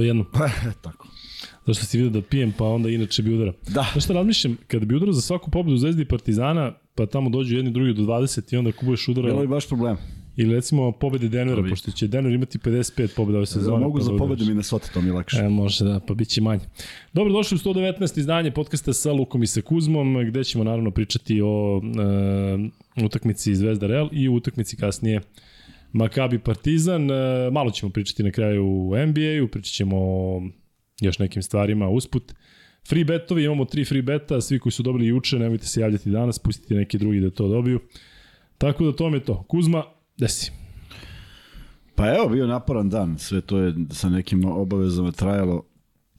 To je jedno. Tako. Zašto si vidio da pijem, pa onda inače bi udarao. Da. Znaš šta razmišljam, kada bi udarao za svaku pobedu Zvezdi i Partizana, pa tamo dođu jedni drugi do 20 i onda kubuješ Bilo udara, bi baš problem. ili recimo pobede Denvera, pošto će Denver imati 55 pobeda ove sezone. Mogu pa za da pobedu. Minnesota, to mi je lakše. E, može da, pa bit će manje. Dobro, došli u 119. izdanje podcasta sa Lukom i sa Kuzmom, gde ćemo naravno pričati o e, utakmici Zvezda Real i utakmici kasnije Makabi Partizan. E, malo ćemo pričati na kraju u NBA-u, pričat ćemo još nekim stvarima usput. Free betovi, imamo tri free beta, svi koji su dobili juče, nemojte se javljati danas, pustite neki drugi da to dobiju. Tako da to je to. Kuzma, desi. Pa evo, bio naporan dan. Sve to je sa nekim obavezama trajalo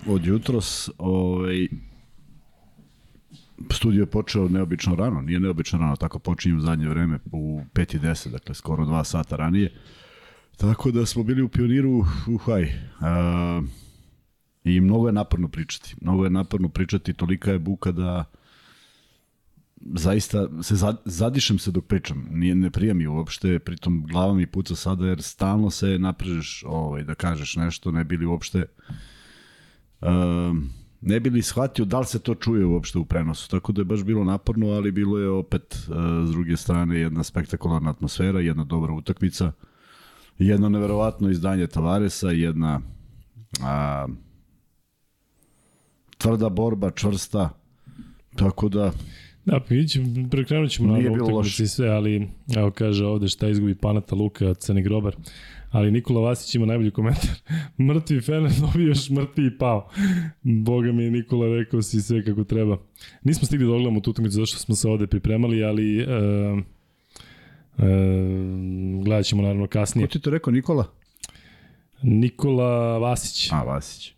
od jutros. Ovaj, studio je počeo neobično rano. Nije neobično rano, tako počinje u zadnje vreme u 5.10, dakle skoro dva sata ranije. Tako da smo bili u pioniru, uhaj, a, i mnogo je naporno pričati. Mnogo je naporno pričati, tolika je buka da zaista se zad, zadišem se dok pričam. Nije, ne prija mi uopšte, pritom glava mi puca sada jer stalno se naprežeš ovaj, da kažeš nešto, ne bili uopšte um, ne bili shvatio da li se to čuje uopšte u prenosu. Tako da je baš bilo naporno, ali bilo je opet uh, s druge strane jedna spektakularna atmosfera, jedna dobra utakmica, jedno neverovatno izdanje Tavaresa, jedna a, tvrda borba, čvrsta, tako da Da, pa vidjet ćemo, prekrenut ćemo Nije na utakmici sve, ali evo kaže ovde šta izgubi Panata Luka, Crni grobar. Ali Nikola Vasić ima najbolji komentar. mrtvi Fener dobio još mrtvi i pao. Boga mi je Nikola rekao si sve kako treba. Nismo stigli da ogledamo tu utakmicu zašto smo se ovde pripremali, ali e, e, gledat ćemo naravno kasnije. Ko ti to rekao, Nikola? Nikola Vasić. A, Vasić.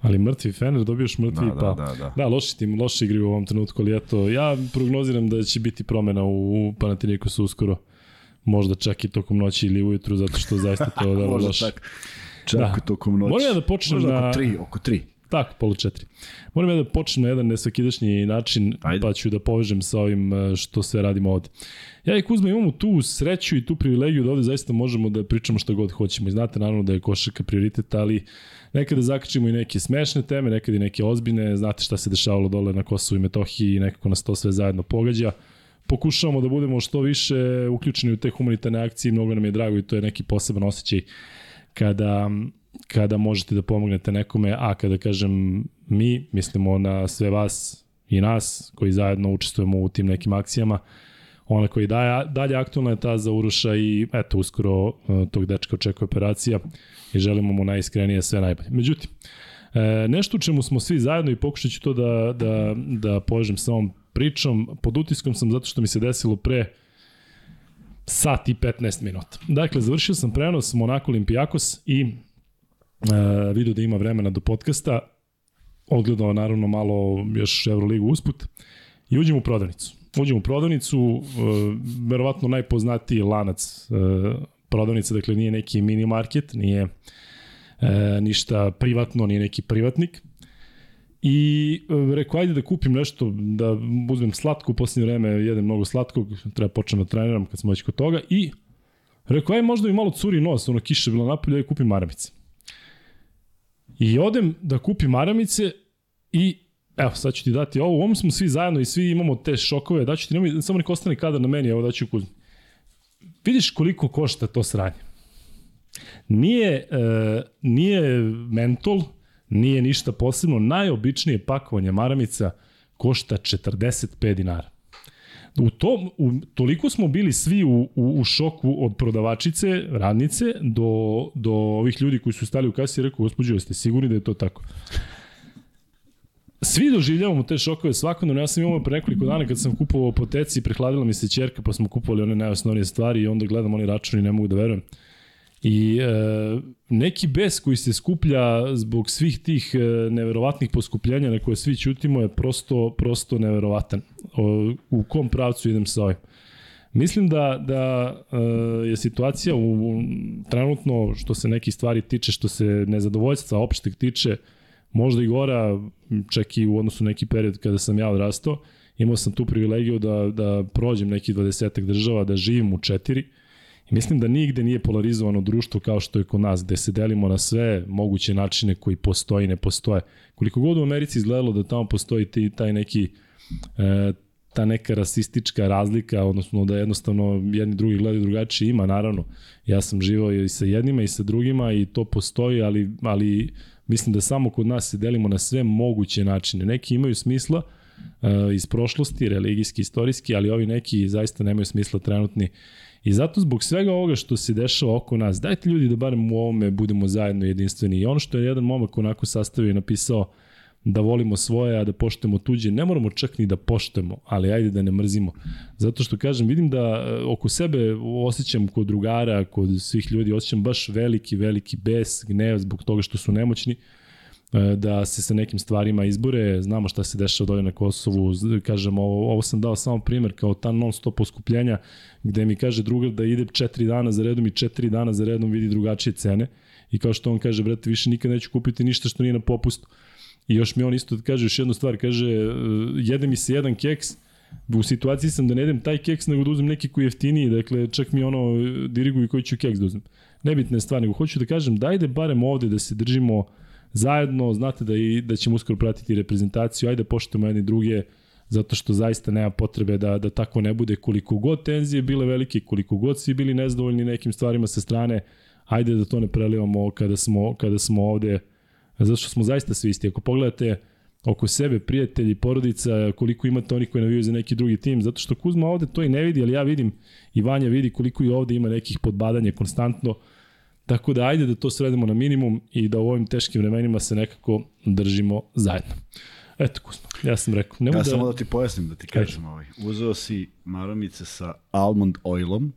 Ali mrtvi Fener dobio još mrtvi Da, i pao. da, da, da. Da, loši tim, loši igri u ovom trenutku, ali eto, ja prognoziram da će biti promena u Panathinaikosu uskoro. Možda čak i tokom noći ili ujutru, zato što zaista to da Možda loše. čak. Čak Da. da. tokom noći. Moram ja da počnem Možda na- oko tri, oko tri. Tako, polu četiri. Moram ja da počnem na jedan nesvakidašnji način, Ajde. pa ću da povežem sa ovim e, što sve radimo ovde. Ja i Kuzma imamo tu sreću i tu privilegiju da ovde zaista možemo da pričamo šta god hoćemo. I znate naravno da je košarka prioritet, ali nekada zakačimo i neke smešne teme, nekada i neke ozbiljne. Znate šta se dešavalo dole na Kosovu i Metohiji i nekako nas to sve zajedno pogađa. Pokušavamo da budemo što više uključeni u te humanitarne akcije, mnogo nam je drago i to je neki poseban osjećaj kada kada možete da pomognete nekome, a kada kažem mi, mislimo na sve vas i nas koji zajedno učestvujemo u tim nekim akcijama. Ona koji daje, dalje aktualna je ta za Uroša i eto, uskoro e, tog dečka očekuje operacija i želimo mu najiskrenije sve najbolje. Međutim, e, nešto u čemu smo svi zajedno i pokušat ću to da, da, da povežem sa ovom pričom, pod utiskom sam zato što mi se desilo pre sat i 15 minuta. Dakle, završio sam prenos Monaco Olimpijakos i e, vidio da ima vremena do podcasta, odgledao naravno malo još Euroligu usput i uđem u prodavnicu. Uđem u prodavnicu, e, verovatno najpoznatiji lanac e, prodavnica, dakle nije neki mini market, nije e, ništa privatno, nije neki privatnik. I e, rekao, ajde da kupim nešto, da uzmem slatko, u posljednje vreme jedem mnogo slatkog, treba počnem da treniram kad smo već kod toga. I rekao, aj možda mi malo curi nos, ono kiša bila napolje, aj kupim maramice. I odem da kupim maramice i evo, sad ću ti dati ovo, u ovom smo svi zajedno i svi imamo te šokove, daću ti, nemoj, samo nek ostane kadar na meni, evo daću kuzmi. Vidiš koliko košta to sranje. Nije, e, nije mentol, nije ništa posebno, najobičnije pakovanje maramica košta 45 dinara. U tom, u, toliko smo bili svi u, u, u šoku od prodavačice, radnice, do, do ovih ljudi koji su stali u kasi i rekao, gospođo, jeste sigurni da je to tako? Svi doživljavamo te šokove svakodnevno. Ja sam imao pre nekoliko dana kad sam kupovao po teci, prehladila mi se ćerka, pa smo kupovali one najosnovnije stvari i onda gledam oni računi i ne mogu da verujem. I e, neki bes koji se skuplja zbog svih tih e, neverovatnih poskupljenja na koje svi ćutimo je prosto, prosto neverovatan. O, u kom pravcu idem sa ovim? Mislim da, da e, je situacija u, u, trenutno što se nekih stvari tiče, što se nezadovoljstva opšteg tiče, možda i gora, čak i u odnosu neki period kada sam ja odrastao, imao sam tu privilegiju da, da prođem neki 20 država, da živim u četiri I mislim da nigde nije polarizovano društvo kao što je kod nas, gde se delimo na sve moguće načine koji postoje i ne postoje. Koliko god u Americi izgledalo da tamo postoji taj neki e, ta neka rasistička razlika, odnosno da jednostavno jedni drugi gledaju drugačije, ima naravno. Ja sam živao i sa jednima i sa drugima i to postoji, ali, ali mislim da samo kod nas se delimo na sve moguće načine. Neki imaju smisla uh, iz prošlosti, religijski, istorijski, ali ovi neki zaista nemaju smisla trenutni. I zato zbog svega ovoga što se dešava oko nas, dajte ljudi da barem u ovome budemo zajedno jedinstveni. I ono što je jedan momak onako sastavio i napisao, da volimo svoje, a da poštujemo tuđe. Ne moramo čak ni da poštujemo, ali ajde da ne mrzimo. Zato što kažem, vidim da e, oko sebe osjećam kod drugara, kod svih ljudi, osjećam baš veliki, veliki bes, gnev zbog toga što su nemoćni da se sa nekim stvarima izbore, znamo šta se dešava dolje na Kosovu, kažem, ovo, ovo sam dao samo primer kao ta non stop oskupljenja, gde mi kaže drugar da ide četiri dana za redom i četiri dana za redom vidi drugačije cene i kao što on kaže, brate, više nikad neću kupiti ništa što nije na popustu I još mi on isto kaže još jednu stvar, kaže, e, jede mi se jedan keks, u situaciji sam da ne jedem taj keks, nego da uzmem neki koji je jeftiniji, dakle, čak mi ono diriguju koji ću keks da uzmem. Nebitne stvari, nego hoću da kažem, dajde barem ovde da se držimo zajedno, znate da, i, da ćemo uskoro pratiti reprezentaciju, ajde poštujemo jedni druge, zato što zaista nema potrebe da, da tako ne bude koliko god tenzije bile velike, koliko god svi bili nezadovoljni nekim stvarima sa strane, ajde da to ne prelivamo kada smo, kada smo ovde zato što smo zaista svi isti. Ako pogledate oko sebe, prijatelji, porodica, koliko imate onih koji navijaju za neki drugi tim, zato što Kuzma ovde to i ne vidi, ali ja vidim i Vanja vidi koliko i ovde ima nekih podbadanja konstantno, tako da ajde da to sredemo na minimum i da u ovim teškim vremenima se nekako držimo zajedno. Eto, Kuzma, ja sam rekao. Nemo ja da... samo da ti pojasnim, da ti kažem ovaj. Uzeo si maromice sa almond oilom,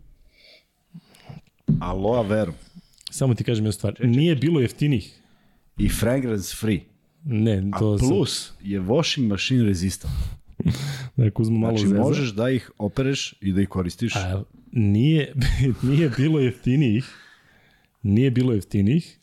aloe verom. Samo ti kažem jednu stvar. Nije bilo jeftinih i fragrance free. Ne, to A plus sam... je washing machine resistant. da, Kuzma malo znači, zeza. možeš da ih opereš i da ih koristiš. A, nije, nije bilo jeftinijih. Nije bilo jeftinijih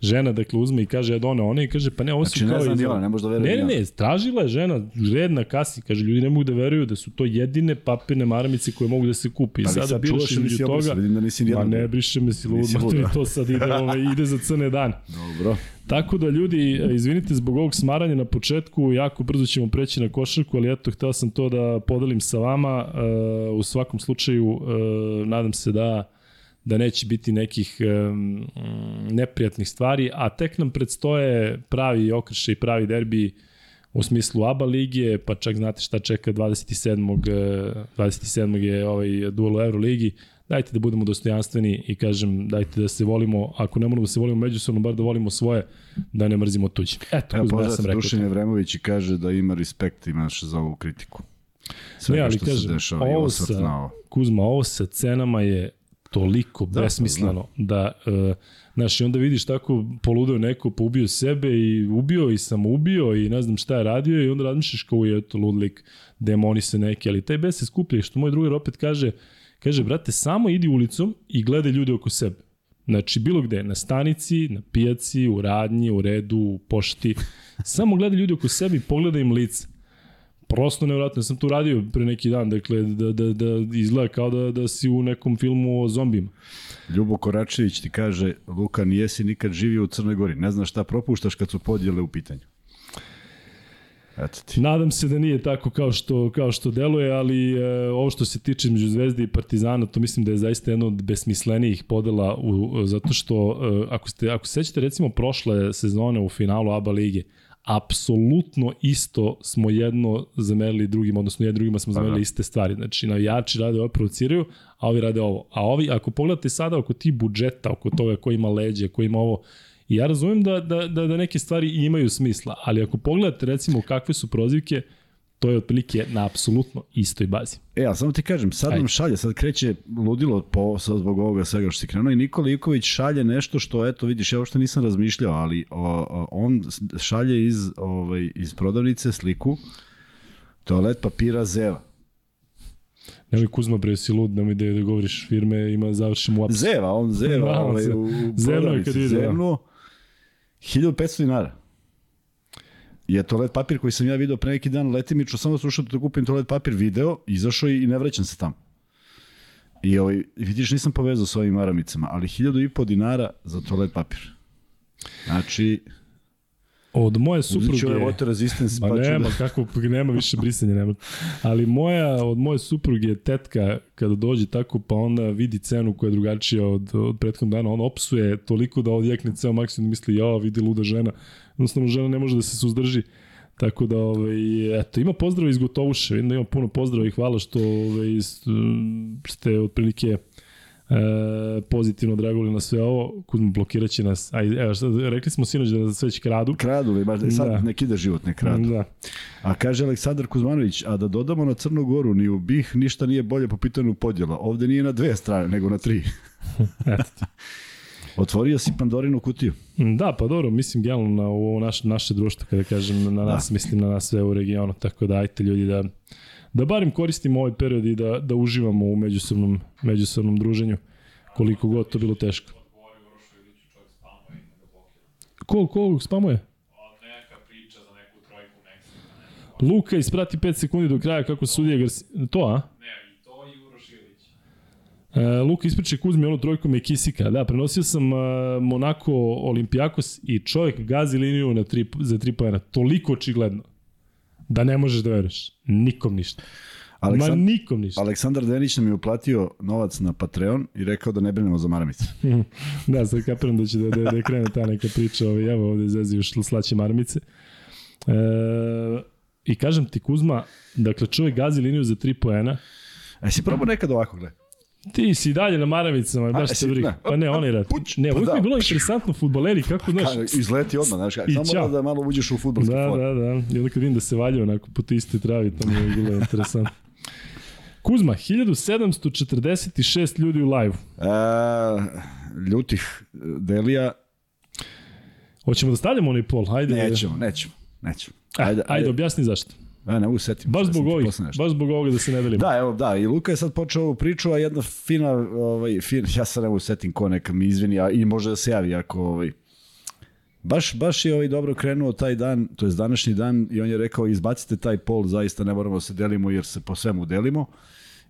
žena dakle uzme i kaže ja done one i kaže pa ne ovo znači, su kao ne znam ona, ne može da veruje. Ne, ne, ne, tražila je žena red na kasi, kaže ljudi ne mogu da veruju da su to jedine papirne maramice koje mogu da se kupi. Pa, sada biraš između toga. Vidim da nisi Ma ne briše me si lud, ma to sad ide, ovaj, ide za crne dan. Dobro. Tako da ljudi, izvinite zbog ovog smaranja na početku, jako brzo ćemo preći na košarku, ali eto, hteo sam to da podelim sa vama. Uh, u svakom slučaju, uh, nadam se da da neće biti nekih um, neprijatnih stvari, a tek nam predstoje pravi okršaj i pravi derbi u smislu ABA lige, pa čak znate šta čeka 27. 27. je ovaj duel u Euroligi. Dajte da budemo dostojanstveni i kažem, dajte da se volimo, ako ne moramo da se volimo međusobno, bar da volimo svoje, da ne mrzimo tuđe. Eto, Evo, Kuzma, ja sam rekao. Dušan Vremović i kaže da ima respekt, imaš za ovu kritiku. Sve ne, ali što kažem, se dešava ovo sa, Kuzma, ovo sa cenama je toliko da, besmisleno da, uh, znaš, i onda vidiš tako poludeo neko, pa ubio sebe i ubio i samo ubio i ne znam šta je radio i onda razmišljaš kao je to ludlik, demoni se neki, ali taj bes se skuplja što moj drugar opet kaže, kaže, brate, samo idi ulicom i gledaj ljude oko sebe. Znači, bilo gde, na stanici, na pijaci, u radnji, u redu, u pošti, samo gledaj ljude oko sebe i pogledaj im lice prosto nevratno. sam tu radio pre neki dan, dakle, da, da, da izgleda kao da, da si u nekom filmu o zombima. Ljubo Koračević ti kaže, Luka, nijesi nikad živio u Crnoj Gori, ne znaš šta propuštaš kad su podjele u pitanju. Eto ti. Nadam se da nije tako kao što, kao što deluje, ali e, ovo što se tiče među Zvezde i Partizana, to mislim da je zaista jedno od besmislenijih podela, u, zato što e, ako, ste, ako se sećate recimo prošle sezone u finalu ABA lige, apsolutno isto smo jedno zamerili drugim, odnosno jednim drugima smo zamerili iste stvari. Znači, navijači rade ovo, provociraju, a ovi rade ovo. A ovi, ako pogledate sada oko ti budžeta, oko toga ko ima leđe, ko ima ovo, ja razumem da, da, da, da neke stvari imaju smisla, ali ako pogledate recimo kakve su prozivke, to je otprilike na apsolutno istoj bazi. E, a samo ti kažem, sad Ajde. nam šalje, sad kreće ludilo po, sad zbog ovoga svega što si krenuo i Nikola Iković šalje nešto što, eto, vidiš, ja uopšte nisam razmišljao, ali o, o, on šalje iz, ovaj, iz prodavnice sliku toalet papira Zeva. Nemoj Kuzma bre, si lud, nemoj da, da govoriš firme, ima završimo u Zeva, on Zeva, ovaj, u, u prodavnici, kad ide, Zevnu, 1500 dinara je toalet papir koji sam ja video pre neki dan letimično, samo slušao da kupim toalet papir video, izašao i ne vraćam se tamo. I ovaj, vidiš, nisam povezao s ovim maramicama, ali hiljadu i po dinara za toalet papir. Znači, Od moje supruge... ovaj water resistance, pa nema, da... kako, nema više brisanja, nema. Ali moja, od moje supruge tetka, kada dođe tako, pa onda vidi cenu koja je drugačija od, od prethodnog dana, on opsuje toliko da odjekne ceo maksimum, misli, ja, vidi luda žena. Jednostavno, žena ne može da se suzdrži. Tako da, ovaj, eto, ima pozdrav iz Gotovuše, vidim da ima puno pozdrava i hvala što ovaj, ste otprilike e, pozitivno draguli na sve ovo. Kuzmo, blokirat će nas. Aj, evo, šta, rekli smo sinoć da nas već kradu. Kradu, li, baš, sad Da. nek ide život, ne kradu. Da. A kaže Aleksandar Kuzmanović, a da dodamo na Crnu Goru, ni u BiH ništa nije bolje po pitanju podjela. Ovde nije na dve strane, nego na tri. Eto. Otvorio si Pandorinu kutiju. Da, pa dobro, mislim generalno na ovo naše, naše društvo, kada kažem na nas, da. mislim na nas sve u regionu, tako da ajte ljudi da, da barim koristimo ovaj period i da, da uživamo u međusobnom, međusobnom druženju, koliko god to bilo teško. Ko, ko spamuje? Luka isprati 5 sekundi do kraja kako sudija Garcia... To, a? E, Luka ispriče Kuzmi onu trojku Mekisika. Da, prenosio sam uh, Monako Olimpijakos i čovjek gazi liniju na tri, za tri pojena. Toliko očigledno da ne možeš da veruješ. Nikom ništa. Aleksand... Ma nikom ništa. Aleksandar Denić nam je uplatio novac na Patreon i rekao da ne brinemo za maramice. da, sad kapiram da će da, da, da krene ta neka priča. Ovaj, evo ovde zezio šl- slaće marmice. E, I kažem ti Kuzma, dakle čovjek gazi liniju za tri poena, E, si probao nekad ovako, gle? Ti si dalje na maravicama, baš te ne. Pa ne, oni rad. Puć, Ne, pa uvijek da. mi je bilo interesantno futboleri, kako, znaš, Ka, izleti odmah, znaš, samo ćao. da, da malo uđeš u futbolski Da, for. da, da. I onda kad vidim da se valja onako po toj istoj travi, to mi je bilo interesantno. Kuzma, 1746 ljudi u live. E, ljutih Delija, Hoćemo da stavljamo onaj pol? Hajde. nećemo, nećemo, nećemo. Ajde, ajde, ajde objasni zašto. E, ne mogu setim. Baš sam zbog ovih, baš zbog ovoga da se ne delimo. Da, evo, da, i Luka je sad počeo ovu priču, a jedna fina, ovaj, fin, ja sad ne mogu setim ko neka mi izvini, a i može da se javi ako, ovaj, Baš, baš je ovaj dobro krenuo taj dan, to je današnji dan i on je rekao izbacite taj pol, zaista ne moramo da se delimo jer se po svemu delimo.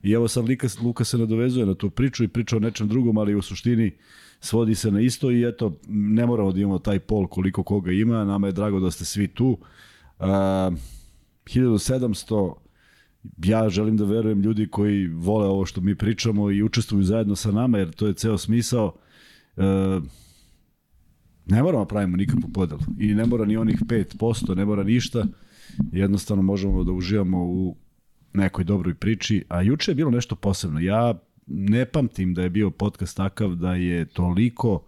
I evo sad Lika, Luka se nadovezuje na tu priču i priča o nečem drugom, ali u suštini svodi se na isto i eto, ne moramo da imamo taj pol koliko koga ima, nama je drago da ste svi tu. Uh, 1700 ja želim da verujem ljudi koji vole ovo što mi pričamo i učestvuju zajedno sa nama, jer to je ceo smisao. Uh, ne moramo da pravimo nikakvu podelu i ne mora ni onih 5%, ne mora ništa. Jednostavno možemo da uživamo u nekoj dobroj priči, a juče je bilo nešto posebno. Ja ne pamtim da je bio podcast takav da je toliko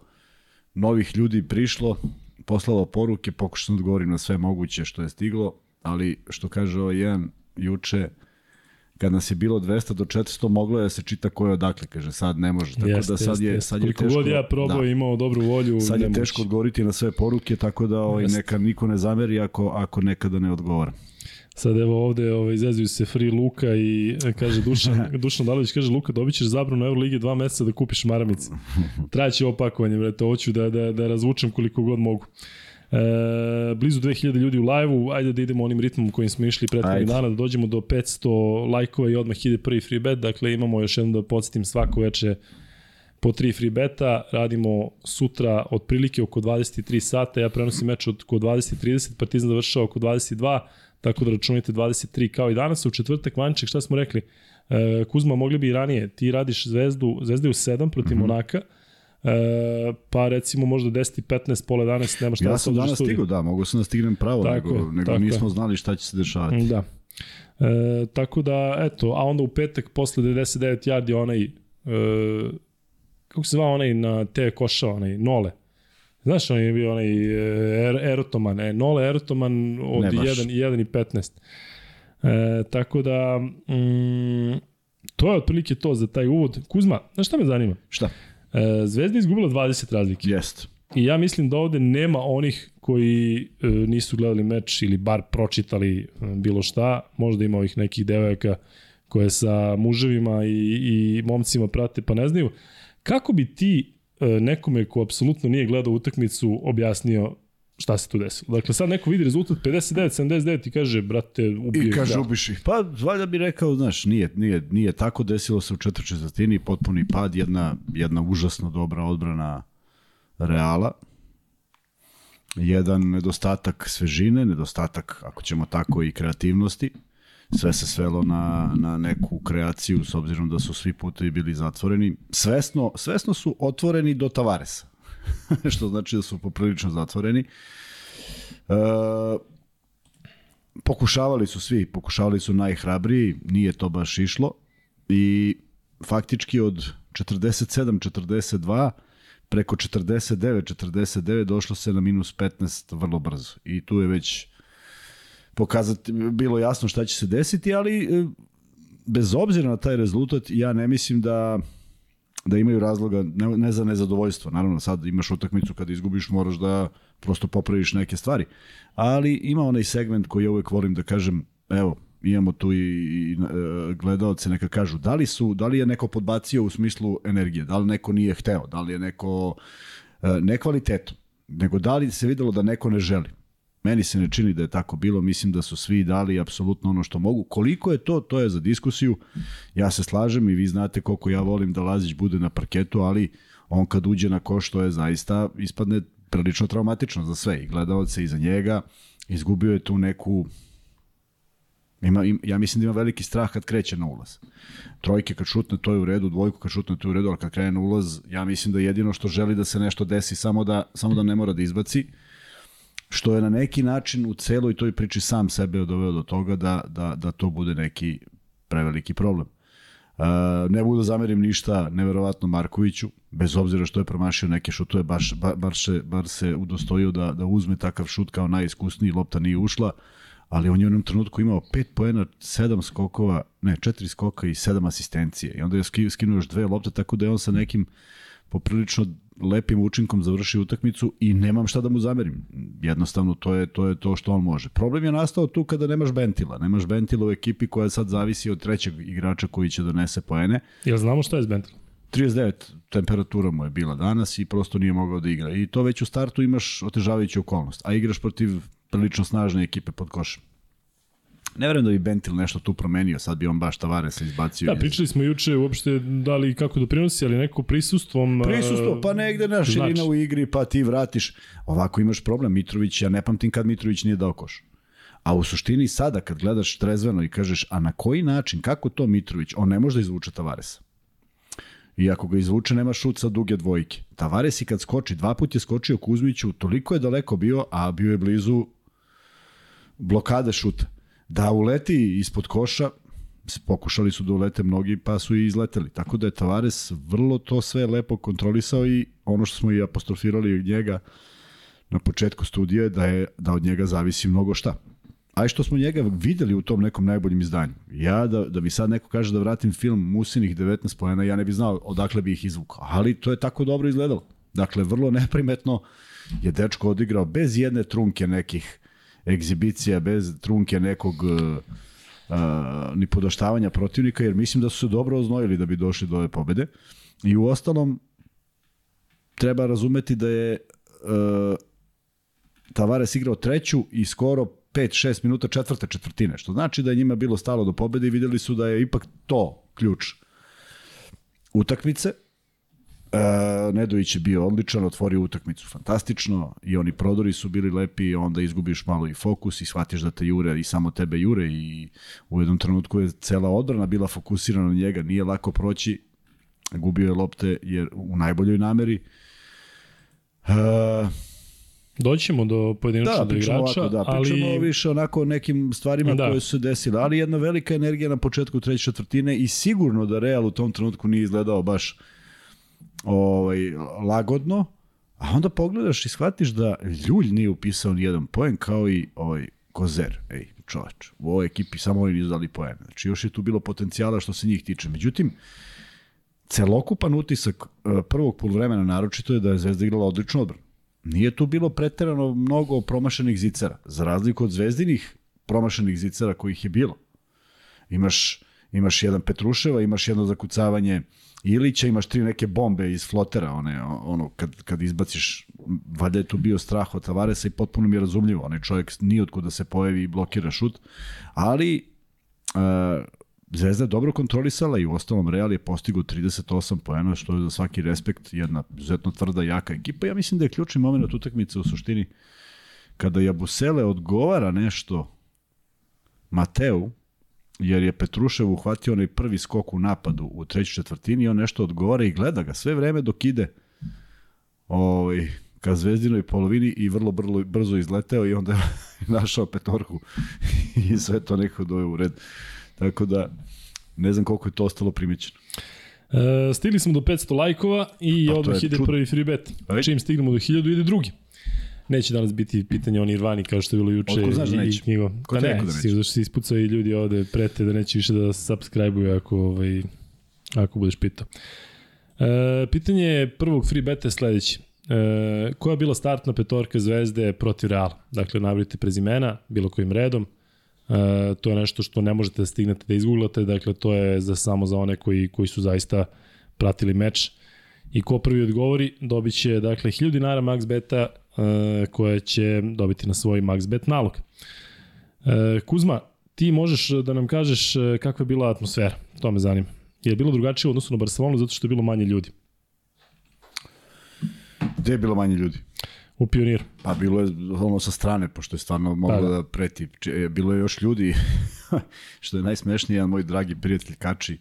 novih ljudi prišlo, poslalo poruke, pokušam da odgovorim na sve moguće što je stiglo, ali što kaže ovaj jedan juče, kad nas je bilo 200 do 400, moglo je da se čita ko je odakle, kaže, sad ne može. Tako Jeste, da sad jeste, je, jeste. sad je Koliko teško. god ja probao da. imao dobru volju, Sad je nemoguće. teško odgovoriti na sve poruke, tako da ovaj, Jeste. neka niko ne zameri ako, ako nekada ne odgovara. Sad evo ovde ovaj, izazuju se Free Luka i e, kaže Dušan, Dušan Dalović kaže Luka dobit ćeš zabranu Euroligi dva meseca da kupiš maramice. Trajaće ovo pakovanje, brate, hoću da, da, da razvučem koliko god mogu. E, blizu 2000 ljudi u live-u, ajde da idemo onim ritmom kojim smo išli prethodnih dana, da dođemo do 500 lajkova i odmah ide prvi free bet, dakle imamo još jedno da podsjetim svako veče po tri free beta, radimo sutra otprilike oko 23 sata, ja prenosim meč od oko 20.30, Partizan završava oko 22, tako da računajte 23 kao i danas, u četvrtak Vanček, šta smo rekli? E, Kuzma, mogli bi i ranije, ti radiš Zvezdu, Zvezda je u 7 protiv mm -hmm. Monaka, e, pa recimo možda 10 i 15, pola 11, nema šta Ja da se sam održiš danas studiju. stigao, da, mogu sam da stignem pravo, Tako nego, nego tako nismo znali šta će se dešavati. Da. E, tako da, eto, a onda u petak posle 99 yardi onaj, e, kako se zvao onaj na te koša, onaj Nole. Znaš, on je bio onaj e, er, Erotoman, e, Nole Erotoman od Ne baš. 1, 1 i 15. E, tako da, mm, to je otprilike to za taj uvod. Kuzma, znaš šta me zanima? Šta? E, Zvezda je izgubila 20 razlike. Jest. I ja mislim da ovde nema onih koji e, nisu gledali meč ili bar pročitali e, bilo šta. Možda ima ovih nekih devojaka koje sa muževima i, i momcima prate pa ne znaju. Kako bi ti e, nekome ko apsolutno nije gledao utakmicu objasnio šta se tu desilo. Dakle, sad neko vidi rezultat 59-79 i kaže, brate, ubije. I kaže, da. ubiš ih. Pa, valjda bi rekao, znaš, nije, nije, nije tako, desilo se u četiri četvrtini, potpuni pad, jedna, jedna užasno dobra odbrana Reala, jedan nedostatak svežine, nedostatak, ako ćemo tako, i kreativnosti. Sve se svelo na, na neku kreaciju, s obzirom da su svi putevi bili zatvoreni. Svesno, svesno su otvoreni do Tavaresa, što znači da su poprilično zatvoreni. E, pokušavali su svi, pokušavali su najhrabriji, nije to baš išlo i faktički od 47-42 preko 49-49 došlo se na minus 15 vrlo brzo i tu je već pokazati, bilo jasno šta će se desiti, ali e, bez obzira na taj rezultat, ja ne mislim da da imaju razloga ne, ne za nezadovoljstvo. Naravno, sad imaš utakmicu kada izgubiš, moraš da prosto popraviš neke stvari. Ali ima onaj segment koji ja uvek volim da kažem, evo, imamo tu i, i e, gledalce neka kažu da li su da li je neko podbacio u smislu energije, da li neko nije hteo, da li je neko e, ne kvalitetom, nego da li se videlo da neko ne želi. Meni se ne čini da je tako bilo, mislim da su svi dali apsolutno ono što mogu. Koliko je to, to je za diskusiju. Ja se slažem i vi znate koliko ja volim da Lazić bude na parketu, ali on kad uđe na koš, to je zaista ispadne prilično traumatično za sve i gledalce za njega. Izgubio je tu neku Ima, im, ja mislim da ima veliki strah kad kreće na ulaz. Trojke kad šutne, to je u redu, dvojku kad šutne, to je u redu, ali kad krene na ulaz, ja mislim da jedino što želi da se nešto desi, samo da, samo da ne mora da izbaci, što je na neki način u celoj toj priči sam sebe doveo do toga da, da, da to bude neki preveliki problem. Uh, ne mogu da zamerim ništa neverovatno Markoviću, bez obzira što je promašio neke šutove, baš, bar, bar, se, bar se udostojio da, da uzme takav šut kao najiskusniji, lopta nije ušla, ali on je u jednom trenutku imao 5 poena, 7 skokova, ne, 4 skoka i 7 asistencije. I onda je skinuo još dve lopte, tako da je on sa nekim poprilično lepim učinkom završio utakmicu i nemam šta da mu zamerim. Jednostavno to je to je to što on može. Problem je nastao tu kada nemaš Bentila. Nemaš Bentila u ekipi koja sad zavisi od trećeg igrača koji će donese poene. Jel znamo šta je s Bentilom? 39 temperatura mu je bila danas i prosto nije mogao da igra. I to već u startu imaš otežavajuću okolnost. A igraš protiv prilično snažne ekipe pod košem. Ne verujem da bi Bentil nešto tu promenio, sad bi on baš Tavaresa izbacio. Da, pričali smo juče uopšte da li kako doprinosi, ali neko prisustvom... Prisustvo, pa negde na širina znači. u igri, pa ti vratiš. Ovako imaš problem, Mitrović, ja ne pamtim kad Mitrović nije dao koš. A u suštini sada kad gledaš trezveno i kažeš, a na koji način, kako to Mitrović, on ne može da izvuče Tavaresa. I ako ga izvuče, nema šut sa duge dvojke. Tavares i kad skoči, dva put je skočio Kuzmiću, toliko je daleko bio, a bio je blizu blokade šuta. Da uleti ispod koša, pokušali su da ulete mnogi, pa su i izleteli. Tako da je Tavares vrlo to sve lepo kontrolisao i ono što smo i apostrofirali od njega na početku studija je da, je, da od njega zavisi mnogo šta. A što smo njega videli u tom nekom najboljem izdanju. Ja, da, da bi sad neko kaže da vratim film Musinih 19 pojena, ja ne bi znao odakle bi ih izvukao. Ali to je tako dobro izgledalo. Dakle, vrlo neprimetno je dečko odigrao bez jedne trunke nekih egzibicija, bez trunke nekog uh, ni podoštavanja protivnika, jer mislim da su se dobro oznojili da bi došli do ove pobede. I u ostalom, treba razumeti da je uh, Tavares igrao treću i skoro 5-6 minuta četvrte četvrtine, što znači da je njima bilo stalo do pobede i videli su da je ipak to ključ utakmice. E, Nedović je bio odličan, otvorio utakmicu fantastično i oni prodori su bili lepi, onda izgubiš malo i fokus i shvatiš da te jure i samo tebe jure i u jednom trenutku je cela odbrana bila fokusirana na njega, nije lako proći, gubio je lopte jer u najboljoj nameri. E, Doćemo do pojedinačnog da, igrača, ovako, da, pričamo ali... više onako o nekim stvarima Da. koje su se desile, ali jedna velika energija na početku treće četvrtine i sigurno da Real u tom trenutku nije izgledao baš ovaj, lagodno, a onda pogledaš i shvatiš da Ljulj nije upisao ni jedan poen kao i ovaj Kozer. Ej, čoveč, u ovoj ekipi samo oni nisu dali poen. Znači još je tu bilo potencijala što se njih tiče. Međutim, celokupan utisak eh, prvog polovremena naročito je da je Zvezda igrala odlično odbranu. Nije tu bilo preterano mnogo promašenih zicara, za razliku od zvezdinih promašenih zicara kojih je bilo. Imaš, imaš jedan Petruševa, imaš jedno zakucavanje Ili će imaš tri neke bombe iz flotera, one, ono, kad, kad izbaciš, valjda je tu bio strah od Tavaresa i potpuno mi je razumljivo. Onaj čovjek nije otkud da se pojavi i blokira šut, ali uh, Zvezda je dobro kontrolisala i u ostalom Real je postigao 38 poena, što je za svaki respekt jedna izuzetno tvrda, jaka ekipa. Ja mislim da je ključni moment utakmice u suštini kada Jabusele odgovara nešto Mateu, jer je Petrušev uhvatio onaj prvi skok u napadu u trećoj četvrtini i on nešto odgovara i gleda ga sve vreme dok ide ovaj, ka zvezdinoj polovini i vrlo brzo, brzo izleteo i onda je našao petorku i sve to neko doje u red. Tako da, ne znam koliko je to ostalo primećeno. E, stigli smo do 500 lajkova i Pa, odmah ide čud- prvi free bet. Čim stignemo do 1000 ide drugi. Neće danas biti pitanje o Nirvani kao što je bilo juče Otko znaš da i neće? knjigo. Ko ti ne, da sigurno da što se ispucao i ljudi ovde prete da neće više da subscribe-uju ako, ovaj, ako budeš pitao. E, pitanje prvog free beta je sledeće. E, koja je bila startna petorka Zvezde protiv Reala? Dakle, nabrite prezimena, bilo kojim redom. E, to je nešto što ne možete da stignete da izgooglate, dakle to je za samo za one koji, koji su zaista pratili meč. I ko prvi odgovori, dobit će dakle 1000 dinara max beta e, koje će dobiti na svoj max bet nalog. E, Kuzma, ti možeš da nam kažeš e, kakva je bila atmosfera, to me zanima. Je bilo drugačije u odnosu na Barcelonu zato što je bilo manje ljudi Gde je bilo manje ljudi? u pioniru? Pa bilo je ono sa strane, pošto je stvarno moglo Pa da, da. preti. Če- Bilo je još ljudi, što je najsmešnije, jedan moj dragi prijatelj kači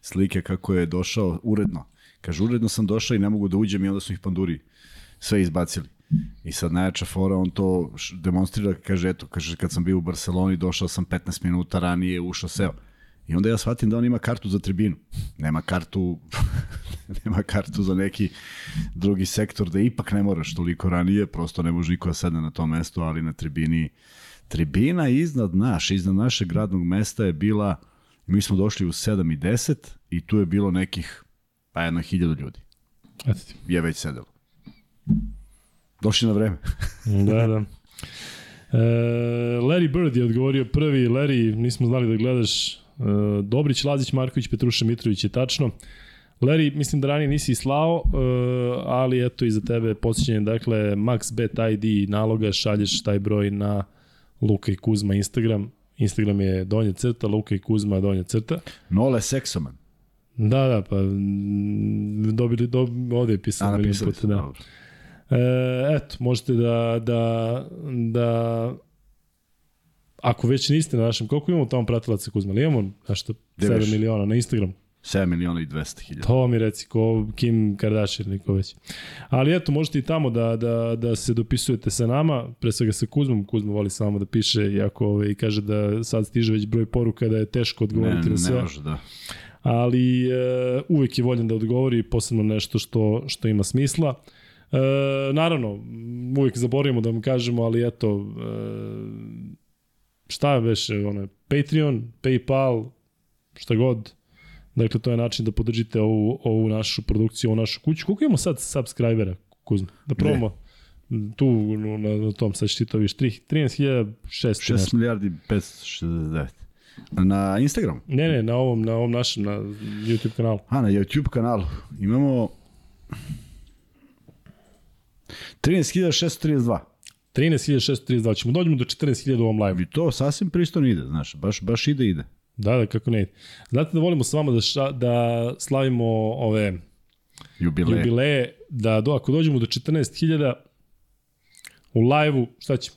slike kako je došao uredno. Kaže, uredno sam došao i ne mogu da uđem i onda su ih panduri sve izbacili. I sad najjača fora, on to demonstrira, kaže, eto, kaže, kad sam bio u Barceloni, došao sam 15 minuta ranije, ušao seo. I onda ja shvatim da on ima kartu za tribinu. Nema kartu, nema kartu za neki drugi sektor, da ipak ne moraš toliko ranije, prosto ne može niko da sedne na to mesto, ali na tribini tribina iznad naš, iznad našeg radnog mesta je bila, mi smo došli u 7 i 10 i tu je bilo nekih, pa jedno hiljadu ljudi. Eto ti. Je već sedelo. Došli na vreme. Da, da. E, Larry Bird je odgovorio prvi. Larry, nismo znali da gledaš. E, Dobrić, Lazić, Marković, Petruša, Mitrović je tačno. Larry, mislim da ranije nisi slao, e, ali eto i za tebe posjećanje, dakle, MaxBet ID naloga, šalješ taj broj na Luka i Kuzma Instagram. Instagram je donja crta, Luka i Kuzma donja crta. Nole Seksoman. Da, da, pa mm, dobili, do, ovde je A, pisano milion napisali puta, su. da. dobro. E, eto, možete da, da, da ako već niste na našem, koliko imamo tamo pratilaca Kuzma? Ali imamo nešto, Gde 7 već? miliona na Instagram. 7 miliona i 200 hiljada. To mi reci, ko Kim Kardashian ili ko već. Ali eto, možete i tamo da, da, da se dopisujete sa nama, pre svega sa Kuzmom. Kuzma voli samo da piše, iako ove, i kaže da sad stiže već broj poruka da je teško Ne, odgovoriti ne na sve. može, da. Ali e, uvek je voljen da odgovori posebno nešto što, što ima smisla. E, naravno, uvek zaboravimo da vam kažemo, ali eto, e, šta je već, ono, Patreon, Paypal, šta god, dakle to je način da podržite ovu, ovu našu produkciju, ovu našu kuću. Koliko imamo sad subscribera, Kuzma? Da probamo tu na, na tom, sad ćeš ti to viš, 13.600 6 milijardi 569. Na Instagramu? Ne, ne, na ovom, na ovom našem, na YouTube kanalu. A, na YouTube kanalu imamo 13.632. 13.632, ćemo dođemo do 14.000 u ovom live. I to sasvim pristojno ide, znaš, baš, baš ide, ide. Da, da, kako ne. Znate da volimo s vama da, ša, da slavimo ove Jubileje. jubileje, da do, ako dođemo do 14.000 u live-u, šta ćemo?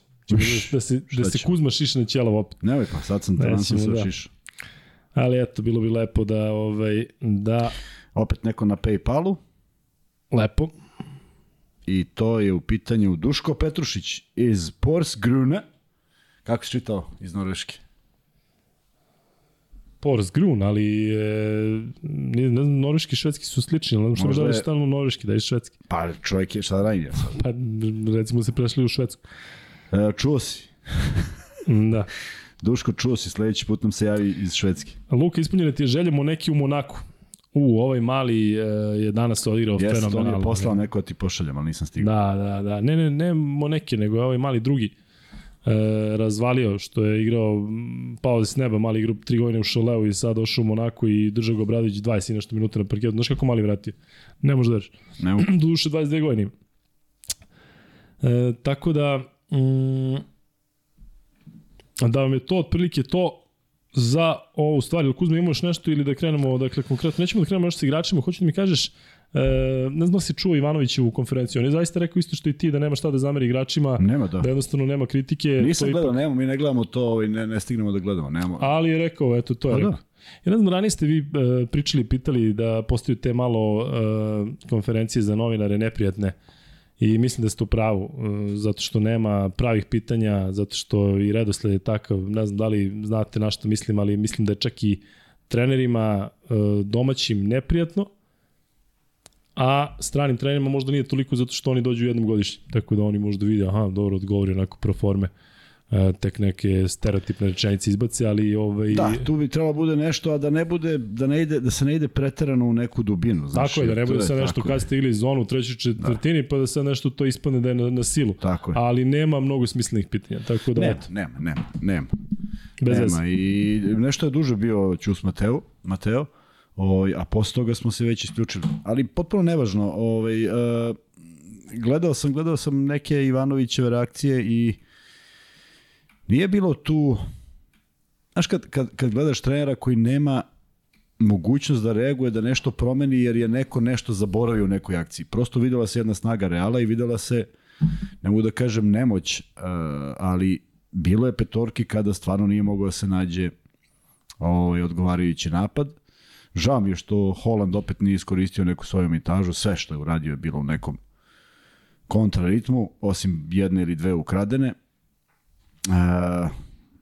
Da, se, da se? Kuzma šiše na ćelav opet. Nemoj pa, sad sam Nećemo, lansam sve da. šiš. Ali eto, bilo bi lepo da, ovaj, da, Opet neko na Paypalu lepo. i to je u pitanju Duško Petrušić iz Porsgruna. Kako si čitao iz Norveške? Porsgrun, ali e, ne, ne znam, norveški i švedski su slični, ali što Možda da je je- stalno norveški, da je švedski. Pa čovjek je šta da radim ja sad. Pa recimo se prešli u švedsku. E, čuo si. Da. Duško, čuo si, sledeći put nam se javi iz Švedske. Luka, ispunjena ti je želja neki u Monaku. U, ovaj mali e, je danas odigrao Jeste, to mi fenomenalno. je poslao neko da ti pošaljem, ali nisam stigao. Da, da, da. Ne, ne, ne Moneke, nego je ovaj mali drugi. razvalio, što je igrao, pao s neba, mali igrao tri godine u Šaleu i sad došao u Monako i držao ga Obradović 20 i nešto minuta na parketu. Znaš kako mali vratio? Ne može da drži. Ne mogu. Duše 22 godine. E, tako da, mm, da vam je to otprilike to za ovu stvar. Ili Kuzma imaš nešto ili da krenemo, dakle konkretno, nećemo da krenemo nešto sa igračima, hoću da mi kažeš, e, ne znam da si čuo Ivanoviću u konferenciji, on je zaista rekao isto što i ti, da nema šta da zameri igračima, Nema, da. da jednostavno nema kritike. Nisam gledao, nemamo, mi ne gledamo to, ovaj, ne, ne stignemo da gledamo. Nemamo. Ali je rekao, eto, to je Pa da. rekao. Ja ne znam, ranije ste vi e, pričali, pitali da postaju te malo e, konferencije za novinare neprijatne i mislim da ste u pravu, e, zato što nema pravih pitanja, zato što i redosled je takav, ne znam da li znate na što mislim, ali mislim da je čak i trenerima e, domaćim neprijatno, a stranim trenerima možda nije toliko zato što oni dođu jednom godišnje, tako da oni možda vide, aha, dobro, odgovori onako pro forme, tek neke stereotipne rečenice izbace, ali ovaj, Da, tu bi trebalo bude nešto, a da ne bude, da ne ide, da se ne ide preterano u neku dubinu. Znaš, Tako je, da ne bude sad nešto kad ste igli zonu u trećoj četvrtini, da. pa da sad nešto to ispadne da je na, na silu. Tako je. Ali nema mnogo smislenih pitanja, tako da Nema, eto, nema, nema, nema. bez veze. nema. I nešto je duže bio Ćus Mateo, Mateo ovaj, a posle toga smo se već isključili. Ali potpuno nevažno. Ovaj, uh, gledao sam gledao sam neke Ivanovićeve reakcije i nije bilo tu Znaš, kad, kad, kad gledaš trenera koji nema mogućnost da reaguje, da nešto promeni, jer je neko nešto zaboravio u nekoj akciji. Prosto videla se jedna snaga Reala i videla se, ne mogu da kažem nemoć, uh, ali bilo je petorki kada stvarno nije mogao da se nađe ovaj, odgovarajući napad. Žao mi je što Holland opet nije iskoristio neku svoju mitažu, sve što je uradio je bilo u nekom kontraritmu, osim jedne ili dve ukradene. Uh,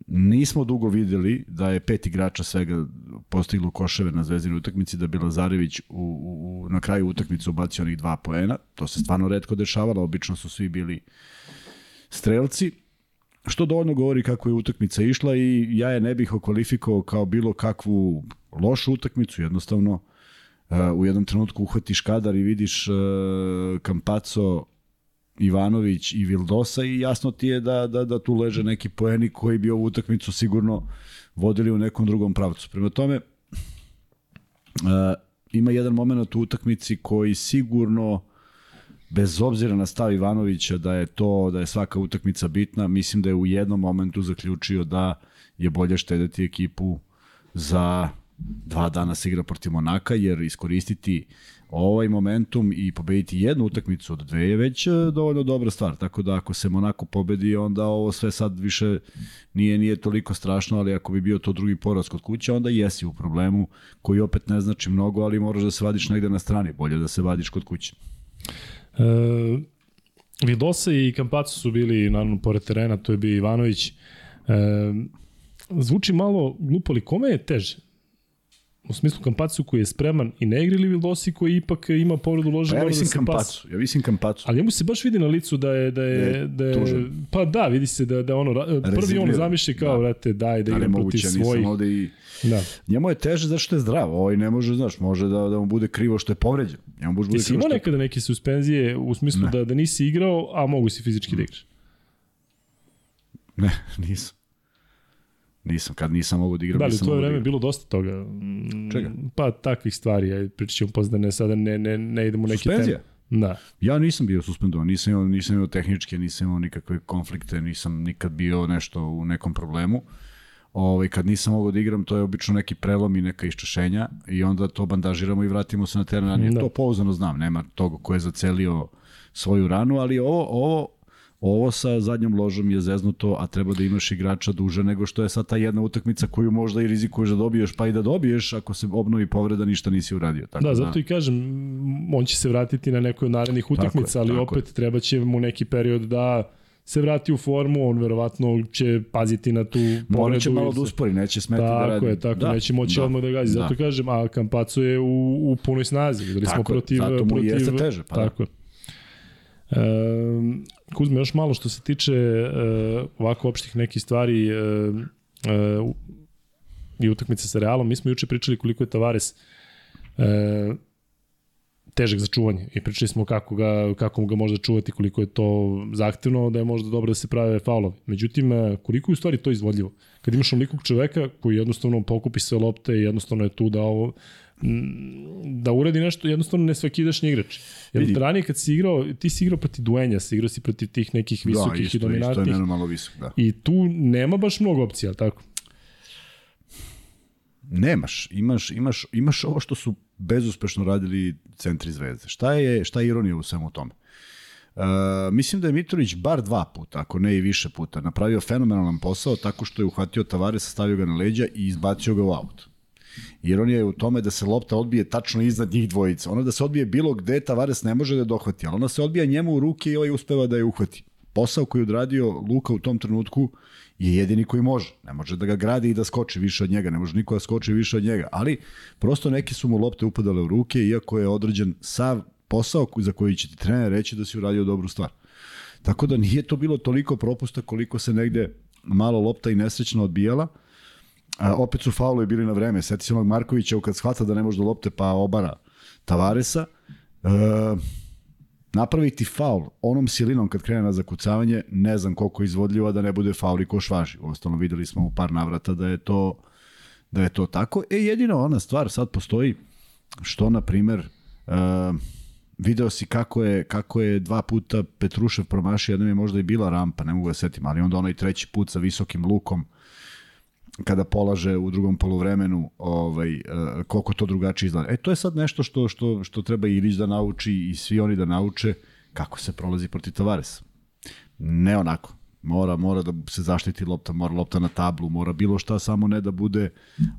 nismo dugo videli da je pet igrača svega postiglo koševe na zvezdinoj utakmici, da bi Lazarević u, u, na kraju utakmice ubacio onih dva poena. To se stvarno redko dešavalo, obično su svi bili strelci. Što dovoljno govori kako je utakmica išla i ja je ne bih okvalifikovao kao bilo kakvu lošu utakmicu, jednostavno uh, u jednom trenutku uhvatiš kadar i vidiš uh, Kampaco Ivanović i Vildosa i jasno ti je da, da, da tu leže neki poeni koji bi ovu utakmicu sigurno vodili u nekom drugom pravcu. Prema tome, uh, ima jedan moment u utakmici koji sigurno bez obzira na stav Ivanovića da je to da je svaka utakmica bitna, mislim da je u jednom momentu zaključio da je bolje štedeti ekipu za dva dana se igra protiv Monaka, jer iskoristiti ovaj momentum i pobediti jednu utakmicu od dve je već e, dovoljno dobra stvar. Tako da ako se Monako pobedi, onda ovo sve sad više nije nije toliko strašno, ali ako bi bio to drugi poraz kod kuće, onda jesi u problemu koji opet ne znači mnogo, ali moraš da se vadiš negde na strani, bolje da se vadiš kod kuće. E, Vidosa i Kampaco su bili, naravno, pored terena, to je bio Ivanović. E, zvuči malo glupo, ali kome je teže? U smislu Kampacu koji je spreman i ne igra ili Vildosi koji ipak ima povredu lože Pa ja mora mislim da. Kampacu, ja mislim Kampacu. Ali njemu se baš vidi na licu da je da je Je da je pa da vidi se da da ono prvi on zamišlja kao Da. vrate daj da igra protiv svojih. ovde i... Da. Njemu je teže zato što je zdrav, ovaj ne može, znaš, može da, da mu bude krivo što je povređen. Njemu može Ti bude si krivo imao što nekada neke suspenzije u smislu Ne. da da nisi igrao, a mogu si fizički da igraš. Ne, nisam. Nisam, kad nisam mogu da igram, Da li u nisam tvoje mogao da vreme igram. bilo dosta toga? Mm, Čega? Pa takvih stvari, aj pričat ćemo posle da ne sada ne, ne, ne idemo u neke Suspenzija? teme. Da. Ja nisam bio suspendovan, nisam imao, nisam imao tehničke, nisam imao nikakve konflikte, nisam nikad bio nešto u nekom problemu. Ovaj, kad nisam mogao da igram, to je obično neki prelom i neka iščešenja i onda to bandažiramo i vratimo se na teren. Da. To pouzdano znam, nema toga ko je zacelio svoju ranu, ali ovo, ovo, ovo sa zadnjom ložom je zeznuto, a treba da imaš igrača duže nego što je sad ta jedna utakmica koju možda i rizikuješ da dobiješ, pa i da dobiješ, ako se obnovi povreda, ništa nisi uradio. Tako Da, zato i kažem, on će se vratiti na nekoj od narednih utakmica, je, ali tako opet treba će mu neki period da se vrati u formu, on verovatno će paziti na tu povredu. Će malo da uspori, neće smeti da Tako radi. je, tako, da, neće moći da, odmah da gazi. Zato kažem, a Kampaco je u, u punoj snazi. Videli smo Tako je, protiv... zato mu protiv, jeste teže, pa da. tako je. E, Kuzme, još malo što se tiče e, ovako opštih nekih stvari e, e, u- i utakmice sa Realom. Mi smo juče pričali koliko je Tavares težak za čuvanje i pričali smo kako ga, kako ga može čuvati, koliko je to zahtevno, da je možda dobro da se prave faulovi. Međutim, koliko je u stvari to izvodljivo? Kad imaš onolikog čoveka koji jednostavno pokupi sve lopte i jednostavno je tu da ovo, da uradi nešto, jednostavno ne svakidašnji igrač. Jer Vidi. ranije kad si igrao, ti si igrao protiv Duenja, si igrao si protiv tih nekih da, visokih da, isto, i dominantnih. Isto je malo visok, da. I tu nema baš mnogo opcija, tako? Nemaš, imaš, imaš, imaš ovo što su bezuspešno radili centri zvezde. Šta je, šta je ironija u svemu tome? Uh, mislim da je Mitrović bar dva puta, ako ne i više puta, napravio fenomenalan posao tako što je uhvatio Tavaresa, stavio ga na leđa i izbacio ga u aut. Ironija je u tome da se lopta odbije tačno iznad njih dvojica. Ona da se odbije bilo gde, Tavares ne može da je dohvati, ali ona se odbija njemu u ruke i ovaj uspeva da je uhvati. Posao koji je odradio Luka u tom trenutku je jedini koji može. Ne može da ga gradi i da skoči više od njega, ne može niko da skoči više od njega, ali prosto neki su mu lopte upadale u ruke, iako je određen sav posao za koji će ti trener reći da si uradio dobru stvar. Tako da nije to bilo toliko propusta koliko se negde malo lopta i nesrećno odbijala. A, opet su faulovi bili na vreme. Sjeti se onog Markovića kad shvata da ne može da lopte pa obara Tavaresa. E, napraviti faul onom silinom kad krene na zakucavanje, ne znam koliko je izvodljivo da ne bude faul i koš važi. Ostalo videli smo u par navrata da je to da je to tako. E jedino ona stvar sad postoji što na primer uh, video si kako je, kako je dva puta Petrušev promašio, jednom je možda i bila rampa, ne mogu da setim, ali onda onaj treći put sa visokim lukom kada polaže u drugom poluvremenu ovaj, uh, koliko to drugačije izgleda. E, to je sad nešto što, što, što treba i Ilić da nauči i svi oni da nauče kako se prolazi protiv Tavaresa. Ne onako. Mora, mora da se zaštiti lopta, mora lopta na tablu, mora bilo šta, samo ne da bude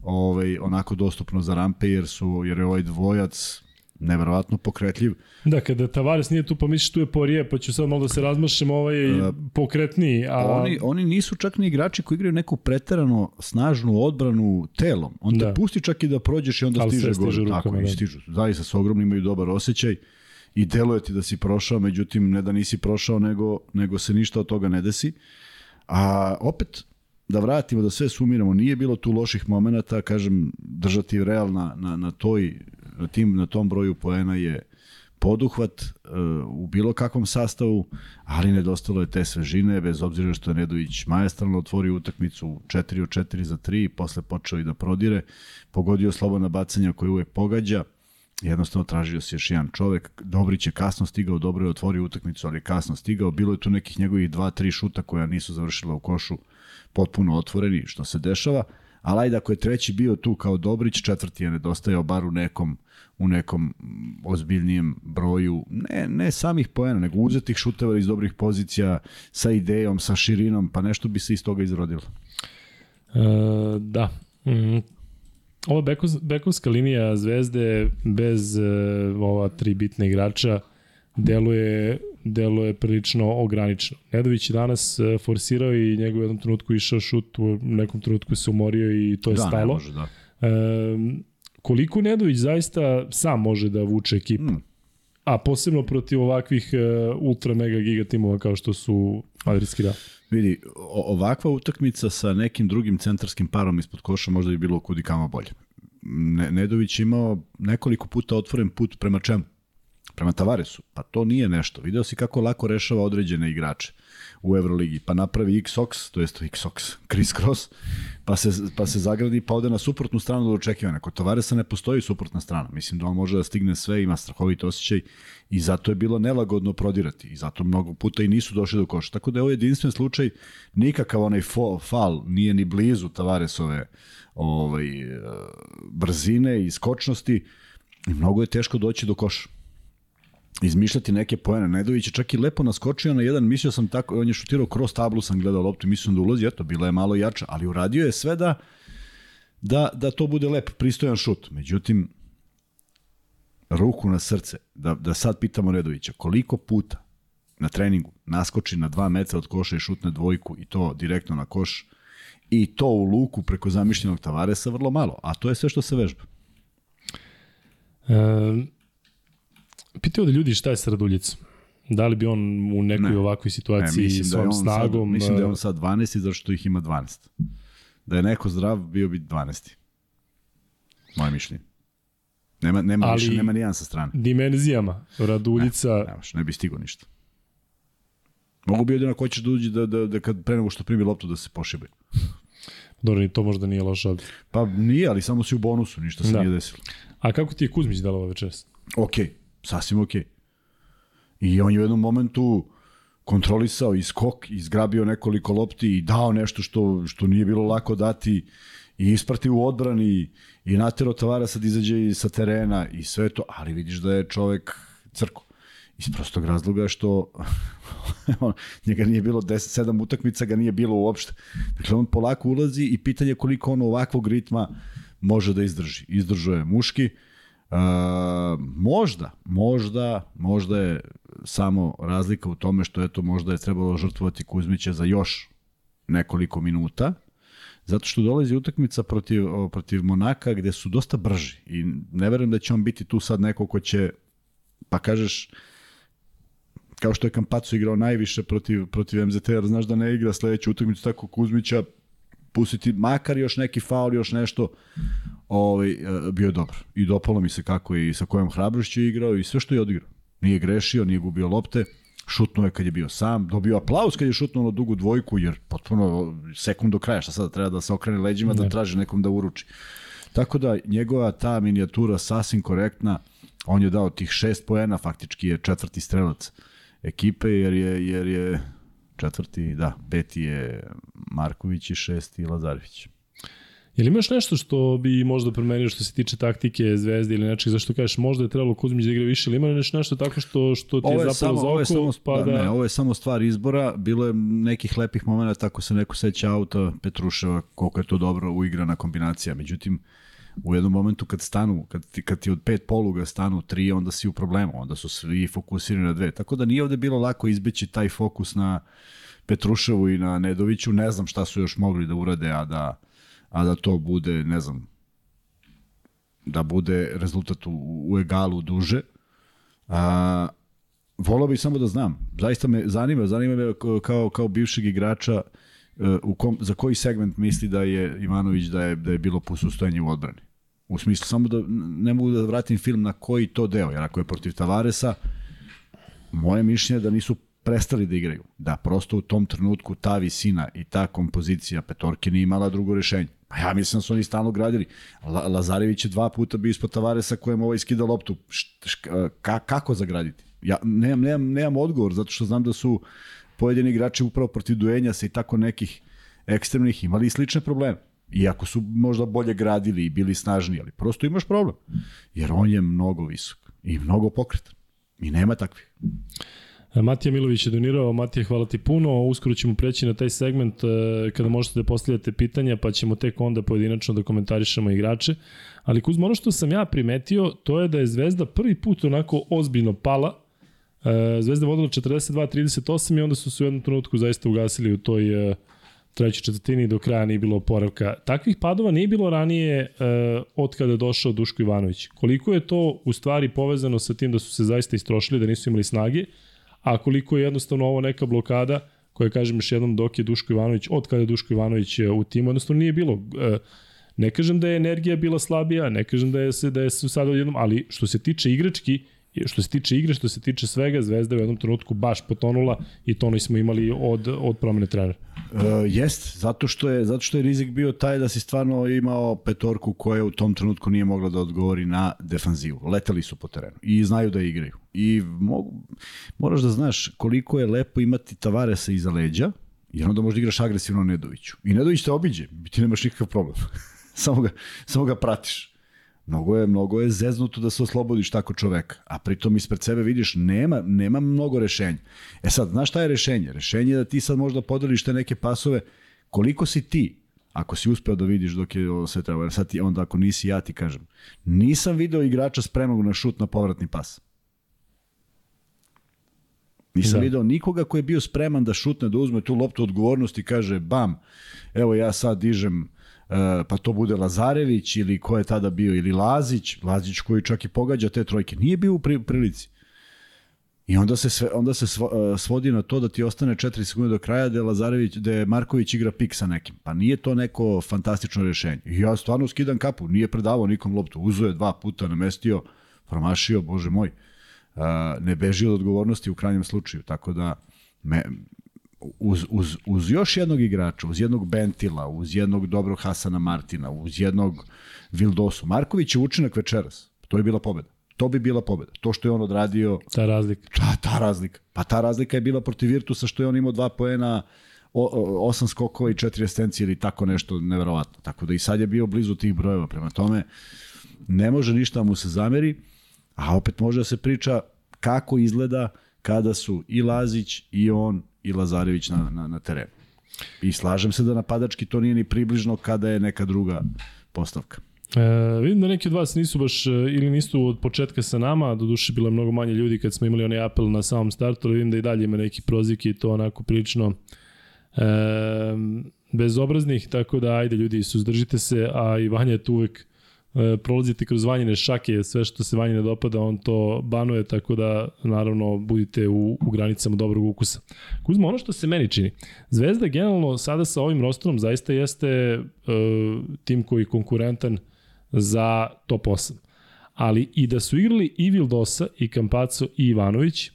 ovaj, onako dostupno za rampe, jer, su, jer je ovaj dvojac neverovatno pokretljiv. Da, kada Tavares nije tu, pa misliš tu je Porije, pa ću sad malo da se razmašem, ovaj je uh, pokretniji. A... Oni, oni nisu čak ni igrači koji igraju neku preterano snažnu odbranu telom. On da. te pusti čak i da prođeš i onda Ali stiže gore. Rukama, Tako, da. i stižu. Zaista sa ogromnim imaju dobar osjećaj i deluje ti da si prošao, međutim ne da nisi prošao, nego, nego se ništa od toga ne desi. A opet, da vratimo, da sve sumiramo, nije bilo tu loših momenata, kažem, držati real na, na, na toj na, tim, na tom broju poena je poduhvat uh, u bilo kakvom sastavu, ali nedostalo je te svežine, bez obzira što je Nedović majestralno otvorio utakmicu 4 od 4 za 3, posle počeo i da prodire, pogodio slobodna bacanja koje uvek pogađa, jednostavno tražio se još jedan čovek, Dobrić je kasno stigao, dobro je otvorio utakmicu, ali je kasno stigao, bilo je tu nekih njegovih 2-3 šuta koja nisu završila u košu potpuno otvoreni, što se dešava, ali ajde ako je treći bio tu kao Dobrić, četvrti je nedostajao bar u nekom u nekom ozbiljnijem broju, ne, ne samih poena, nego uzetih šuteva iz dobrih pozicija, sa idejom, sa širinom, pa nešto bi se iz toga izrodilo. E, da. Mm. Ova bekovska linija Zvezde bez uh, ova tri bitne igrača deluje deluje prilično ograničeno. Nedović je danas e, forsirao i njegov u jednom trenutku išao šut, u nekom trenutku se umorio i to je da, stalo. Može, da. E, koliko Nedović zaista sam može da vuče ekipu? Mm. A posebno protiv ovakvih uh, ultra mega giga timova kao što su Madridski da. Vidi, ovakva utakmica sa nekim drugim centarskim parom ispod koša možda bi bilo kudi kama bolje. Ne, Nedović imao nekoliko puta otvoren put prema čemu? prema Tavaresu. Pa to nije nešto. Video si kako lako rešava određene igrače u Euroligi. Pa napravi X-Ox, to jest X-Ox, Chris Cross, pa se, pa se zagradi pa ode na suprotnu stranu do očekivanja. Kod Tavaresa ne postoji suprotna strana. Mislim da on može da stigne sve, ima strahovit osjećaj i zato je bilo nelagodno prodirati i zato mnogo puta i nisu došli do koša. Tako da je ovo jedinstven slučaj, nikakav onaj fo, fal nije ni blizu Tavaresove ovaj, brzine i skočnosti i mnogo je teško doći do koša izmišljati neke poene. Nedović je čak i lepo naskočio na jedan, mislio sam tako, on je šutirao kroz tablu, sam gledao loptu, mislio da ulazi, eto, bila je malo jača, ali uradio je sve da, da, da to bude lep, pristojan šut. Međutim, ruku na srce, da, da sad pitamo Nedovića, koliko puta na treningu naskoči na dva metra od koša i šutne dvojku i to direktno na koš i to u luku preko zamišljenog Tavaresa vrlo malo, a to je sve što se vežba. Pitao da ljudi šta je sa Raduljicom. Da li bi on u nekoj ne. ovakvoj situaciji ne, s ovom da snagom... Sad, mislim da je on sad 12 zato što ih ima 12. Da je neko zdrav, bio bi 12. Moje mišljenje. Nema, nema Ali- više, nema nijedan sa strane. Dimenzijama, Raduljica, Nemaš, ne bi stigo ništa. Mogu bi jedino ako hoćeš da uđi da, da, da kad pre nego što primi loptu da se pošibe. dobro, ni to možda nije loša. Pa nije, ali samo si u bonusu, ništa se Da. nije desilo. A kako ti je Kuzmić delovao večeras? Ok, sasvim ok. I on je u jednom momentu kontrolisao i skok, izgrabio nekoliko lopti i dao nešto što, što nije bilo lako dati i isprati u odbrani i natero Tavarasa da izađe i sa terena i sve to, ali vidiš da je čovek crko. Iz prostog razloga što njega nije bilo 10 7 utakmica ga nije bilo uopšte. Dakle on polako ulazi i pitanje je koliko on ovakvog ritma može da izdrži. Izdržao je muški. Uh, možda, možda, možda je samo razlika u tome što eto možda je trebalo žrtvovati Kuzmića za još nekoliko minuta, zato što dolazi utakmica protiv, protiv Monaka gde su dosta brži i ne verujem da će on biti tu sad neko ko će, pa kažeš, kao što je Kampacu igrao najviše protiv, protiv MZT, jer znaš da ne igra sledeću utakmicu tako Kuzmića, pustiti makar još neki faul, još nešto, ovaj, e, bio je dobar. I dopalo mi se kako je i sa kojom hrabrošću je igrao i sve što je odigrao. Nije grešio, nije gubio lopte, šutnuo je kad je bio sam, dobio aplauz kad je šutnuo na dugu dvojku, jer potpuno sekund do kraja, šta sada treba da se okrene leđima, da traži nekom da uruči. Tako da njegova ta minijatura sasvim korektna, on je dao tih šest poena, faktički je četvrti strelac ekipe, jer je, jer je četvrti, da, peti je Marković i šesti Lazarević. Je li imaš nešto što bi možda promenio što se tiče taktike Zvezde ili nečeg, zašto kažeš možda je trebalo Kuzmić da igra više, ili ima nešto, nešto tako što, što ti je, je, zapalo za oko, samo, pa da, da... ne, ovo je samo stvar izbora. Bilo je nekih lepih momenta, tako se neko seća auta Petruševa, koliko je to dobro uigrana kombinacija. Međutim, u jednom momentu kad stanu, kad ti, kad ti od pet poluga stanu tri, onda si u problemu, onda su svi fokusirani na dve. Tako da nije ovde bilo lako izbeći taj fokus na Petruševu i na Nedoviću. Ne znam šta su još mogli da urade, a da, a da to bude, ne znam, da bude rezultat u, u egalu duže. A, volao bih samo da znam. Zaista me zanima, zanima me kao, kao bivšeg igrača e, u kom, za koji segment misli da je Ivanović da je, da je bilo posustojanje u odbrani. U smislu, samo da ne mogu da vratim film na koji to deo, jer ako je protiv Tavaresa, moje mišljenje je da nisu prestali da igraju. Da, prosto u tom trenutku ta visina i ta kompozicija petorke nije imala drugo rešenje. Pa ja mislim da su oni stalno gradili. La, Lazarević je dva puta bio ispod Tavaresa kojem ovaj skida loptu. Š, š, ka, kako zagraditi? Ja nemam, nemam, nemam odgovor, zato što znam da su pojedini igrači upravo protiv duenja se i tako nekih ekstremnih imali i slične probleme. Iako su možda bolje gradili i bili snažniji, ali prosto imaš problem. Jer on je mnogo visok i mnogo pokretan. I nema takvih. Matija Milović je donirao, Matija hvala ti puno, uskoro ćemo preći na taj segment e, kada možete da postavljate pitanja, pa ćemo tek onda pojedinačno da komentarišemo igrače. Ali Kuzma, ono što sam ja primetio, to je da je Zvezda prvi put onako ozbiljno pala. E, Zvezda vodila 42-38 i onda su se u jednom trenutku zaista ugasili u toj e, trećoj četvrtini do kraja nije bilo oporavka. Takvih padova nije bilo ranije e, od kada je došao Duško Ivanović. Koliko je to u stvari povezano sa tim da su se zaista istrošili, da nisu imali snage, a koliko je jednostavno ovo neka blokada koja kažem još jednom dok je Duško Ivanović, od kada je Duško Ivanović e, u timu, jednostavno nije bilo. E, ne kažem da je energija bila slabija, ne kažem da je se da je se sada odjednom, ali što se tiče igrački, što se tiče igre, što se tiče svega, Zvezda je u jednom trenutku baš potonula i to smo imali od, od promene trenera. Uh, jest, zato što, je, zato što je rizik bio taj da si stvarno imao petorku koja u tom trenutku nije mogla da odgovori na defanzivu. Leteli su po terenu i znaju da igraju. I mogu, moraš da znaš koliko je lepo imati Tavaresa iza leđa, jer onda možda igraš agresivno Nedoviću. I Nedović te obiđe, ti nemaš nikakav problem. samo, ga, samo ga pratiš. Mnogo je, mnogo je zeznuto da se oslobodiš tako čoveka, a pritom ispred sebe vidiš nema, nema mnogo rešenja. E sad, znaš šta je rešenje? Rešenje je da ti sad možda podeliš te neke pasove, koliko si ti, ako si uspeo da vidiš dok je ovo sve treba, jer sad ti, onda ako nisi ja ti kažem, nisam video igrača spremnog na šut na povratni pas. Nisam Da. video nikoga ko je bio spreman da šutne, da uzme tu loptu odgovornosti i kaže bam, evo ja sad dižem pa to bude Lazarević ili ko je tada bio, ili Lazić, Lazić koji čak i pogađa te trojke, nije bio u pri, prilici. I onda se sve, onda se svo, svodi na to da ti ostane 4 sekunde do kraja da Lazarević da Marković igra pik sa nekim. Pa nije to neko fantastično rešenje. I ja stvarno skidam kapu, nije predavao nikom loptu, uzo je dva puta, namestio, promašio, bože moj. ne beži od odgovornosti u krajnjem slučaju, tako da me, uz, uz, uz još jednog igrača, uz jednog Bentila, uz jednog dobrog Hasana Martina, uz jednog Vildosu. Marković je učinak večeras. To je bila pobeda. To bi bila pobeda. To što je on odradio... Ta razlika. Ta, ta razlika. Pa ta razlika je bila protiv Virtusa što je on imao dva poena, o, osam skokova i četiri estencije ili tako nešto neverovatno. Tako da i sad je bio blizu tih brojeva. Prema tome, ne može ništa mu se zameri, a opet može da se priča kako izgleda kada su i Lazić i on i Lazarević na, na, na terenu. I slažem se da napadački to nije ni približno kada je neka druga postavka. E, vidim da neki od vas nisu baš, e, ili nisu od početka sa nama, do duše bilo je mnogo manje ljudi kad smo imali onaj apel na samom startu, ali vidim da i dalje ima neki prozivki i to onako prilično e, bezobraznih, tako da ajde ljudi, suzdržite se, a i Vanja je tu uvek prolazite kroz vanjine šake, sve što se vanjine dopada, on to banuje, tako da naravno budite u, u granicama dobrog ukusa. Kuzma, ono što se meni čini, Zvezda generalno sada sa ovim rosterom zaista jeste e, tim koji je konkurentan za top 8. Ali i da su igrali i Vildosa, i Kampaco, i Ivanović,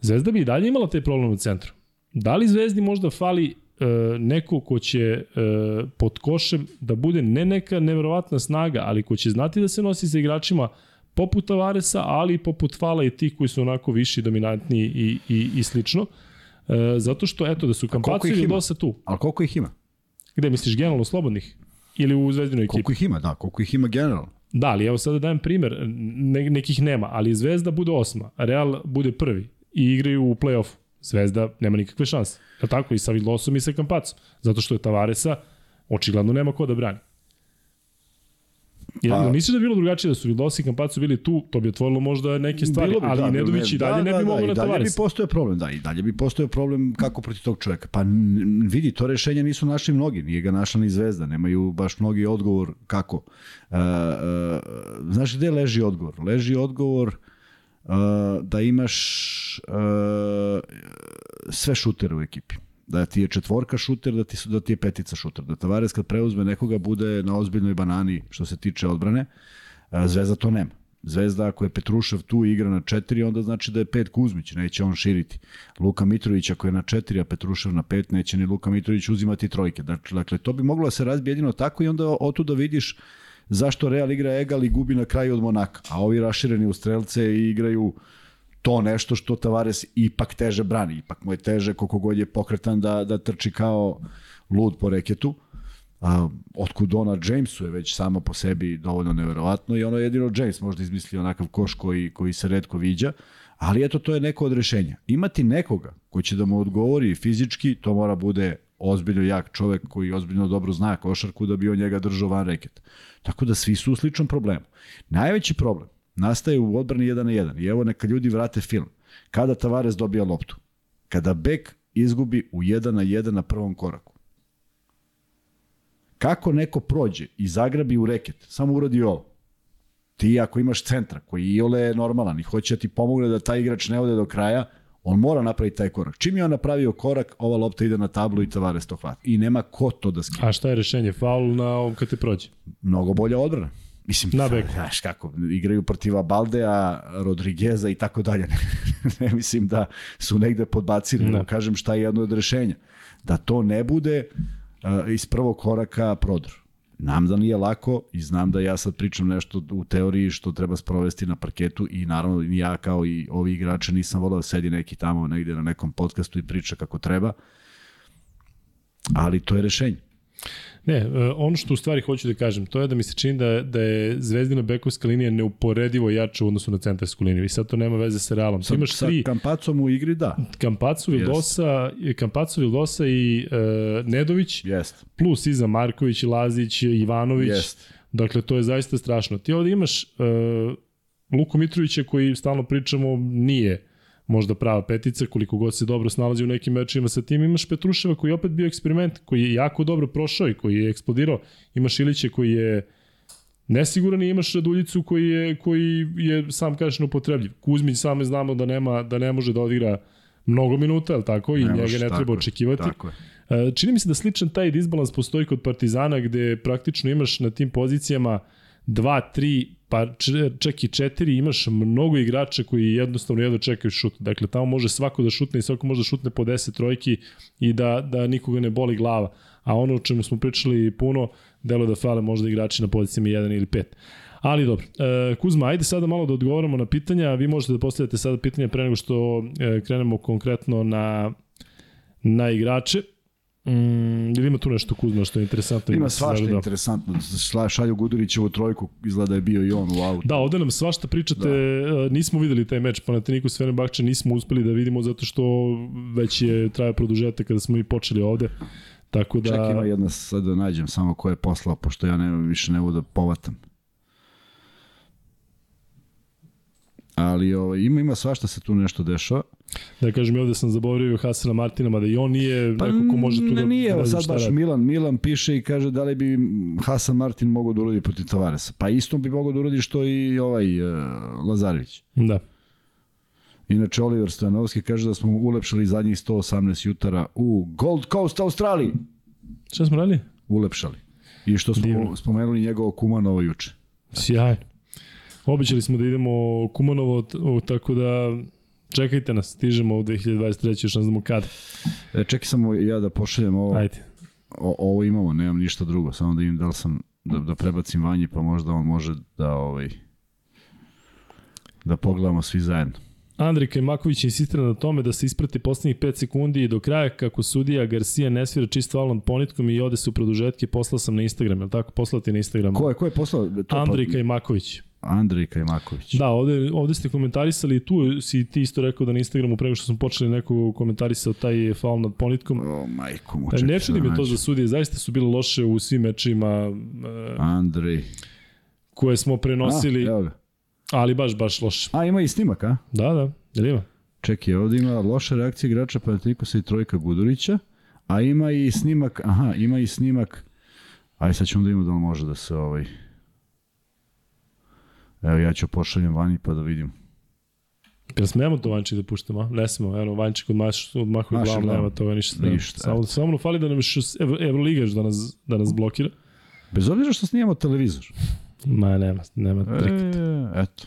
Zvezda bi i dalje imala taj problem u centru. Da li Zvezdi možda fali e, neko ko će e, pod košem da bude ne neka neverovatna snaga, ali ko će znati da se nosi sa igračima poput Tavaresa, ali i poput Fala i tih koji su onako viši, dominantni i, i, i slično. E, zato što, eto, da su Kampaco i Vildosa tu. Ali koliko ih ima? Gde misliš, generalno slobodnih? Ili u zvezdinoj ekipi. Koliko ih ima, da, koliko ih ima generalno. Da, ali evo sada dajem primer, ne, nekih nema, ali Zvezda bude osma, Real bude prvi i igraju u play-offu. Zvezda nema nikakve šanse. Je tako? I sa Vildosom i sa Kampacom. Zato što je Tavaresa očigledno nema ko da brani. Ja, pa, misliš da bi bilo drugačije da su Vildosi i Kampacu bili tu, to bi otvorilo možda neke stvari, bi, ali da, Nedović i dalje da, ne bi da, mogao da, na Tavares. I dalje bi postojao problem, da, i dalje bi postojao problem kako protiv tog čoveka. Pa vidi, to rešenje nisu našli mnogi, nije ga našla ni Zvezda, nemaju baš mnogi odgovor kako. Uh, uh, znaš gde leži odgovor? Leži odgovor uh, da imaš uh, sve šutere u ekipi da ti je četvorka šuter, da ti, su, da ti je petica šuter. Da Tavares kad preuzme nekoga bude na ozbiljnoj banani što se tiče odbrane, Zvezda to nema. Zvezda ako je Petrušev tu igra na četiri, onda znači da je pet Kuzmić, neće on širiti. Luka Mitrović ako je na četiri, a Petrušev na pet, neće ni Luka Mitrović uzimati trojke. Dakle, to bi moglo da se razbije jedino tako i onda otu da vidiš zašto Real igra egal i gubi na kraju od Monaka, a ovi rašireni u strelce igraju to nešto što Tavares ipak teže brani. Ipak mu je teže koliko god je pokretan da, da trči kao lud po reketu. A, otkud ona Jamesu je već samo po sebi dovoljno neverovatno i ono jedino James možda izmislio onakav koš koji, koji se redko viđa, ali eto to je neko od rešenja. Imati nekoga ko će da mu odgovori fizički, to mora bude ozbiljno jak čovek koji ozbiljno dobro zna košarku da bi on njega držao van reket. Tako da svi su u sličnom problemu. Najveći problem nastaje u odbrani 1 na 1. I evo neka ljudi vrate film. Kada Tavares dobija loptu? Kada bek izgubi u 1 na 1 na prvom koraku. Kako neko prođe i zagrabi u reket, samo uradi ovo. Ti ako imaš centra koji i ole je normalan i hoće da ti pomogne da taj igrač ne ode do kraja, on mora napraviti taj korak. Čim je on napravio korak, ova lopta ide na tablu i Tavares to hvata. I nema ko to da skine. A šta je rešenje? Faul na ovom kad te prođe? Mnogo bolja odbrana. Mislim, na beku. Znaš kako, igraju protiv Baldea, Rodrigueza i tako dalje. ne mislim da su negde podbacili, da kažem šta je jedno od rešenja. Da to ne bude uh, iz prvog koraka prodor. Nam da nije lako i znam da ja sad pričam nešto u teoriji što treba sprovesti na parketu i naravno i ja kao i ovi igrači nisam volao da sedi neki tamo negde na nekom podcastu i priča kako treba, ali to je rešenje. Ne, e, ono što u stvari hoću da kažem, to je da mi se čini da, da je Zvezdina bekovska linija neuporedivo jača u odnosu na centarsku liniju i sad to nema veze sa Realom. Sa, imaš sa tri, Kampacom u igri, da. Kampacu, Vildosa, yes. Kampacu, Vildosa i uh, Nedović, yes. plus iza Marković, Lazić, Ivanović. Yes. Dakle, to je zaista strašno. Ti ovde imaš uh, Luku Mitrovića koji stalno pričamo nije možda prava petica, koliko god se dobro snalazi u nekim mečima sa tim. Imaš Petruševa koji je opet bio eksperiment, koji je jako dobro prošao i koji je eksplodirao. Imaš Ilića koji je Nesiguran je imaš Raduljicu koji je, koji je sam kažeš neupotrebljiv. Kuzmić same znamo da nema da ne može da odigra mnogo minuta, je tako? I Ne njega ne tako treba je, očekivati. Tako je. E, Čini mi se da sličan taj disbalans postoji kod Partizana gde praktično imaš na tim pozicijama 2, 3, pa čak i 4, imaš mnogo igrača koji jednostavno jedno čekaju šut. Dakle, tamo može svako da šutne i svako može da šutne po 10 trojki i da, da nikoga ne boli glava. A ono o čemu smo pričali puno, delo da fale možda igrači na pozicijama 1 ili 5. Ali dobro, e, Kuzma, ajde sada malo da odgovorimo na pitanja. Vi možete da postavljate sada pitanja pre nego što e, krenemo konkretno na, na igrače. Mm, ili ima tu nešto Kuzma što je interesantno? Ima svašta zagledao? interesantno. Šla- Šalju Gudurićevu trojku, izgleda da je bio i on u autu. Da, ovde nam svašta pričate, da. nismo videli taj meč Panathinaikos Fenerbahče, nismo uspeli da vidimo zato što već je traje produžetak kada smo i počeli ovde. Tako da... Ček, ima jedna, sad da nađem samo ko je poslao, pošto ja ne, više ne mogu da povatam. Ali ovaj, ima, ima svašta se tu nešto dešava. Da kažem, ovde sam zaboravio Hasana Martina, mada i on nije Pa neko ko može tu ne, da... nije, znam sad baš radi. Milan, Milan piše i kaže da li bi Hasan Martin mogao da uradi protiv Tavaresa. Pa isto bi mogao da uradi što i ovaj uh, Lazarević. Da. Inače, Oliver Stojanovski kaže da smo ulepšali zadnjih 118 jutara u Gold Coast, Australiji. Šta smo radili? Ulepšali. I što smo Divno. spomenuli njegovo Kumanovo juče. Sjajno. Običali smo da idemo Kumanovo, tako da čekajte nas, stižemo u 2023. još ne znamo kada. E, čekaj samo ja da pošaljem ovo. Ajde. O, ovo imamo, nemam ništa drugo, samo da im da li sam da, da prebacim vanji, pa možda on može da ovaj da pogledamo svi zajedno. Andrej Kajmaković insistira na tome da se isprati poslednjih 5 sekundi i do kraja kako sudija Garcia ne svira čist falon ponitkom i ode se u produžetke, poslao sam na Instagram, je li tako? Poslati na Instagram. Ko je, ko je poslao? To Andrej pa, Kajmaković. Andrej Kajmaković. Da, ovde, ovde ste komentarisali tu si ti isto rekao da na Instagramu prego što smo počeli neko komentarisao taj faul nad ponitkom. O, majko mu, E, čekaj ne čudi me to za sudije, zaista su bile loše u svim mečima e, Andrej. koje smo prenosili, A, evo ga. ali baš, baš loše. A, ima i snimak, a? Da, da, jel ima? Čekaj, ovde ima loša reakcija igrača Panathinaikosa i trojka Gudurića, a ima i snimak, aha, ima i snimak, aj sad ćemo da vidimo da li može da se ovaj... Evo, ja ću pošaljem vani pa da vidim. Jel smemo to Vančik da puštamo? a? Ne smemo, eno, Vančik odmaš, odmahuje Maše glavom, glavom. nema toga ništa. Ništa, Samo, samo nam fali da nam još Ev- Evroliga još da nas, da nas blokira. Bez obzira što snijemo televizor. Ma, nema, nema trik. E, eto.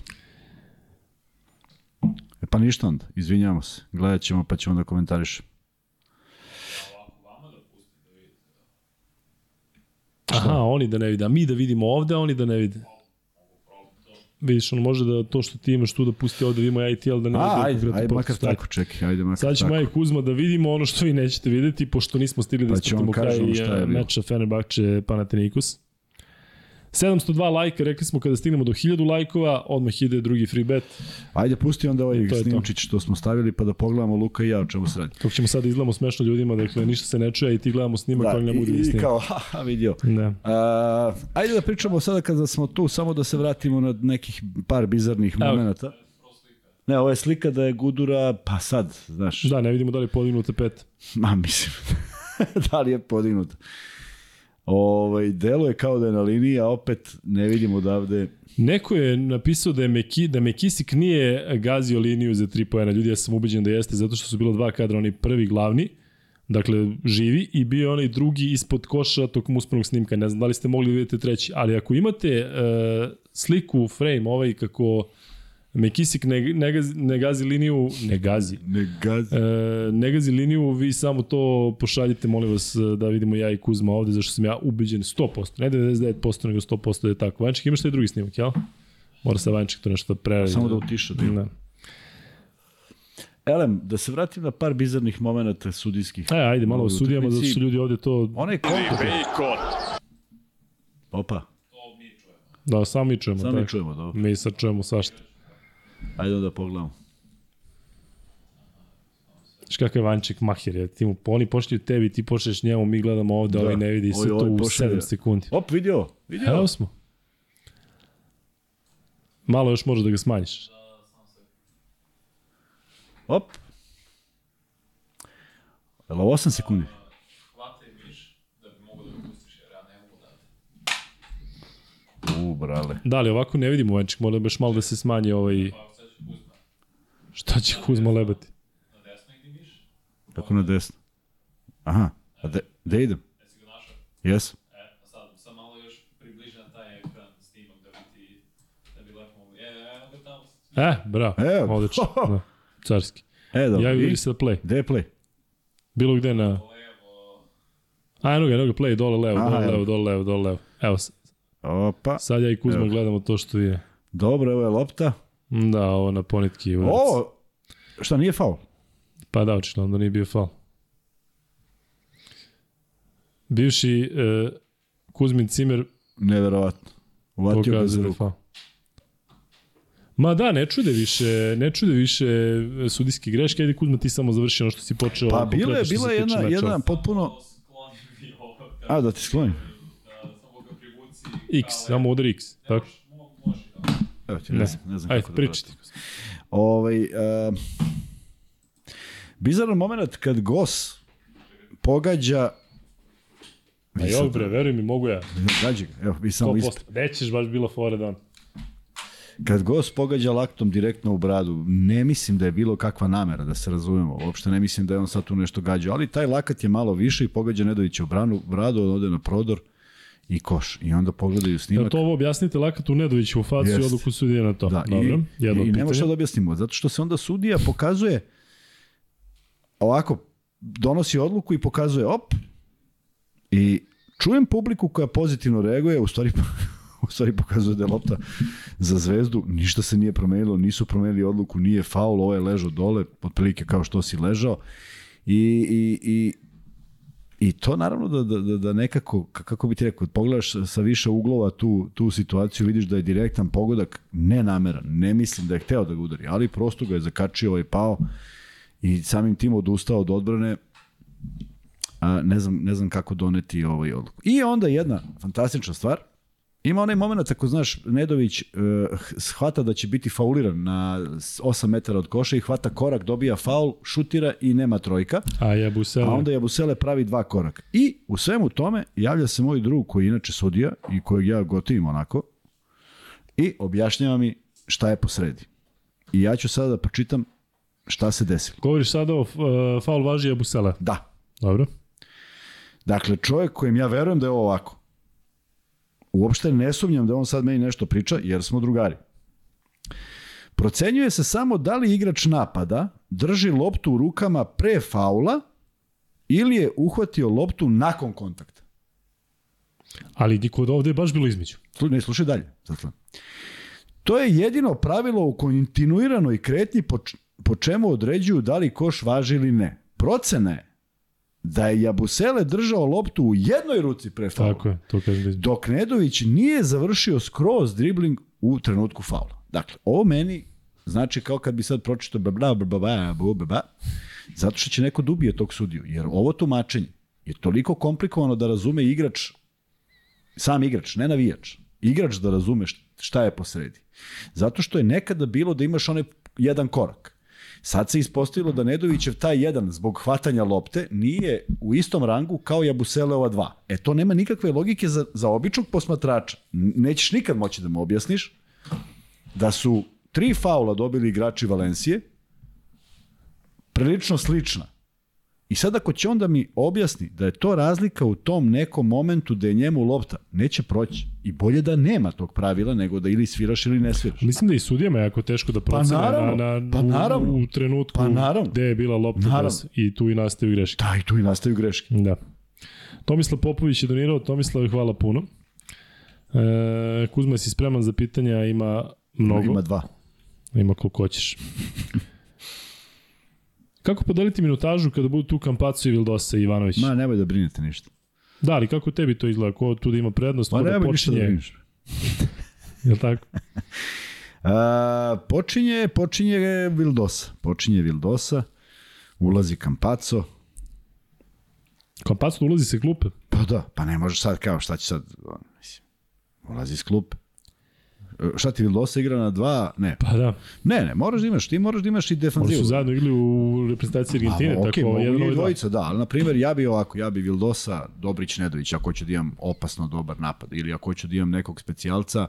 E, pa ništa onda, izvinjamo se. Gledat ćemo pa ćemo da komentarišemo. Aha, oni da ne vide, a mi da vidimo ovde, a oni da ne vide. Vidiš, on može da to što ti imaš tu da pusti ovde, vidimo ja i ti, ali da ne A, vidi ajde, ajde, makar tako, čekaj, ajde, makar Sad ćemo tako. ja i Kuzma da vidimo ono što vi nećete videti, pošto nismo stigli da Pa ispratimo kraj bilo. meča Fenerbahče Panathinaikos. 702 lajka, rekli smo kada stignemo do 1000 lajkova, odmah ide drugi free bet. Ajde, pusti onda ovaj snimčić što smo stavili pa da pogledamo Luka i ja o čemu se radi. Kako ćemo sad da izgledamo smešno ljudima, dakle ništa se ne čuje i ti gledamo snimak da, ne bude da i snima. kao, haha, vidio. Da. A, ajde da pričamo sada kada smo tu, samo da se vratimo na nekih par bizarnih momenta. Ne, ovo je slika da je Gudura, pa sad, znaš, da, ne vidimo da li je podignute pet. ma mislim, da li je podignut. Ovaj, deluje kao da je na liniji, a opet ne vidimo odavde. Neko je napisao da je Meki, da Mekisik nije gazio liniju za 3 poena. Ljudi, ja sam ubeđen da jeste, zato što su bilo dva kadra, onaj prvi glavni, dakle živi, i bio je onaj drugi ispod koša tokom uspravnog snimka. Ne znam da li ste mogli vidite treći, ali ako imate uh, sliku, frame, ovaj kako Mekisik ne, ne, gazi, ne gazi liniju, ne gazi, Ne gazi. E, ne gazi liniju, vi samo to pošaljite, molim vas, da vidimo ja i Kuzma ovde, zašto sam ja ubeđen 100%, ne 99%, nego 100% da je tako. Vanček, imaš taj drugi snimak, jel? Mora sa Vanček to nešto da preradi. Samo da utiša. Da. Da. Elem, da se vratim na par bizarnih momenta sudijskih. E, ajde, malo o sudijama, zato što ljudi ovde to... Onaj kontakt. Opa, Da, sami mi čujemo. samo mi tako. čujemo, dobro. Mi sad čujemo svašta. Ajde onda pogledamo. Znaš kakav je Vanček maher je, ti mu, oni pošlju tebi, ti pošlješ njemu, mi gledamo ovde, Da. ovaj ne vidi to ovaj u pošalje. 7 sekundi. Op, vidio, vidio. Evo smo. Malo još može da ga smanjiš. Op. Jel ovo 8 sekundi? Da da da... U, brale. Da li ovako ne vidimo Venčik, mora baš malo da se smanji ovaj... Kuzma? Šta će Kuzma lebati? Na desno ide miš? Kako na desno? Aha, a de, de idem? Jesi ga našao? Jesam. E, bravo, e, odlično. Da, carski. E, dobro. Ja vidim se da play. Gde je play? Bilo gde na... A, eno ga, play, dole levo, Aha, dole levo, dole levo, dole levo. Evo, Opa. sad ja i Kuzma evo. gledamo to što je. Dobro, evo je lopta. Da, ovo na ponitki udarac. O, šta nije faul? Pa da, očigledno da nije bio faul. Bivši e, Kuzmin Cimer Neverovatno. Uvatio je ruku. faul. Ma da, ne čude više, ne čude više sudijske greške. Ajde Kuzma, ti samo završi ono što si počeo. Pa bila je, bila je jedna, jedna potpuno... A, da ti sklonim. Da, samo ga privuci. X, samo udar X. Tako? Može, da. Evo ti, ne, Ne. znam, ne znam Ajde, kako da pričajte. Ovaj, uh, bizaran moment kad Gos pogađa A jok bre, veruj mi, mogu ja. Gađi ga, evo, vi samo isp... 100%. Nećeš baš bilo fore da on. Kad Gos pogađa laktom direktno u bradu, ne mislim da je bilo kakva namera, da se razumemo. Uopšte ne mislim da je on sad tu nešto gađao, ali taj lakat je malo više i pogađa Nedovića u branu, bradu, on ode na prodor i koš. I onda pogledaju snimak. to ovo objasnite Lakatu Nedoviću u facu i Jest. odluku sudije na to? Da, Dobro, i, jedno i, i pitanje. šta da objasnimo, zato što se onda sudija pokazuje ovako, donosi odluku i pokazuje op i čujem publiku koja pozitivno reaguje, u stvari, u stvari pokazuje da je lopta za zvezdu, ništa se nije promenilo, nisu promenili odluku, nije faul, ovo je ležao dole, otprilike kao što si ležao i, i, i I to naravno da, da, da, da nekako, kako bi ti rekao, pogledaš sa- više uglova tu, tu situaciju, vidiš da je direktan pogodak nenameran. Ne mislim da je hteo da ga udari, ali prosto ga je zakačio ovaj pao i samim tim odustao od odbrane a, ne, znam, ne znam kako doneti ovaj odluku. I onda jedna fantastična stvar, ima onaj moment ako znaš Nedović uh, shvata da će biti fauliran na 8 metara od koša i hvata korak, dobija faul, šutira i nema trojka. A je Busele. A onda Jabusele pravi dva koraka. I u svemu tome javlja se moj drug koji je inače sudija i kojeg ja gotivim onako i objašnjava mi šta je posredi. I ja ću sada da pročitam šta se desilo. Govoriš sada o uh, faul važi Busele. Da. Dobro. Dakle, čovjek kojem ja verujem da je ovo ovako. Uopšte ne sumnjam da on sad meni nešto priča, jer smo drugari. Procenjuje se samo da li igrač napada drži loptu u rukama pre faula ili je uhvatio loptu nakon kontakta. Ali di kod ovde je baš bilo između. Ne, slušaj dalje. Zato. To je jedino pravilo u kontinuiranoj kretnji po, po čemu određuju da li koš važi ili ne. Procena je da je Jabusele držao loptu u jednoj ruci pre faula. Tako je, to kažem. Da Dok Nedović nije završio skroz dribling u trenutku faula. Dakle, ovo meni znači kao kad bi sad pročitao bla bla ba ba bla bla zato što će neko dubije tog sudiju, jer ovo tumačenje je toliko komplikovano da razume igrač, sam igrač, ne navijač, igrač da razume šta je po sredi. Zato što je nekada bilo da imaš onaj jedan korak. Sad se ispostavilo da Nedovićev taj jedan zbog hvatanja lopte nije u istom rangu kao Jabuseleova dva. E to nema nikakve logike za, za običnog posmatrača. Nećeš nikad moći da mu objasniš da su tri faula dobili igrači Valencije, prilično slična. I sad ako će on da mi objasni da je to razlika u tom nekom momentu da je njemu lopta, neće proći. I bolje da nema tog pravila nego da ili sviraš ili ne sviraš. Mislim da i sudijama je jako teško da procene naravno, na, na, pa naravno. u, u trenutku Pa naravno. gde je bila lopta Naravno. i tu i nastaju greške. Da, i tu i nastaju greške. Da. Tomislav Popović je donirao, Tomislav, hvala puno. E, Kuzma, si spreman za pitanja, ima mnogo. Ima dva. Ima koliko hoćeš. Kako podeliti minutažu kada budu tu Kampacu i Vildosa i Ivanović? Ma, nemoj da brinete ništa. Da, ali kako tebi to izgleda? Ko tu da ima prednost? Ma, ko da da počinje? brineš. Je li tako? A, počinje, počinje Vildosa. Počinje Vildosa, ulazi Campazzo. Kampacu ulazi se klupe. Pa da, pa ne možeš sad kao šta će sad, ono, mislim, ulazi iz klupe. Šta ti Vildosa igra na dva? Ne. Pa da, Ne, ne, moraš da imaš, ti moraš da imaš i defanzivu. su zajedno igli u reprezentaciji Argentine, A, okej, tako mogu jedan i ovaj dvojica, da, ali na primjer ja bi ovako, ja bi Vildosa, Dobrić, Nedović, ako hoću da imam opasno dobar napad, ili ako hoću da imam nekog specijalca,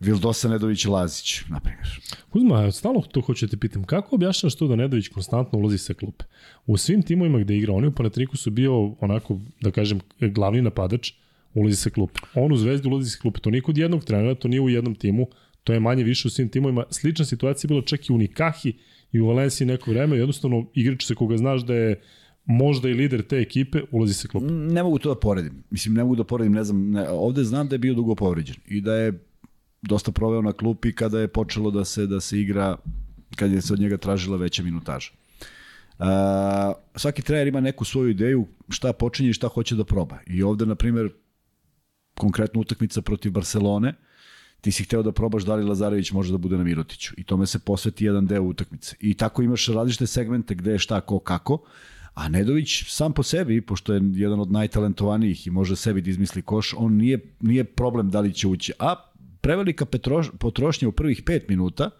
Vildosa, Nedović, Lazić, na primjer. Kuzma, stalno to hoću da pitam, kako objašnjavaš to da Nedović konstantno ulazi sa klupe? U svim timovima gde igra, oni u Panatriku su bio onako, da kažem, glavni napadač, ulazi sa klupe. On u Zvezdi ulazi sa klupe. To nije kod jednog trenera, to nije u jednom timu, to je manje više u svim timovima. Slična situacija je bila čak i u Nikahi i u Valenciji neko vreme. Jednostavno, igrač sa koga znaš da je možda i lider te ekipe, ulazi sa klupe. Ne mogu to da poredim. Mislim, ne mogu da poredim, ne znam, ne, ovde znam da je bio dugo povređen i da je dosta proveo na klupi kada je počelo da se da se igra, kad je se od njega tražila veća minutaža. Uh, svaki trener ima neku svoju ideju šta počinje i šta hoće da proba. I ovde, na primjer, konkretno utakmica protiv Barcelone, ti si hteo da probaš da li Lazarević može da bude na Mirotiću i tome se posveti jedan deo utakmice. I tako imaš različite segmente gde je šta, ko, kako, a Nedović sam po sebi, pošto je jedan od najtalentovanijih i može sebi da izmisli koš, on nije, nije problem da li će ući. A prevelika potrošnja u prvih pet minuta,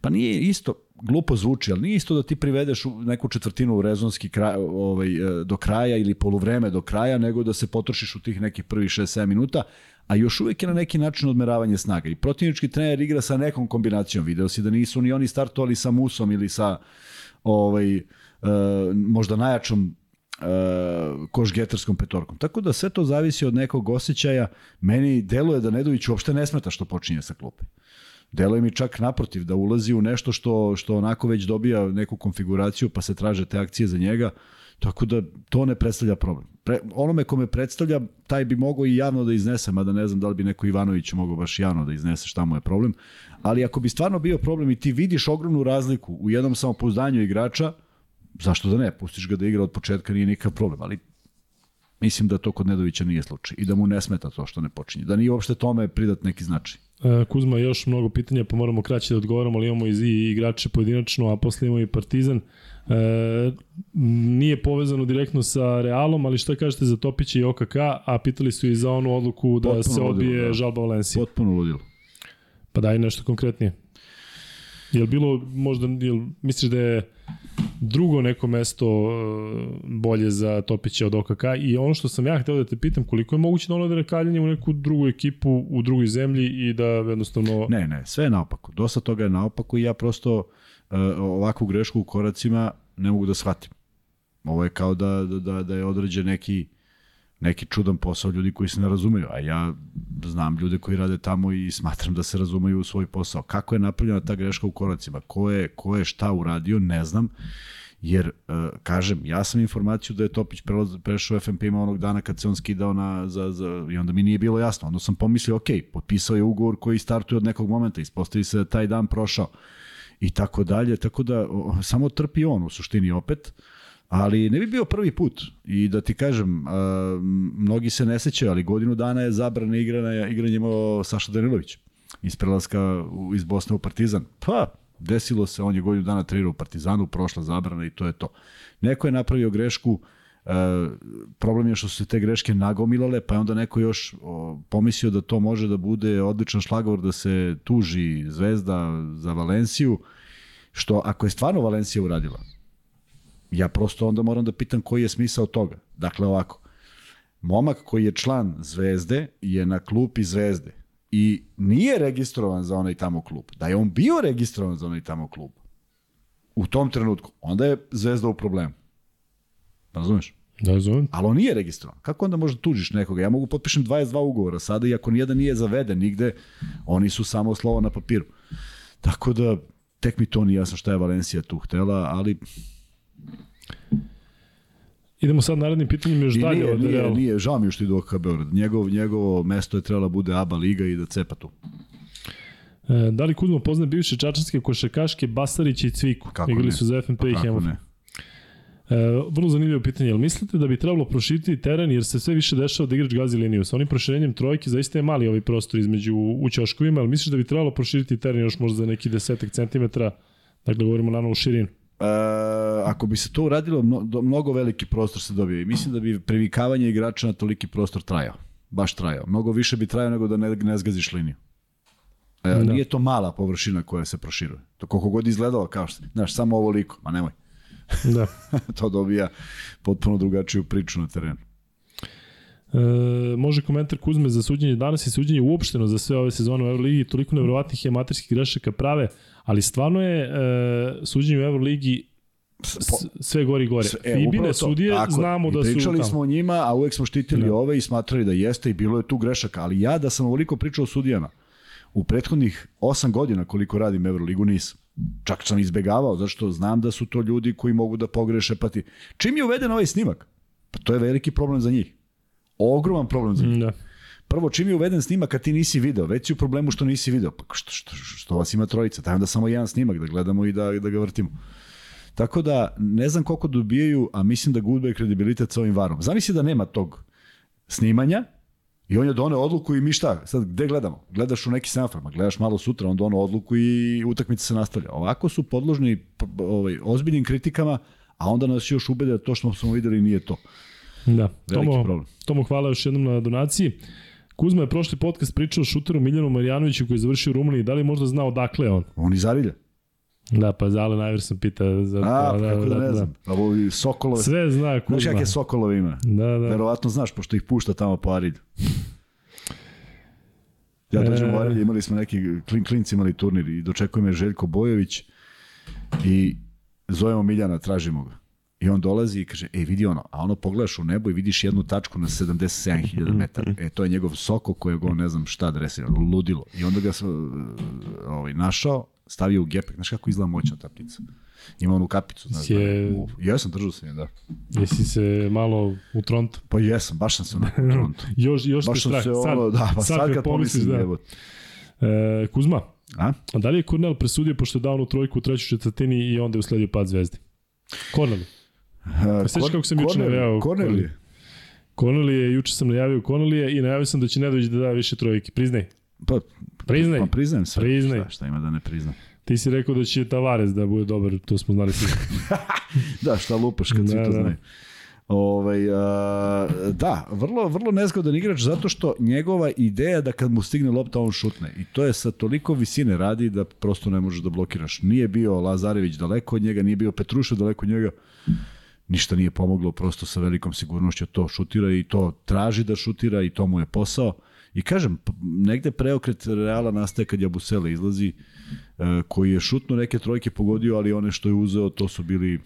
pa nije isto, glupo zvuči, ali nije isto da ti privedeš u neku četvrtinu u rezonski kraj, ovaj, e, do kraja ili poluvreme do kraja, nego da se potrošiš u tih nekih prvih 6-7 minuta, a još uvijek je na neki način odmeravanje snaga. I protivnički trener igra sa nekom kombinacijom. Video si da nisu ni oni startovali sa Musom ili sa ovaj, e, možda najjačom e, košgetarskom petorkom. Tako da sve to zavisi od nekog osjećaja. Meni deluje da Nedović uopšte ne smeta što počinje sa klupe. Deluje mi čak naprotiv da ulazi u nešto što, što onako već dobija neku konfiguraciju pa se traže te akcije za njega. Tako da to ne predstavlja problem. Pre, onome kome predstavlja, taj bi mogao i javno da iznese, mada ne znam da li bi neko Ivanović mogao baš javno da iznese šta mu je problem. Ali ako bi stvarno bio problem i ti vidiš ogromnu razliku u jednom samopouzdanju igrača, zašto da ne, pustiš ga da igra od početka, nije nikakav problem, ali mislim da to kod Nedovića nije slučaj i da mu ne smeta to što ne počinje, da nije uopšte tome pridat neki značaj. E, Kuzma, još mnogo pitanja, pa moramo kraće da odgovaramo, ali imamo i i igrače pojedinačno, a posle imamo i Partizan. E, nije povezano direktno sa Realom, ali šta kažete za Topića i OKK, a pitali su i za onu odluku da Potpuno se odbije ludilo, da. žalba Valencije. Potpuno ludilo. Pa daj nešto konkretnije. Jel bilo možda, jel misliš da je drugo neko mesto e, bolje za Topića od OKK i ono što sam ja hteo da te pitam koliko je moguće da ono da kaljanje u neku drugu ekipu u drugoj zemlji i da jednostavno Ne, ne, sve je naopako. Dosta toga je naopako i ja prosto uh, ovakvu grešku u koracima ne mogu da shvatim. Ovo je kao da, da, da je određen neki neki čudan posao ljudi koji se ne razumeju, a ja znam ljude koji rade tamo i smatram da se razumeju u svoj posao. Kako je napravljena ta greška u koracima? Ko je, ko je šta uradio? Ne znam. Jer, uh, kažem, ja sam informaciju da je Topić prešao FNP-ima onog dana kad se on skidao na, za, za, i onda mi nije bilo jasno. Onda sam pomislio, ok, potpisao je ugovor koji startuje od nekog momenta, ispostavi se da taj dan prošao i tako dalje, tako da o, samo trpi on u suštini opet, ali ne bi bio prvi put i da ti kažem, mnogi se ne sećaju, ali godinu dana je zabrana igrana, igranje imao Saša Danilović iz prelaska iz Bosne u Partizan. Pa, desilo se, on je godinu dana trenirao u Partizanu, prošla zabrana i to je to. Neko je napravio grešku, e, problem je što su se te greške nagomilale, pa je onda neko još o, pomislio da to može da bude odličan šlagovor da se tuži Zvezda za Valenciju, što ako je stvarno Valencija uradila, ja prosto onda moram da pitam koji je smisao toga. Dakle, ovako, momak koji je član Zvezde je na klupi Zvezde i nije registrovan za onaj tamo klub. Da je on bio registrovan za onaj tamo klub u tom trenutku, onda je Zvezda u problemu. Razumeš? Da razumem. Ali on nije registrovan. Kako onda možda tužiš nekoga? Ja mogu potpišem 22 ugovora sada i ako nijedan nije zaveden nigde, oni su samo slovo na papiru. Tako da, tek mi to nije jasno šta je Valencija tu htela, ali Idemo sad narednim pitanjem još I dalje nije, od nije, Reala. nije, žao mi ide u OKK Beograd. Njegov, njegovo mesto je trebalo bude ABA liga i da cepa tu. E, da li Kuzma pozna bivše čačanske košarkaške Basarića i Cviku? Kako Igrali ne? su za FNP i Kako Hemov. ne? E, vrlo zanimljivo pitanje. Jel mislite da bi trebalo proširiti teren jer se sve više dešava da igrač gazi liniju? Sa onim proširenjem trojke zaista je mali ovaj prostor između u ćoškovima, ali misliš da bi trebalo proširiti teren još možda za neki desetak centimetara? Dakle, govorimo naravno u širinu. E, ako bi se to uradilo, mno, mnogo veliki prostor se dobio i mislim da bi privikavanje igrača na toliki prostor trajao. Baš trajao. Mnogo više bi trajao nego da ne, ne zgaziš liniju. E, Da. Nije to mala površina koja se proširuje. To koliko god izgledalo kao što, znaš, samo ovoliko, ma nemoj. Da. to dobija potpuno drugačiju priču na terenu. E, može komentar Kuzme za suđenje danas i suđenje uopšteno za sve ove sezone u Euroligi, toliko nevjerovatnih i amaterskih grešaka prave, ali stvarno je e, suđenje u Euroligi sve gori gore. E, Fibine sudije Tako znamo da su Pričali smo o njima, a uvek smo štitili Da. ove i smatrali da jeste i bilo je tu grešaka. Ali ja da sam ovoliko pričao o sudijama, u prethodnih osam godina koliko radim Euroligu nisam. Čak sam izbegavao, zato što znam da su to ljudi koji mogu da pogreše. Pa ti... Čim je uveden ovaj snimak? Pa to je veliki problem za njih. Ogroman problem za njih. Da. Prvo, čim je uveden snimak, a ti nisi video, već si u problemu što nisi video. Pa što, što, što vas ima trojica? Dajmo da samo jedan snimak, da gledamo i da, da ga vrtimo. Tako da, ne znam koliko dobijaju, a mislim da gubaju kredibilitet sa ovim varom. Zamisli da nema tog snimanja i on je doneo odluku i mi šta? Sad, gde gledamo? Gledaš u neki semafor, ma gledaš malo sutra, on doneo odluku i utakmica se nastavlja. Ovako su podložni ovaj, ozbiljnim kritikama, a onda nas još ubede da to što smo videli nije to. Da. Veliki Tomo, problem. Tomo, hvala još jednom na donaciji. Kuzma je prošli podcast pričao o šuteru Miljanu Marjanoviću koji je završio u Rumuniji. Da li možda zna odakle je on? On iz Arilja. Da, pa Zale Najverson pita. Za, A, da, kako da, ne znam. A ovi Sokolove, Sve zna Znaš Kuzma. kakve Sokolove ima? Da, da. Verovatno znaš, pošto ih pušta tamo po Arilju. Ja dođem u E. Arilju, imali smo neki, klin, klinci imali turnir i dočekuje me Željko Bojović i zovemo Miljana, tražimo ga. I on dolazi i kaže, ej vidi ono, a ono pogledaš u nebo i vidiš jednu tačku na 77.000 metara. E, to je njegov soko kojeg on ne znam šta adresira, ludilo. I onda ga sam ovaj, našao, stavio u gepek. Znaš kako izgleda moćna ta ptica? Ima onu kapicu. Znaš, Je- da, u, jesam, držao sam je, da. Jesi se malo u Trontu? Pa jesam, baš sam se u Torontu. Još, još te Baš sam strah. se sad, ono, da, pa sad, kad kad pomisliš, pomislim, da. evo. E, Kuzma, A? a da li je Kornel presudio pošto je dao onu trojku u trećoj četvrtini i onda je usledio pad zvezdi? Kornel. Uh, sećaš kako sam juče najavio. Korneli? Kornel je, juče sam najavio Kornelije i najavio sam da će Nedović da da više trojke. Priznaj. Pa, Priznaj. pa priznajem sve. Priznaj. Šta, šta ima da ne priznam? Ti si rekao da će Tavares da bude dobar, to smo znali svi. Da, šta lupaš kad Da, svi to da. znaju. Ovaj, a, da, vrlo, vrlo nezgodan igrač zato što njegova ideja da kad mu stigne lopta on šutne i to je sa toliko visine radi da prosto ne možeš da blokiraš. Nije bio Lazarević daleko od njega, nije bio Petrušev daleko od njega, ništa nije pomoglo, prosto sa velikom sigurnošću to šutira i to traži da šutira i to mu je posao. I kažem, negde preokret Reala nastaje kad Jabusele izlazi, e, koji je šutno neke trojke pogodio, ali one što je uzeo, to su bili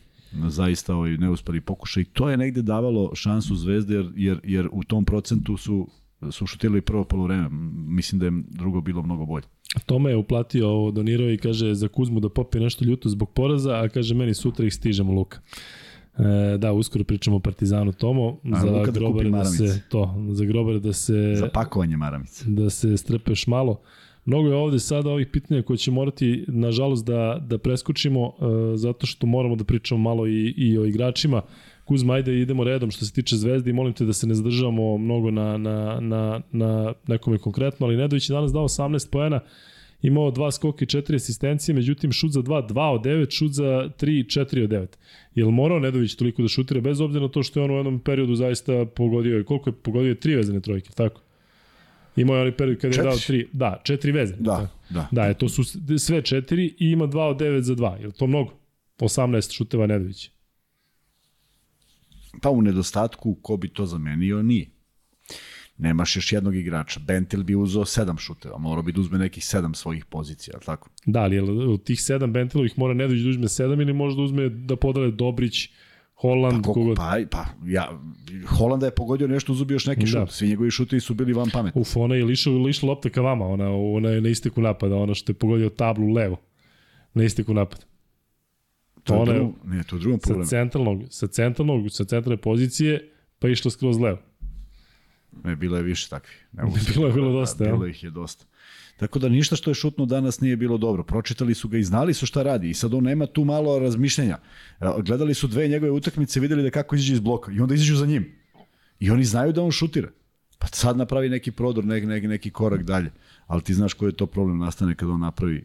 zaista ovaj neuspeli pokušaj. To je negde davalo šansu Zvezde, jer, jer, jer u tom procentu su su šutirali prvo polovreme. Mislim da je drugo bilo mnogo bolje. Tome je uplatio ovo, donirao i kaže za Kuzmu da popije nešto ljuto zbog poraza, a kaže meni sutra ih stižemo Luka. E, da, uskoro pričamo o Partizanu Tomo, A, za Luka da grobare da se to, za grobare da se Za pakovanje maramice. da se strepeš malo. Mnogo je ovde sada ovih pitanja koje će morati, nažalost, da, da preskočimo, uh, zato što moramo da pričamo malo i, i o igračima. Kuzma, ajde idemo redom što se tiče Zvezde i molim te da se ne zadržavamo mnogo na, na, na, na nekome konkretno, ali Nedović je danas dao 18 poena, imao dva skoka i četiri asistencije, međutim šut za 2, 2 od 9, šut za 3, 4 od 9. Jel morao Nedović toliko da šutira, bez obzira na to što je on u jednom periodu zaista pogodio, koliko je pogodio, tri vezane trojke, tako? Imao je onaj period kada je Četiri. dao tri, da, četiri vezane. Da, tako. da. Da, je, to su sve četiri i ima 2 od 9 za 2. Je li to mnogo? 18 šuteva Nedović. Pa u nedostatku ko bi to zamenio nije. Nemaš još jednog igrača. Bentil bi uzeo sedam šuteva, morao bi da uzme nekih sedam svojih pozicija, ali tako? Da, ali od tih 7 Bentelovih mora Nedović da uzme 7 ili možda uzme da podale Dobrić, Holland, Pa, kogod. pa, pa ja, Holanda je pogodio nešto, uzubio još neki Da. šut. Svi njegovi šutevi su bili van pameti. Uf, ona je lišla, lišla lopta ka vama, ona, ona je na isteku napada, ona što je pogodio tablu levo. Na isteku napada. To ona je- drugo, ne, to je drugom Sa problemu. centralnog, sa centralnog, sa centralne pozicije, pa išla skroz levo. Ne, bilo je više takvih. Ne Bilo je bilo da, dosta, jel? Bilo ih je dosta. Tako da ništa što je šutno danas nije bilo dobro. Pročitali su ga i znali su šta radi. I sad on nema tu malo razmišljenja. E, Gledali su dve njegove utakmice, videli da kako izađe iz bloka. I onda izađu za njim. I oni znaju da on šutira. Pa sad napravi neki prodor, neki, neki, neki korak dalje. Ali ti znaš koji je to problem nastane kada on napravi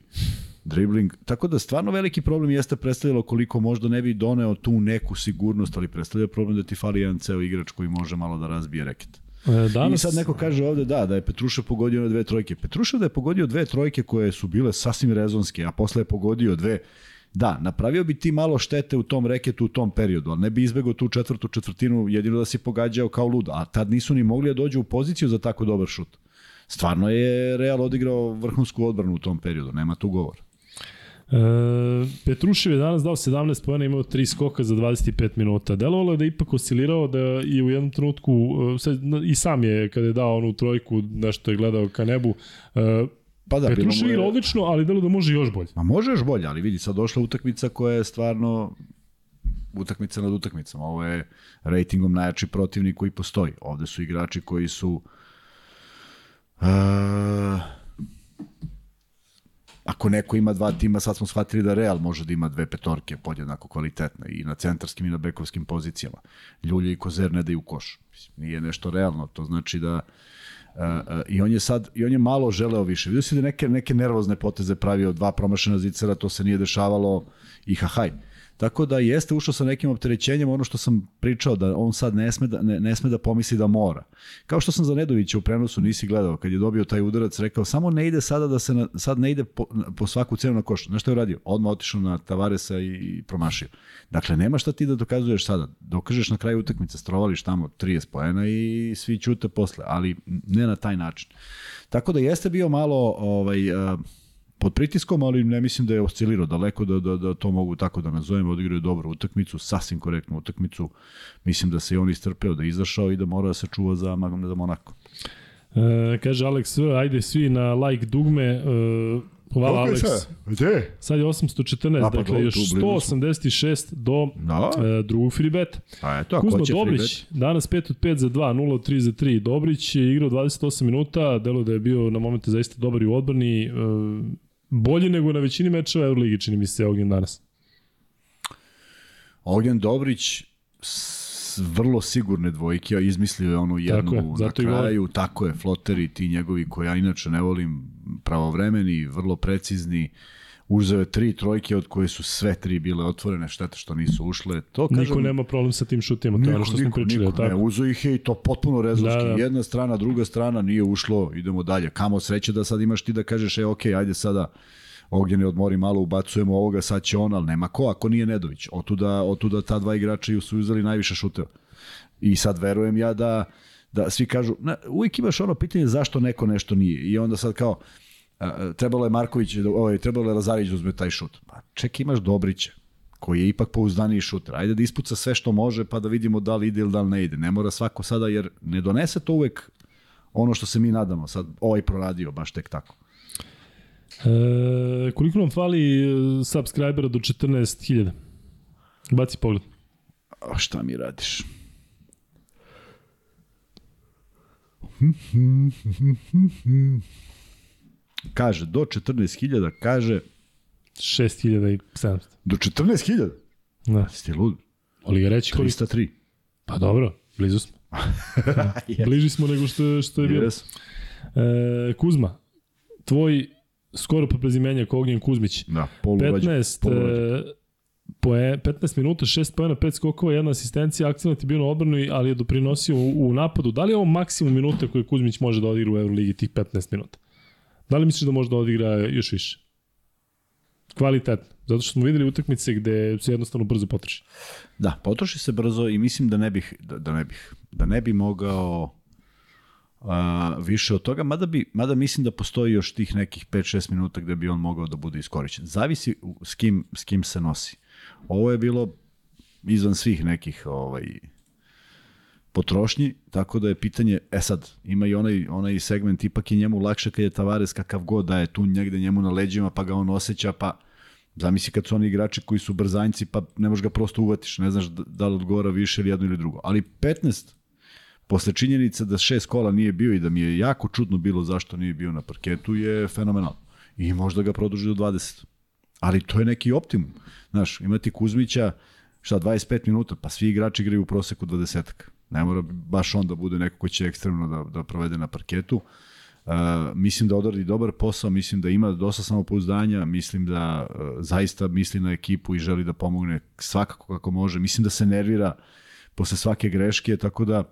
dribling. Tako da stvarno veliki problem jeste predstavljalo koliko možda ne bi doneo tu neku sigurnost, ali predstavlja problem da ti fali jedan ceo igrač koji može malo da razbije reket. E, Danas... I sad neko kaže ovde da, da je Petrušev pogodio na dve trojke. Petrušev da je pogodio dve trojke koje su bile sasvim rezonske, a posle je pogodio dve Da, napravio bi ti malo štete u tom reketu u tom periodu, ali ne bi izbegao tu četvrtu četvrtinu jedino da si pogađao kao lud, a tad nisu ni mogli da dođu u poziciju za tako dobar šut. Stvarno je Real odigrao vrhunsku odbranu u tom periodu, nema tu govor. E, Petrušev je danas dao 17 pojena, imao 3 skoka za 25 minuta. Delovalo je da je ipak oscilirao da i u jednom trenutku, e, i sam je kada je dao onu trojku, nešto je gledao ka nebu, e, Pa da, Petrušev je... igra odlično, ali delo da može još bolje. Ma može još bolje, ali vidi, sad došla utakmica koja je stvarno utakmica nad utakmicama. Ovo je ratingom najjači protivnik koji postoji. Ovde su igrači koji su uh, ako neko ima dva tima, sad smo shvatili da Real može da ima dve petorke podjednako kvalitetne i na centarskim i na bekovskim pozicijama. Ljulje i Kozer ne daju koš. Nije nešto realno, to znači da Uh, uh, I on je sad, i on je malo želeo više. Vidio si da neke, neke nervozne poteze pravio, dva promašena zicera, to se nije dešavalo i hahaj. Tako da jeste ušao sa nekim opterećenjem, ono što sam pričao, da on sad ne sme da, ne, ne sme da pomisli da mora. Kao što sam za Nedovića u prenosu nisi gledao, kad je dobio taj udarac, rekao samo ne ide sada da se, na, sad ne ide po, po svaku cenu na koš. Znaš što je uradio? Odmah otišao na Tavaresa i promašio. Dakle, nema šta ti da dokazuješ sada. Dokažeš na kraju utakmice, strovališ tamo 30 poena i svi ćute posle, ali ne na taj način. Tako da jeste bio malo ovaj, uh, pod pritiskom, ali ne mislim da je oscilirao daleko da, da, da to mogu tako da nazovem, odigraju dobru utakmicu, sasvim korektnu utakmicu. Mislim da se i on istrpeo, da je izašao i da mora da se čuva za, za Monako. E, kaže Alex, ajde svi na like dugme, e, Hvala Alex. Gde? Sad je 814, A, pa dakle još 186 do no. Da. e, drugog freebet. A eto, Kuzma Dobrić, danas 5 od 5 za 2, 0 od 3 za 3. Dobrić je igrao 28 minuta, delo da je bio na momente zaista dobar i u odbrani. E, Bolji nego na većini mečeva Euroligi, čini mi se Ognjen danas. Ognjen Dobrić vrlo sigurne dvojke, a izmislio je onu jednu tako je, na kraju, tako je, floteri ti njegovi koje ja inače ne volim, pravovremeni, vrlo precizni, uzeo je tri trojke od koje su sve tri bile otvorene, šteta što nisu ušle. To, kažem, niko nema problem sa tim šutima, to je ono što smo pričali. Niko, tako? ne, uzeo ih je i to potpuno rezovski. Da, da. Jedna strana, druga strana, nije ušlo, idemo dalje. Kamo sreće da sad imaš ti da kažeš, e, ok, ajde sada, Ognjen odmori malo, ubacujemo ovoga, sad će on, ali nema ko, ako nije Nedović. Otuda, otuda ta dva igrača su uzeli najviše šuteva. I sad verujem ja da, da svi kažu, na, uvijek imaš ono pitanje zašto neko nešto nije. I onda sad kao, trebalo je Marković, ovaj, trebalo je Lazarić da uzme taj šut. Pa ček, imaš Dobrića, koji je ipak pouzdaniji šuter. Ajde da ispuca sve što može, pa da vidimo da li ide ili da li ne ide. Ne mora svako sada, jer ne donese to uvek ono što se mi nadamo. Sad, ovaj proradio baš tek tako. E, koliko nam fali e, subscribera do 14.000? Baci pogled. A šta mi radiš? Kaže, do 14.000, kaže... 6.700. Do 14.000? Da. Ste lud? Ali ga reći koliko? 303. Pa dobro, blizu smo. yes. Bliži smo nego što, što je bilo. Yes. E, Kuzma, tvoj skoro po prezimenja Kognjen Kuzmić. Da, polu 15, polu e, po 15 minuta, 6 pojena, 5 skokova, jedna asistencija, akcijnat je bio na odbranu, ali je doprinosio u, u napadu. Da li je ovo maksimum minuta koje Kuzmić može da odigra u Euroligi tih 15 minuta? Da li misliš da može da odigra još više? Kvalitetno. Zato što smo videli utakmice gde se jednostavno brzo potroši. Da, potroši se brzo i mislim da ne bih, da, da ne bih, da ne bi mogao a, više od toga, mada, bi, mada mislim da postoji još tih nekih 5-6 minuta gde bi on mogao da bude iskorišćen. Zavisi s kim, s kim se nosi. Ovo je bilo izvan svih nekih ovaj, potrošnji, tako da je pitanje, e sad, ima i onaj, onaj segment, ipak je njemu lakše kad je Tavares kakav god da je tu negde njemu na leđima, pa ga on osjeća, pa zamisli kad su oni igrači koji su brzanjci, pa ne možeš ga prosto uvatiš, ne znaš da, li odgovara više ili jedno ili drugo. Ali 15, posle činjenice da šest kola nije bio i da mi je jako čudno bilo zašto nije bio na parketu, je fenomenalno. I možda ga produži do 20. Ali to je neki optimum. Znaš, imati Kuzmića, šta, 25 minuta, pa svi igrači igraju u proseku 20 Ne mora baš on da bude neko ko će ekstremno da, da provede na parketu. Uh, mislim da odradi dobar posao, mislim da ima dosta samopouzdanja, mislim da uh, zaista misli na ekipu i želi da pomogne svakako kako može. Mislim da se nervira posle svake greške, tako da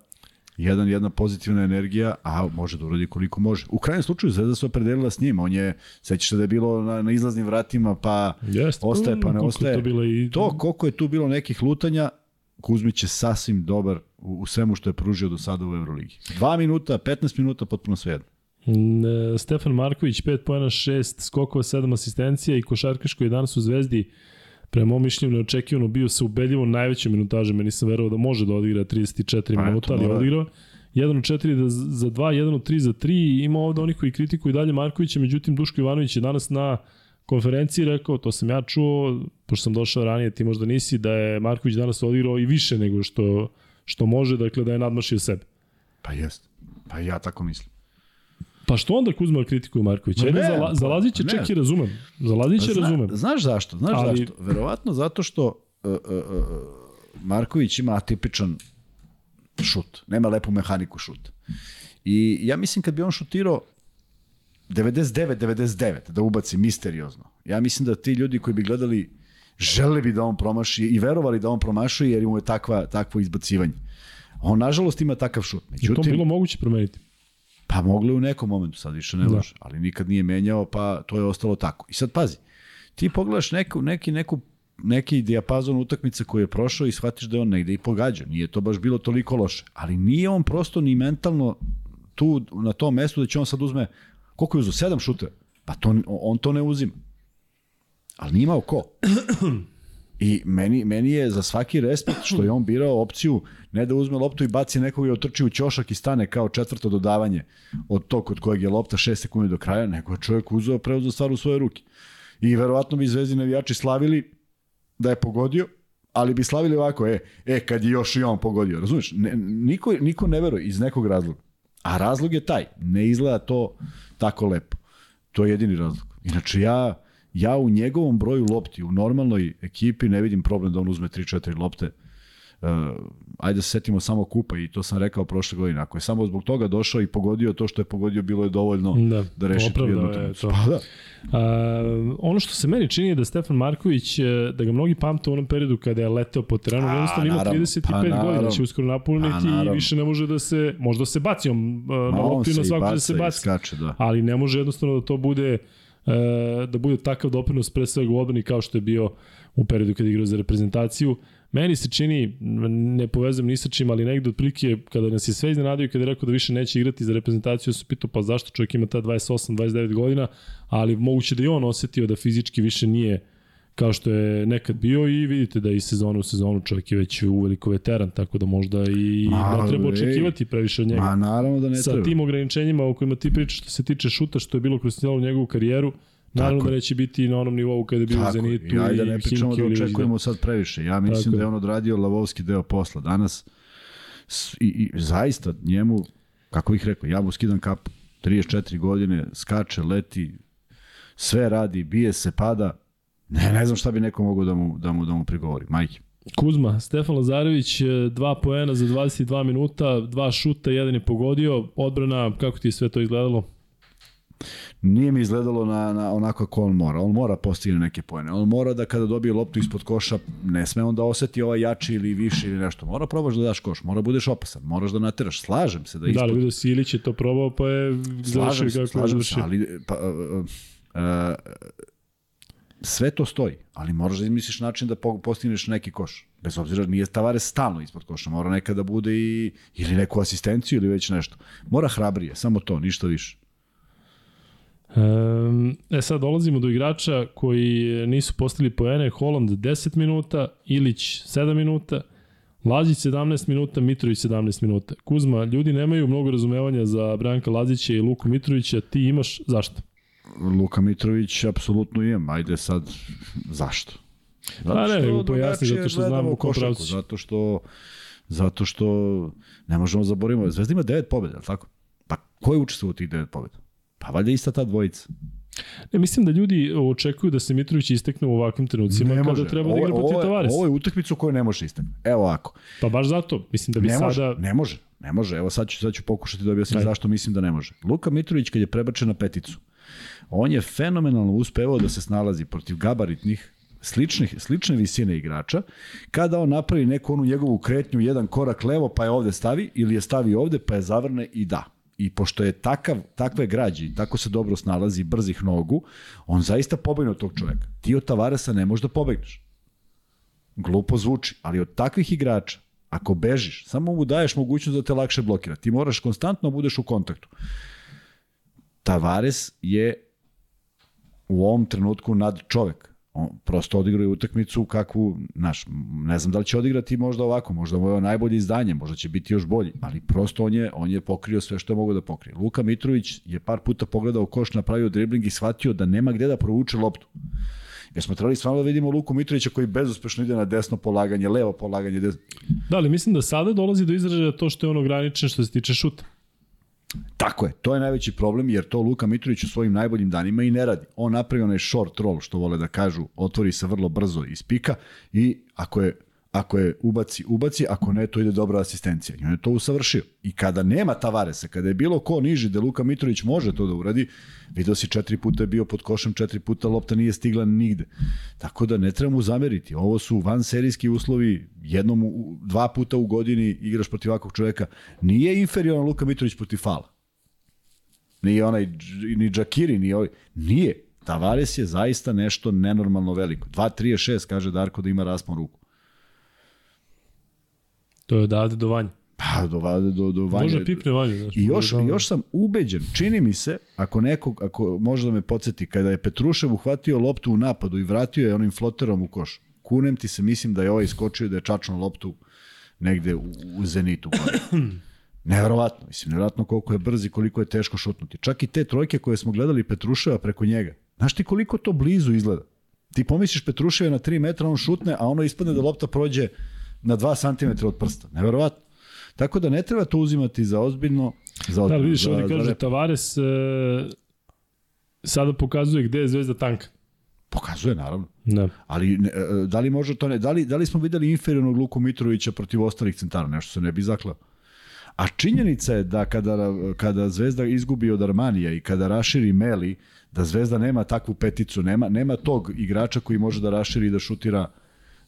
jedan, jedna pozitivna energija, a može da uradi koliko može. U krajnjem slučaju Zvezda se opredelila s njim, on je, sećaš se da je bilo na, na izlaznim vratima, pa Jeste, ostaje, pa ne ostaje. To, bilo i... To koliko je tu bilo nekih lutanja, Kuzmić je sasvim dobar u, u svemu što je pružio do sada u Euroligi. 2 minuta, 15 minuta, potpuno svejedno. E, Stefan Marković, 5 pojena, 6 skokova, 7 asistencija i košarkaš koji je danas u Zvezdi prema mom mišljenju neočekivano bio sa ubedljivo najvećim minutažem, ja nisam verovao da može da odigra 34 Pa, minuta, ali je mora. odigrao. 1 od 4 da, za 2, 1 od 3 za 3, ima ovde oni koji kritikuju dalje Markovića, međutim Duško Ivanović je danas na konferenciji rekao, to sam ja čuo, pošto sam došao ranije, ti možda nisi, da je Marković danas odigrao i više nego što, što može, dakle da je nadmašio sebe. Pa jest. Pa ja tako mislim. Pa što onda Kuzma kritikuje Markovića? Ma Ajde, ne, za, pa- čak i razumem. Za Lazića Zna, razumem. Znaš zašto? Znaš Ali- zašto? Verovatno zato što uh, uh, uh, Marković ima atipičan šut. Nema lepu mehaniku šuta. I ja mislim kad bi on šutirao 99-99, da ubaci misteriozno, ja mislim da ti ljudi koji bi gledali želeli bi da on promaši i verovali da on promašuje jer mu je takva, takvo izbacivanje. On nažalost ima takav šut. I to Međutim, bilo moguće promeniti. Pa moglo je u nekom momentu, sad više ne Da. može, ali nikad nije menjao, pa to je ostalo tako. I sad pazi, ti pogledaš neku, neki, neku, neki dijapazon utakmice koji je prošao i shvatiš da je on negde i pogađa. Nije to baš bilo toliko loše. Ali nije on prosto ni mentalno tu na tom mestu da će on sad uzme, koliko je uzeo? Sedam šuteva. Pa to, on to ne uzima. Ali nije imao ko. I meni, meni je za svaki respekt što je on birao opciju ne da uzme loptu i baci nekog i otrči u ćošak i stane kao četvrto dodavanje od tog kod kojeg je lopta 6 sekundi do kraja, nego je čovjek uzeo, preuzeo stvar u svoje ruke. I verovatno bi zvezdi navijači slavili da je pogodio, ali bi slavili ovako, e, e kad je još i on pogodio, razumiješ? Ne, niko, niko ne veruje iz nekog razloga. A razlog je taj, ne izgleda to tako lepo. To je jedini razlog. Inače, ja, ja u njegovom broju lopti, u normalnoj ekipi ne vidim problem da on uzme 3-4 lopte. Uh, ajde da se setimo samo kupa i to sam rekao prošle godine. Ako je samo zbog toga došao i pogodio to što je pogodio, bilo je dovoljno Da, da reši tu jednu je to. Pa da. A, ono što se meni čini je da Stefan Marković, e, da ga mnogi pamte u onom periodu kada je leteo po terenu, A, jednostavno ima naravno, 35 pa godina, naravno. će uskoro napuniti Pa i više ne može da se, možda se baci on e, na loptu i na i svaku da se baci. skače, da. ali ne može jednostavno da to bude da bude takav doprinos pre svega u odbrani kao što je bio u periodu kada je igrao za reprezentaciju. Meni se čini, ne povezujem ni sa čim, ali negde otprilike kada nas je sve iznenadio i kada je rekao da više neće igrati za reprezentaciju, se pitao pa zašto čovjek ima ta 28-29 godina, ali moguće da i on osetio da fizički više nije kao što je nekad bio i vidite da i sezonu u sezonu čovjek je već uveliko veteran, tako da možda i Ma, ne treba očekivati previše od njega Ma naravno da ne sa treba. tim ograničenjima o kojima ti pričaš što se tiče šuta, što je bilo kroz cijelu njegovu karijeru, naravno Tako da neće biti na onom nivou kada je bio u Tako, Zenitu i ajde i ne pričamo da očekujemo sad previše. Ja mislim Tako da je on odradio lavovski deo posla. Danas i, i zaista njemu, kako bih rekao, ja mu skidam kapu. 34 godine, skače, leti, sve radi, bije se, pada. Ne, ne znam šta bi neko mogao da mu, da mu, da mu prigovori. Majke. Kuzma, Stefan Lazarević, dva poena za 22 minuta, dva šuta, jedan je pogodio, odbrana, kako ti je sve to izgledalo? Nije mi izgledalo na, na onako kako on mora. On mora postigne neke pojene. On mora da kada dobije loptu ispod koša, ne sme on da oseti ovaj jači ili više ili nešto. Mora probaš da daš koš, mora budeš opasan, moraš da nateraš. Slažem se da Da, ispod ali vidio si Ilić je to probao, pa je Slažem završio se, kako slažem se, ali pa, uh, uh, sve to stoji, ali moraš da izmisliš način da po- postigneš neki koš. Bez obzira, nije Tavares stalno ispod koša, mora nekada da bude i, ili neku asistenciju ili već nešto. Mora hrabrije, samo to, ništa više. E sad dolazimo do igrača koji nisu postali poene, Holland 10 minuta, Ilić 7 minuta, Lazić 17 minuta, Mitrović 17 minuta. Kuzma, ljudi nemaju mnogo razumevanja za Branka Lazića i Luku Mitrovića, ti imaš zašto? Luka Mitrović apsolutno imam, ajde sad, zašto? Zato Pa ne, pojasni, zato što znamo u kom pravcu. Zato što, zato što ne možemo zaboraviti, Zvezda ima devet pobjeda, je li tako? Pa ko je učestvovao u tih devet pobjeda? Pa valjda ista ta dvojica. Ne, mislim da ljudi očekuju da se Mitrović istekne u ovakvim trenucima Ne kada može. treba da igra protiv Tavaresa. Ovo je utakmicu koju ne može istaknuti. Evo ovako. Pa baš zato, mislim da bi Ne sada... može, ne može, ne može. Evo sad ću, sad ću pokušati da objasnim zašto mislim da ne može. Luka Mitrović kad je prebačen na peticu, on je fenomenalno uspevao da se snalazi protiv gabaritnih, sličnih, slične visine igrača, kada on napravi neku onu njegovu kretnju, jedan korak levo, pa je ovde stavi, ili je stavi ovde, pa je zavrne i da. I pošto je takav, takve građe i tako se dobro snalazi brzih nogu, on zaista pobegne od tog čoveka. Ti od Tavaresa ne možeš da pobegneš. Glupo zvuči, ali od takvih igrača, ako bežiš, samo mu daješ mogućnost da te lakše blokira. Ti moraš konstantno da budeš u kontaktu. Tavares je u ovom trenutku nad čovek. On prosto odigrao utakmicu kakvu, znaš, ne znam da li će odigrati možda ovako, možda mu je ovo najbolje izdanje, možda će biti još bolji, ali prosto on je, on je pokrio sve što je mogo da pokrije. Luka Mitrović je par puta pogledao koš, napravio dribling i shvatio da nema gde da provuče loptu. Jer smo trebali stvarno da vidimo Luku Mitrovića koji bezuspešno ide na desno polaganje, levo polaganje. Desno. Da, ali mislim da sada dolazi do izražaja to što je on ograničen što se tiče šuta. Tako je, to je najveći problem jer to Luka Mitrović u svojim najboljim danima i ne radi. On napravi onaj short roll što vole da kažu, otvori se vrlo brzo iz pika i ako je ako je ubaci, ubaci, ako ne, to ide dobra asistencija. I on je to usavršio. I kada nema Tavaresa, kada je bilo ko niži da Luka Mitrović može to da uradi, video si četiri puta je bio pod košem, četiri puta lopta nije stigla nigde. Tako da ne treba mu zameriti. Ovo su van serijski uslovi, jednom, dva puta u godini igraš protiv ovakvog čoveka. Nije inferioran Luka Mitrović protiv fala. Nije onaj, ni Džakiri, ni ovaj. Nije. Tavares je zaista nešto nenormalno veliko. 2-3-6, kaže Darko da ima raspon ruku. To je odavde do vanja. Pa, do, do, do, vanje. Može pipne vanje. Znaš, I još, da- još sam ubeđen, čini mi se, ako neko, ako može da me podsjeti, kada je Petrušev uhvatio loptu u napadu i vratio je onim floterom u koš, kunem ti se, mislim da je ovaj iskočio i da je čačno loptu negde u, u zenitu. Neverovatno, mislim, neverovatno koliko je brz i koliko je teško šutnuti. Čak i te trojke koje smo gledali Petruševa preko njega. Znaš ti koliko to blizu izgleda? Ti pomisliš Petrušev je na 3 metra, on šutne, a ono ispadne da lopta prođe na 2 cm od prsta. Neverovatno. Tako da ne treba to uzimati za ozbiljno. Za Da, ozbiljno ali vidiš, za, ovdje kaže. Tavares e, sada pokazuje gde je zvezda tanka. Pokazuje, naravno. Da. Ali ne, e, da li može to ne, da li, da li smo videli inferiornog Luku Mitrovića protiv ostalih centara, nešto se ne bi zaklao. A činjenica je da kada, kada Zvezda izgubi od Armanija i kada raširi Meli, da Zvezda nema takvu peticu, nema, nema tog igrača koji može da raširi i da šutira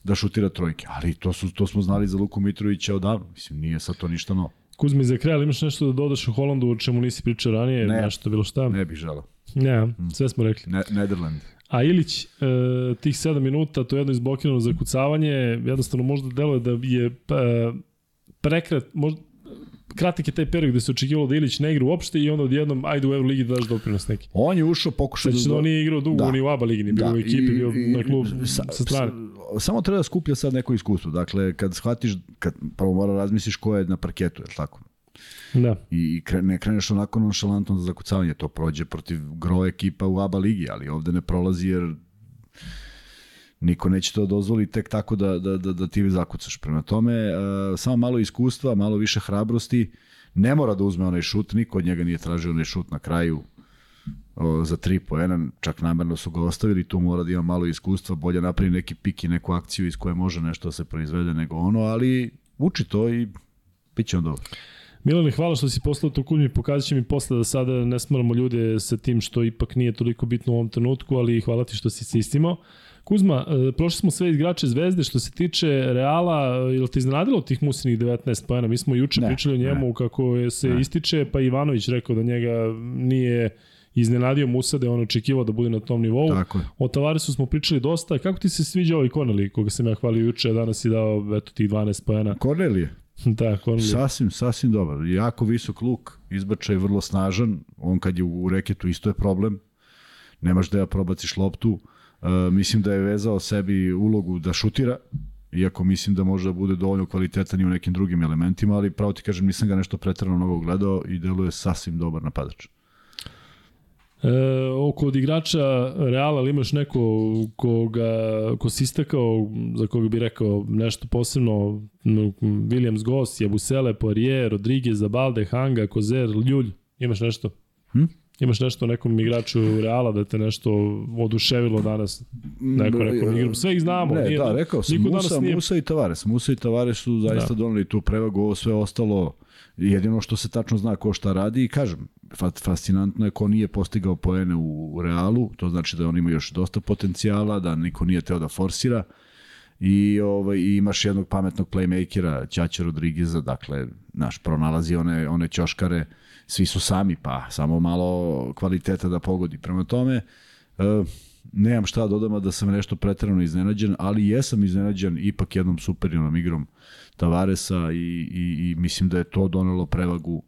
da šutira trojke. Ali to, su, to smo znali za Luku Mitrovića odavno. Mislim, nije sad to ništa novo. Kuzmi, za kraj, ali imaš nešto da dodaš u Holandu o čemu nisi pričao ranije? Ne. Nešto bilo šta? Ne bih želao. Ne, sve smo rekli. Ne, Nederland. A Ilić, e, tih 7 minuta, to je jedno izblokirano zakucavanje, jednostavno možda deluje da je e, prekrat, možda, kratak je taj period gde se očekivalo da Ilić ne igra uopšte i onda odjednom, ajde u Euroligi da daš doprinos neki. On je ušao, pokušao Znači da on nije igrao dugo, Da. da. ni u ABA ligi, ni bio u ekipi, bio i- na klub sa, sa strane. Samo treba da skuplja sad neko iskustvo. Dakle, kad shvatiš, kad prvo mora razmisliš ko je na parketu, je li tako? Da. I, i kre, ne kreneš onako nonšalantno za zakucavanje. To prođe protiv gro ekipa u ABA ligi, ali ovde ne prolazi jer niko neće to dozvoli tek tako da, da, da, da ti zakucaš. Prema tome, uh, samo malo iskustva, malo više hrabrosti. Ne mora da uzme onaj šut, niko od njega nije tražio onaj šut na kraju o, za tri poena, čak namerno su ga ostavili, tu mora da ima malo iskustva, bolje napravi neki pik i neku akciju iz koje može nešto da se proizvede nego ono, ali uči to i bit će on dobro. Milane, hvala što si poslao to kudmi, pokazat će mi posle da sada ne smaramo ljude sa tim što ipak nije toliko bitno u ovom trenutku, ali hvala ti što si se istimao. Kuzma, e, prošli smo sve igrače Zvezde, što se tiče Reala, e, ili te iznenadilo tih musinih 19 pojena? Mi smo juče Ne, pričali o njemu ne. kako je se ne. ističe, pa Ivanović rekao da njega nije iznenadio Musa da je on očekivao da bude na tom nivou. Tako je. O Tavaresu smo pričali dosta. Kako ti se sviđa ovaj Connelly, koga sam ja hvalio juče, a danas si dao eto, tih 12 pojena? Kornelije, da, Connelly. sasvim, sasvim dobar. Jako visok luk, izbačaj vrlo snažan, on kad je u reketu isto je problem, nemaš da ja probaciš loptu, Uh, mislim da je vezao sebi ulogu da šutira, iako mislim da može da bude dovoljno kvalitetan i u nekim drugim elementima, ali pravo ti kažem, nisam ga nešto pretrano mnogo gledao i deluje sasvim dobar napadač. E, oko od igrača Reala ali imaš neko koga, ko si istakao, za koga bi rekao nešto posebno, no, Williams Goss, Jabusele, Poirier, Rodriguez, Zabalde, Hanga, Kozer, Ljulj, imaš nešto? Hm? Imaš nešto o nekom igraču Reala da te nešto oduševilo danas? Neko nekom igrom. Sve ih znamo. Ne, nije, da, rekao sam, Musa, nije... Musa i Tavares. Musa i Tavares su zaista da. doneli tu prevagu, ovo sve ostalo jedino što se tačno zna ko šta radi i kažem, fascinantno je ko nije postigao poene u, Realu, to znači da on ima još dosta potencijala, da niko nije teo da forsira i, ovaj, imaš jednog pametnog playmakera, Ćaća Rodrigueza, dakle, naš pronalazi one, one ćoškare, svi su sami, pa samo malo kvaliteta da pogodi. Prema tome, uh, nemam šta da dodam a da sam nešto pretrano iznenađen, ali jesam iznenađen ipak jednom superiornom igrom Tavaresa i, i, i mislim da je to donelo prevagu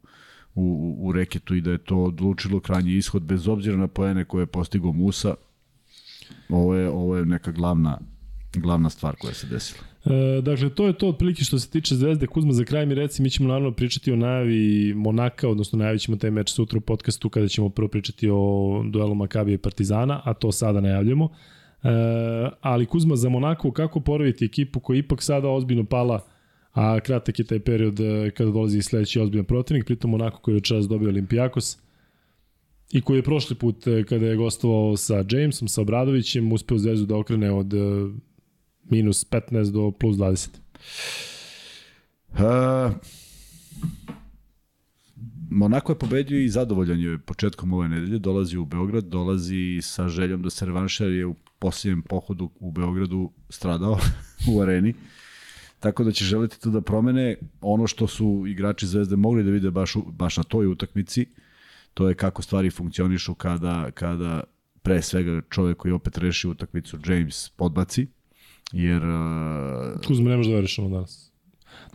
u, u, reketu i da je to odlučilo krajnji ishod bez obzira na poene koje je postigao Musa. Ovo je, ovo je neka glavna, glavna stvar koja se desila. E, dakle, to je to otprilike što se tiče Zvezde. Kuzma, za kraj mi reci, mi ćemo naravno pričati o najavi Monaka, odnosno najavit ćemo taj meč sutra u podcastu kada ćemo prvo pričati o duelu Makabije i Partizana, a to sada najavljamo. E, ali Kuzma, za Monako, kako poraviti ekipu koja ipak sada ozbiljno pala a kratak je taj period e, kada dolazi sledeći ozbiljan protivnik, pritom onako koji je večeras dobio Olimpijakos i koji je prošli put e, kada je gostovao sa Jamesom, sa Obradovićem, uspeo Zvezdu da okrene od e, minus 15 do plus 20. Uh, Monako je pobedio i zadovoljan je početkom ove nedelje, dolazi u Beograd, dolazi sa željom da se revanša jer je u posljednjem pohodu u Beogradu stradao u areni. Tako da će želiti to da promene ono što su igrači Zvezde mogli da vide baš, baš na toj utakmici, to je kako stvari funkcionišu kada, kada pre svega čovek koji opet reši utakmicu James podbaci, jer... Uh, Kuzma ne da veriš ono danas.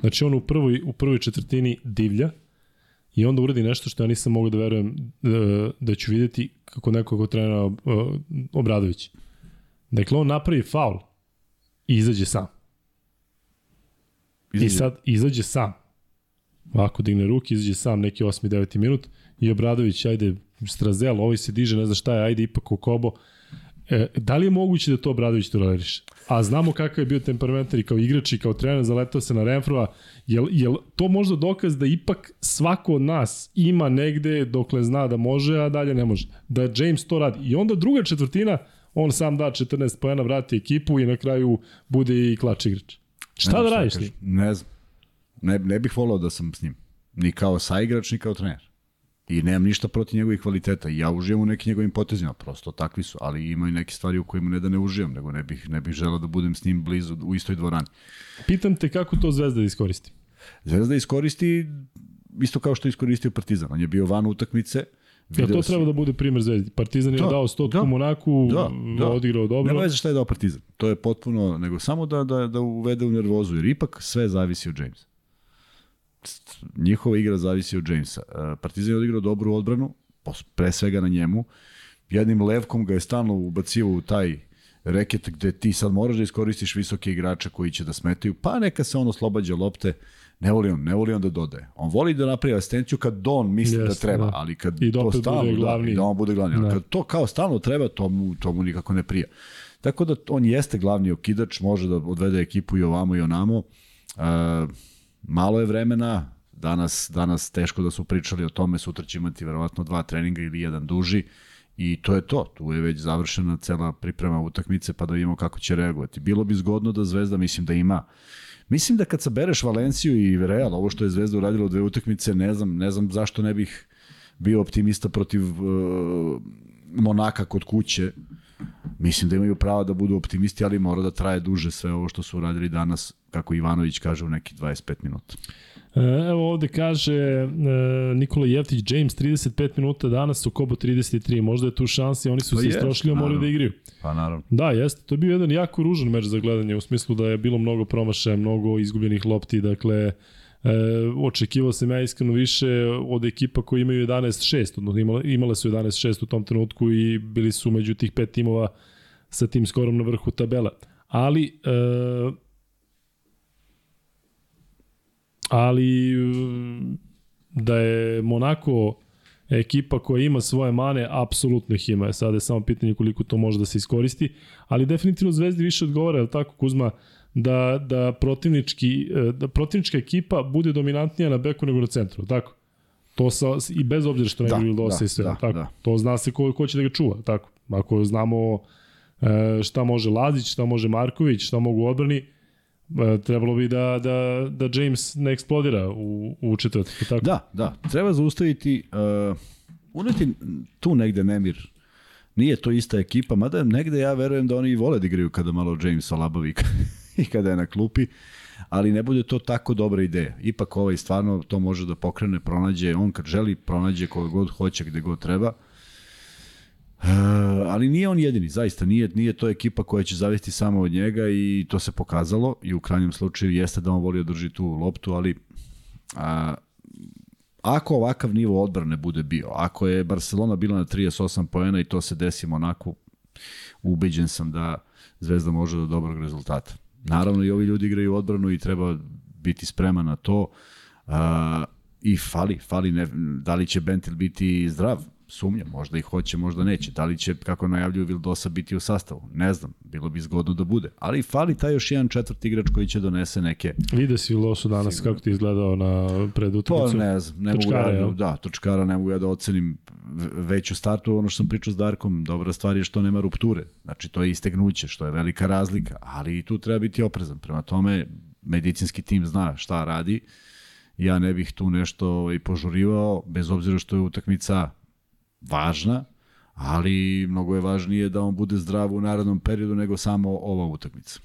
Znači on u prvoj, u prvoj četvrtini divlja i onda uradi nešto što ja nisam mogao da verujem da, da ću videti kako neko ko trenera uh, Obradović. Dakle, on napravi faul i izađe sam. Izađe. I sad izađe sam. Ovako digne ruke, izađe sam neki 8. 9. minut i Obradović, ajde, strazel, ovaj se diže, ne zna šta je, ajde ipak u kobo. E, da li je moguće da to Obradović toleriše? A znamo kakav je bio temperamentar i kao igrač i kao trener, zaletao se na Renfrova. Jel, jel to možda dokaz da ipak svako od nas ima negde dokle zna da može, a dalje ne može? Da James to radi. I onda druga četvrtina, on sam da 14 pojena, vrati ekipu i na kraju bude i klač igrač. Šta da radiš ti? Ne znam. Ne, ne bih volao da sam s njim. Ni kao saigrač, ni kao trener. I nemam ništa protiv njegovih kvaliteta. Ja uživam u nekim njegovim potezima, prosto takvi su, ali ima i neke stvari u kojima ne da ne uživam, nego ne bih, ne bih želao da budem s njim blizu u istoj dvorani. Pitam te kako to Zvezda iskoristi? Zvezda iskoristi isto kao što je iskoristio Partizan. On je bio van utakmice, Ja, to treba da bude primer Zvezdi. Partizan je da, dao 100 da, Monaku, da, da. odigrao dobro. Nema veze šta je dao Partizan. To je potpuno, nego samo da, da, da uvede u nervozu, jer ipak sve zavisi od Jamesa. Njihova igra zavisi od Jamesa. E, Partizan je odigrao dobru odbranu, pre svega na njemu. Jednim levkom ga je stalno ubacivo u taj reket gde ti sad moraš da iskoristiš visoke igrače koji će da smetaju, pa neka se on oslobađa lopte, Ne voli on, ne voli on da dodaje. On voli da napravi asistenciju kad Don misli yes, da treba, da. ali kad I to stalno, bude glavni. Da, da on bude glavni. Da. Kad to kao stalno treba, to mu, to mu nikako ne prija. Tako da on jeste glavni okidač, može da odvede ekipu i ovamo i onamo. E, malo je vremena, danas, danas teško da su pričali o tome, sutra će imati verovatno dva treninga ili jedan duži. I to je to, tu je već završena cela priprema utakmice pa da vidimo kako će reagovati. Bilo bi zgodno da Zvezda, mislim da ima Mislim da kad sabereš Valenciju i Real, ovo što je Zvezda uradila u dve utakmice, ne znam, ne znam zašto ne bih bio optimista protiv uh, Monaka kod kuće. Mislim da imaju pravo da budu optimisti, ali mora da traje duže sve ovo što su uradili danas, kako Ivanović kaže, u neki 25 minuta. E, evo ovde kaže e, Nikola Jeftić, James 35 minuta danas, su Kobo 33, možda je tu šansa oni su pa se istrošili, a moraju da igraju. Pa naravno. Da, jeste, to je bio jedan jako ružan meč za gledanje, u smislu da je bilo mnogo promašaja, mnogo izgubljenih lopti, dakle, e, očekivao sam ja iskreno više od ekipa koji imaju 11-6, odnosno imale, imale su 11-6 u tom trenutku i bili su među tih pet timova sa tim skorom na vrhu tabela. Ali, e, ali da je Monako ekipa koja ima svoje mane, apsolutno ih ima. Sada je samo pitanje koliko to može da se iskoristi, ali definitivno Zvezdi više odgovara, je tako Kuzma, da, da, protivnički, da protivnička ekipa bude dominantnija na beku nego na centru, tako? To sa, i bez obzira što ne da, bilo dosta da, i sve, da, tako? Da. To zna se ko, ko će da ga čuva, tako? Ako znamo e, šta može Lazić, šta može Marković, šta mogu odbrani, E, trebalo bi da, da, da James ne eksplodira u, u četvrtku. Tako? Da, da. Treba zaustaviti uh, uneti tu negde nemir. Nije to ista ekipa, mada negde ja verujem da oni i vole da igraju kada malo James olabavi i kada je na klupi, ali ne bude to tako dobra ideja. Ipak ovaj stvarno to može da pokrene, pronađe, on kad želi pronađe koga god hoće, gde god treba. E, ali nije on jedini, zaista, nije, nije to ekipa koja će zavesti samo od njega i to se pokazalo i u krajnjem slučaju jeste da on voli da drži tu loptu, ali a, ako ovakav nivo odbrane bude bio, ako je Barcelona bila na 38 poena i to se desi onako, ubeđen sam da Zvezda može do dobrog rezultata. Naravno i ovi ljudi igraju odbranu i treba biti spreman na to. Uh, I fali, fali ne, da li će Bentil biti zdrav, sumnja, možda i hoće, možda neće. Da li će, kako najavljuju Vildosa, biti u sastavu? Ne znam, bilo bi zgodno da bude. Ali fali taj još jedan četvrti igrač koji će donese neke... Vide si Vildosu danas Sigurno. kako ti izgledao na predutakmicu. Pa ne znam, ne točkara, mogu ja, da, da, točkara ne mogu ja da ocenim već u startu, ono što sam pričao s Darkom, dobra stvar je što nema rupture. Znači, to je istegnuće, što je velika razlika, ali i tu treba biti oprezan. Prema tome, medicinski tim zna šta radi, ja ne bih tu nešto i požurivao, bez obzira što je utakmica važna, ali mnogo je važnije da on bude zdrav u narodnom periodu nego samo ova utakmica.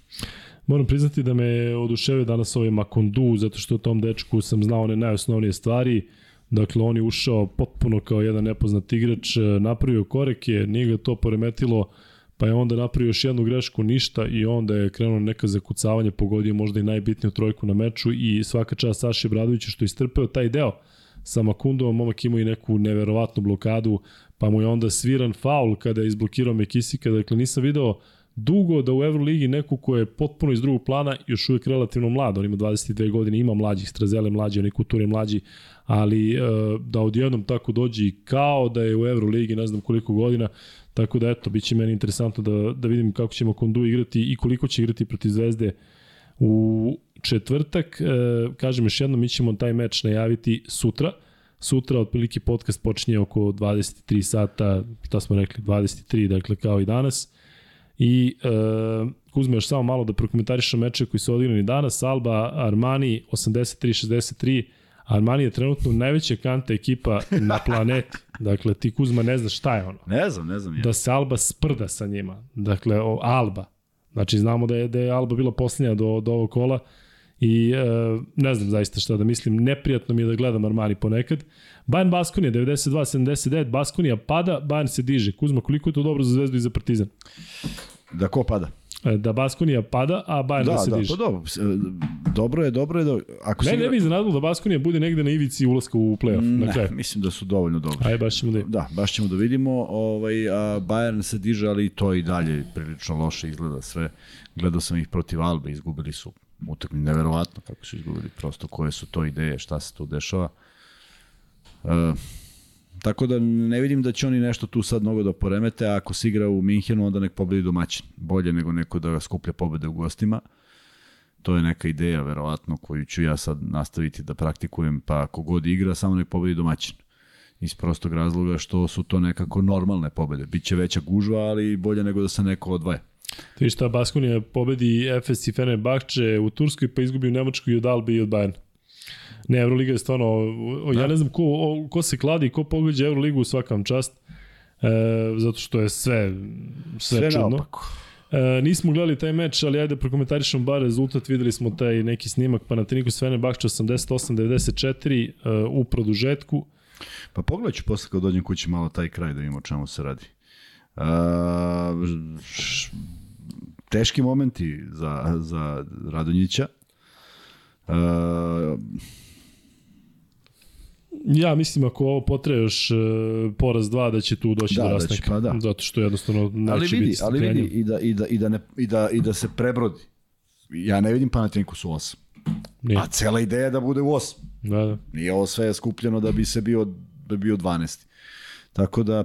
Moram priznati da me oduševe danas ovaj Makondu, zato što tom dečku sam znao one najosnovnije stvari. Dakle, on je ušao potpuno kao jedan nepoznat igrač, napravio koreke, nije ga to poremetilo, pa je onda napravio još jednu grešku, ništa i onda je krenuo neka zakucavanje, pogodio možda i najbitniju trojku na meču i svaka čast Saši Bradovića što je istrpeo taj deo sa Makundom, momak imao i neku neverovatnu blokadu, pa mu je onda sviran faul kada je izblokirao Mekisika, dakle nisam video dugo da u Euroligi neku ko je potpuno iz drugog plana, još uvijek relativno mlad, on ima 22 godine, ima mlađih, Strazele mlađi, oni kulture mlađi, ali uh, da odjednom tako dođe i kao da je u Euroligi ne znam koliko godina, tako da eto, bit će meni interesantno da, da vidim kako ćemo Kondu igrati i koliko će igrati protiv Zvezde u četvrtak. E, kažem još jedno, mi ćemo taj meč najaviti sutra. Sutra otprilike podcast počinje oko 23 sata, šta smo rekli, 23, dakle kao i danas. I e, Kuzme još samo malo da prokomentarišem meče koji su odigrani danas. Alba Armani 83-63. Armani je trenutno najveća kanta ekipa na planeti. Dakle, ti Kuzma ne znaš šta je ono. Ne znam, ne znam. Ja. Da se Alba sprda sa njima. Dakle, o, Alba. Znači, znamo da je, da je Alba bila posljednja do, do ovog kola i e, ne znam zaista šta da mislim. Neprijatno mi je da gledam Armani ponekad. Bayern Baskonija 92-79, Baskonija pada, Bayern se diže. Kuzma, koliko je to dobro za Zvezdu i za Partizan? Da ko pada? E, da Baskonija pada, a Bayern da, da se da, diže. Da, pa dobro. Dobro je, dobro je da... Ako ne, ne bi iznenadilo da Baskonija bude negde na ivici ulaska u play-off. Ne, dakle. mislim da su dovoljno dobri. Ajde, baš ćemo da Da, baš ćemo da vidimo. Ovaj, a Bayern se diže, ali to i dalje prilično loše izgleda sve. Gledao sam ih protiv Albe, izgubili su utakmi neverovatno kako su izgubili, prosto koje su to ideje, šta se tu dešava. Uh, Tako da ne vidim da će oni nešto tu sad mnogo da poremete, a ako se igra u Minhenu, onda nek pobedi domaćin. Bolje nego neko da skuplja pobede u gostima. To je neka ideja, verovatno, koju ću ja sad nastaviti da praktikujem, pa ako god igra, samo nek pobedi domaćin. Iz prostog razloga što su to nekako normalne pobede. Biće veća gužva, ali bolje nego da se neko odvaja. Ti šta, Baskonija pobedi FS i Fenerbahče u Turskoj, pa izgubi u Nemačkoj i od Albe i od Bayern. Ne, Euroliga je stvarno, da. ja ne znam ko, ko se kladi, ko pogađa Euroligu u svakam čast, e, zato što je sve, sve, sve čudno. Naopako. E, nismo gledali taj meč, ali ajde prokomentarišemo bar rezultat, videli smo taj neki snimak Panathinaikos Fenerbahče 88-94 e, u produžetku. Pa pogledat ću posle kad dođem kući malo taj kraj da vidimo o čemu se radi. Uh, š, teški momenti za, za Radonjića. Uh, Ja mislim ako ovo potraje još uh, poraz dva da će tu doći da, do da rastanka. Pa da. Zato što jednostavno neće ali vidi, biti Ali vidi i da, i, da, i, da ne, i, da, i da se prebrodi. Ja ne vidim Panathinaikos u 8. Nije. A cela ideja je da bude u 8. Da, da. Nije ovo sve skupljeno da bi se bio, da bi bio 12. Tako da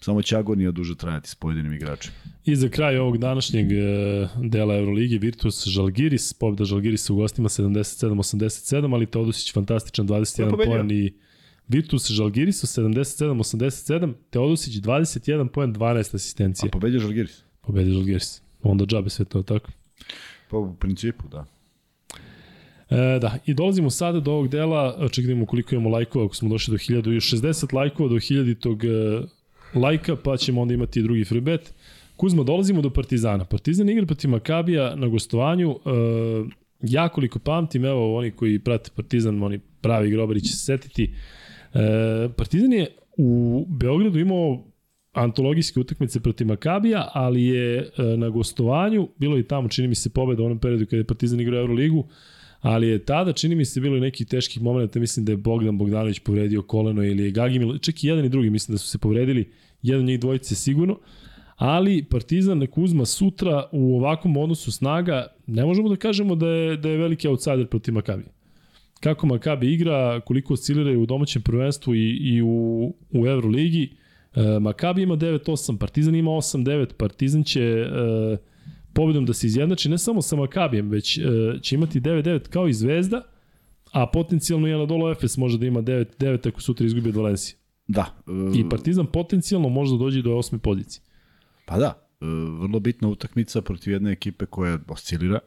samo će agonija duže trajati s pojedinim igračima. I za kraj ovog današnjeg e, dela Euroligi Virtus Žalgiris, pobjeda Žalgirisa u gostima 77-87, ali Teodosić fantastičan 21 poen i Virtus Žalgiris 77-87, Teodosić 21 poen, 12 asistencije. A pobedio Žalgiris? Pobedio Žalgiris. Onda džabe sve to, tako? Pa u principu, da. E, da, i dolazimo sada do ovog dela, čekaj da imamo koliko imamo lajkova, ako smo došli do 1060 lajkova, do 1000 tog e, lajka, pa ćemo onda imati drugi free bet. Kuzma, dolazimo do Partizana. Partizan igra protiv Makabija na gostovanju. E, ja koliko pamtim, evo oni koji prate Partizan, oni pravi grobari će se setiti. E, Partizan je u Beogradu imao antologijske utakmice protiv Makabija, ali je e, na gostovanju, bilo i tamo, čini mi se, pobeda u onom periodu kada je Partizan igrao Euroligu, ali je tada, čini mi se, bilo i nekih teških momenta, mislim da je Bogdan Bogdanović povredio koleno ili je Gagimil, čak i jedan i drugi mislim da su se povredili, jedan od njih dvojice sigurno, ali Partizan Kuzma sutra u ovakvom odnosu snaga, ne možemo da kažemo da je, da je veliki outsider protiv Makabija. Kako Makabi igra, koliko osciliraju u domaćem prvenstvu i, i u, u Euroligi, e, Makabi ima 9-8, Partizan ima 8-9, Partizan će e, pobedom da se izjednači ne samo sa Makabijem, već e, će imati 9-9 kao i Zvezda, a potencijalno i Anadolu Efes može da ima 9-9 ako sutra izgubi od Valencije. Da. E... I Partizan potencijalno može da dođe do osme pozicije. Pa da, e, vrlo bitna utakmica protiv jedne ekipe koja oscilira,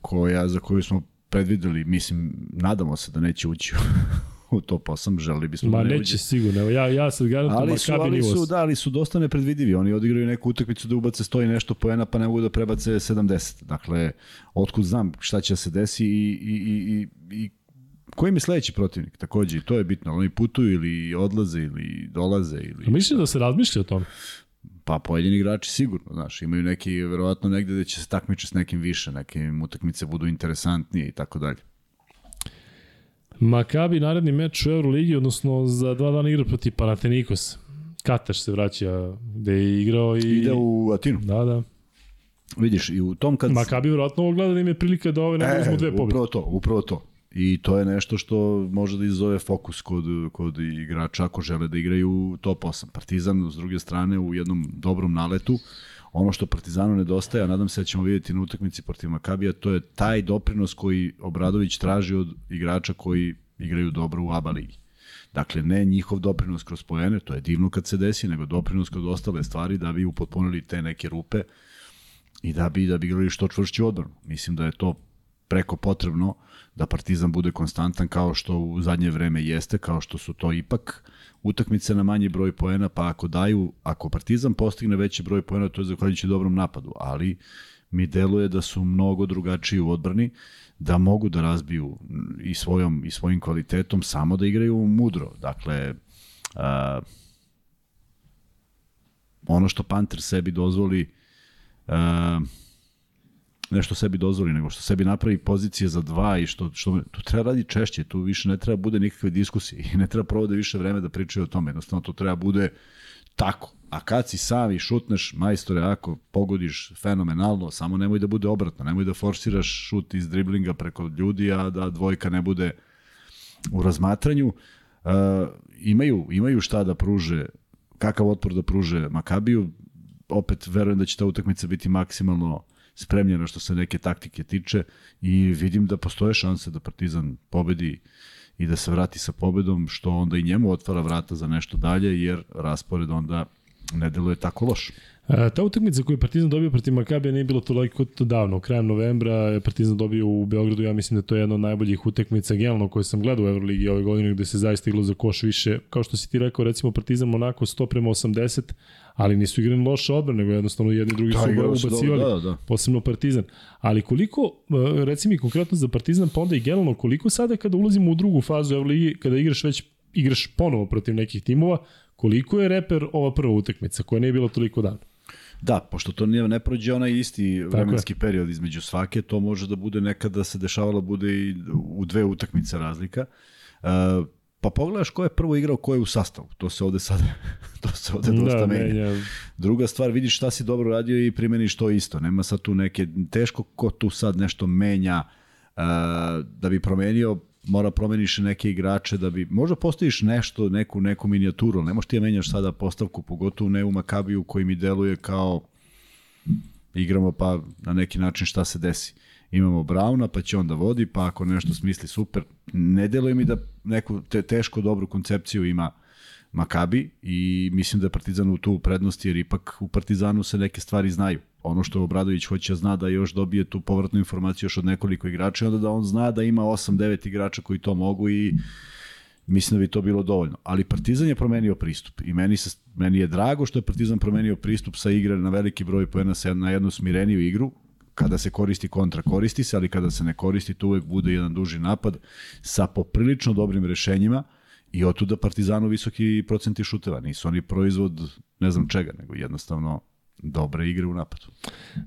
koja, za koju smo predvideli, mislim, nadamo se da neće ući u top 8, želeli bismo Ma da ne neće uđe. sigurno, evo ja, ja sad garantujem ali su, ali su, da, ali su dosta nepredvidivi, oni odigraju neku utakmicu da ubace stoji nešto poena pa ne mogu da prebace 70, dakle, otkud znam šta će se desi i, i, i, i, i Koji mi sledeći protivnik? Takođe, i to je bitno. Oni putuju ili odlaze ili dolaze. Ili... A misliš da se razmišlja o tom? Pa pojedini igrači sigurno, znaš, imaju neki, verovatno negde da će se takmiče s nekim više, neke utakmice budu interesantnije i tako dalje. Makabi naredni meč u Euroligi, odnosno za dva dana igra protiv Panathinaikos. Kataš se vraća gde je igrao i... Ide u Atinu. Da, da. Vidiš, i u tom kad... Makabi vjerojatno ovo gleda da im je prilika da ove ne e, uzmu dve pobjede. Upravo to, upravo to. I to je nešto što može da izove fokus kod, kod igrača ako žele da igraju top 8. Partizan, s druge strane, u jednom dobrom naletu, ono što Partizanu nedostaje, a nadam se da ćemo vidjeti na utakmici protiv Makabija, to je taj doprinos koji Obradović traži od igrača koji igraju dobro u ABA ligi. Dakle, ne njihov doprinos kroz pojene, to je divno kad se desi, nego doprinos kod ostale stvari da bi upotpunili te neke rupe i da bi, da bi igrali što čvršći odbranu. Mislim da je to preko potrebno da Partizan bude konstantan kao što u zadnje vreme jeste, kao što su to ipak utakmice na manji broj poena, pa ako daju, ako Partizan postigne veći broj poena, to je zahvaljujući dobrom napadu, ali mi deluje da su mnogo drugačiji u odbrani, da mogu da razbiju i svojom i svojim kvalitetom samo da igraju mudro. Dakle, a, ono što Panter sebi dozvoli a, nešto sebi dozvoli, nego što sebi napravi pozicije za dva i što, što tu treba radi češće, tu više ne treba bude nikakve diskusije i ne treba provode više vreme da pričaju o tome, jednostavno to treba bude tako. A kad si sam i šutneš, majstore, ako pogodiš fenomenalno, samo nemoj da bude obratno, nemoj da forsiraš šut iz driblinga preko ljudi, a da dvojka ne bude u razmatranju. Uh, imaju, imaju šta da pruže, kakav otpor da pruže Makabiju, opet verujem da će ta utakmica biti maksimalno uh, spremljena što se neke taktike tiče i vidim da postoje šanse da Partizan pobedi i da se vrati sa pobedom, što onda i njemu otvara vrata za nešto dalje, jer raspored onda ne deluje tako loš. E, ta utakmica koju je Partizan dobio protiv Makabija nije bilo toliko davno. Krajem novembra je Partizan dobio u Beogradu, ja mislim da to je jedna od najboljih utakmica generalno koje sam gledao u Euroligi ove godine gde se zaista iglo za koš više. Kao što si ti rekao, recimo Partizan Monako 100 prema 80, ali nisu igrani loše odbrane, nego jednostavno jedni drugi da, su ubacivali, da, da. posebno Partizan. Ali koliko, e, recimo konkretno za Partizan, pa onda i generalno, koliko sada kada ulazimo u drugu fazu Euroligi, kada igraš već igraš ponovo protiv nekih timova, koliko je reper ova prva utakmica koja nije bila toliko dana? Da, pošto to nije, ne prođe onaj isti Tako vremenski je. period između svake, to može da bude nekada se dešavalo bude i u dve utakmice razlika. Uh, pa pogledaš ko je prvo igrao, ko je u sastavu. To se ovde sad to se ovde dosta da, menja. menja. Druga stvar, vidiš šta si dobro radio i primeniš to isto. Nema sad tu neke, teško ko tu sad nešto menja uh, da bi promenio mora promeniš neke igrače da bi, možda postaviš nešto, neku, neku minijaturu, ne možeš ti da menjaš sada postavku, pogotovo ne u Makabiju koji mi deluje kao igramo pa na neki način šta se desi. Imamo Brauna, pa će onda vodi, pa ako nešto smisli super. Ne deluje mi da neku te, teško dobru koncepciju ima Makabi i mislim da je Partizan u tu prednosti jer ipak u Partizanu se neke stvari znaju. Ono što Obradović hoće zna da još dobije tu povratnu informaciju još od nekoliko igrača onda da on zna da ima 8-9 igrača koji to mogu i mislim da bi to bilo dovoljno. Ali Partizan je promenio pristup i meni, se, meni je drago što je Partizan promenio pristup sa igre na veliki broj poena na jednu smireniju igru, kada se koristi kontra, koristi se, ali kada se ne koristi, to uvek bude jedan duži napad sa poprilično dobrim rešenjima i otuda Partizanu visoki procenti šuteva. Nisu oni proizvod ne znam čega, nego jednostavno dobre igre u napadu.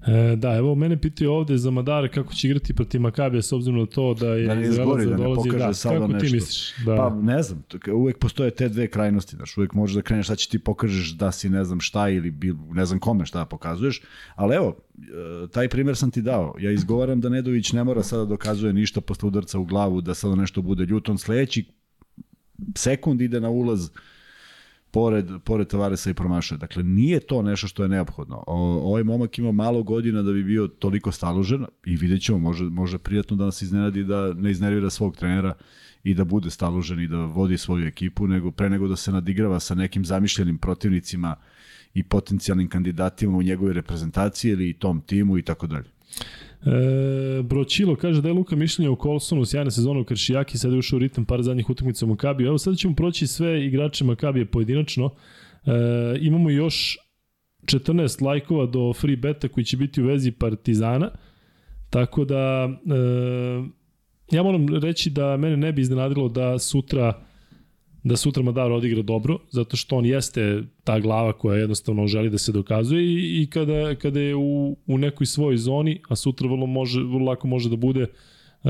E, da, evo mene pitaju ovde za Madare kako će igrati protiv Makabija s obzirom na to da je Da ne iz izgori, Velaza da ne pokaže da, sada kako nešto. ti misliš? Da. Pa ne znam, uvek postoje te dve krajnosti, znaš, uvek možeš da kreneš šta će ti pokažeš da si ne znam šta ili bil, ne znam kome šta pokazuješ, ali evo, e, taj primer sam ti dao. Ja izgovaram da Nedović ne mora sada da dokazuje ništa posle udarca u glavu, da sada nešto bude ljuton. Sledeći sekund ide na ulaz pored, pored Tavaresa i promašuje. Dakle, nije to nešto što je neophodno. O, ovaj momak ima malo godina da bi bio toliko staložen i vidjet ćemo, može, može prijatno da nas iznenadi da ne iznervira svog trenera i da bude staložen i da vodi svoju ekipu, nego pre nego da se nadigrava sa nekim zamišljenim protivnicima i potencijalnim kandidatima u njegovoj reprezentaciji ili tom timu i tako dalje. E, Bročilo kaže da je Luka mišljenje o Colsonu, sjajna sezona u Kršijaki, sada je ušao u ritam par zadnjih utakmica u Makabiju. Evo sada ćemo proći sve igrače Makabije pojedinačno. E, imamo još 14 lajkova do free beta koji će biti u vezi Partizana. Tako da e, ja moram reći da mene ne bi iznenadilo da sutra da sutra Madar odigra dobro, zato što on jeste ta glava koja jednostavno želi da se dokazuje i, i kada, kada je u, u nekoj svojoj zoni, a sutra vrlo, može, vrlo lako može da bude, e,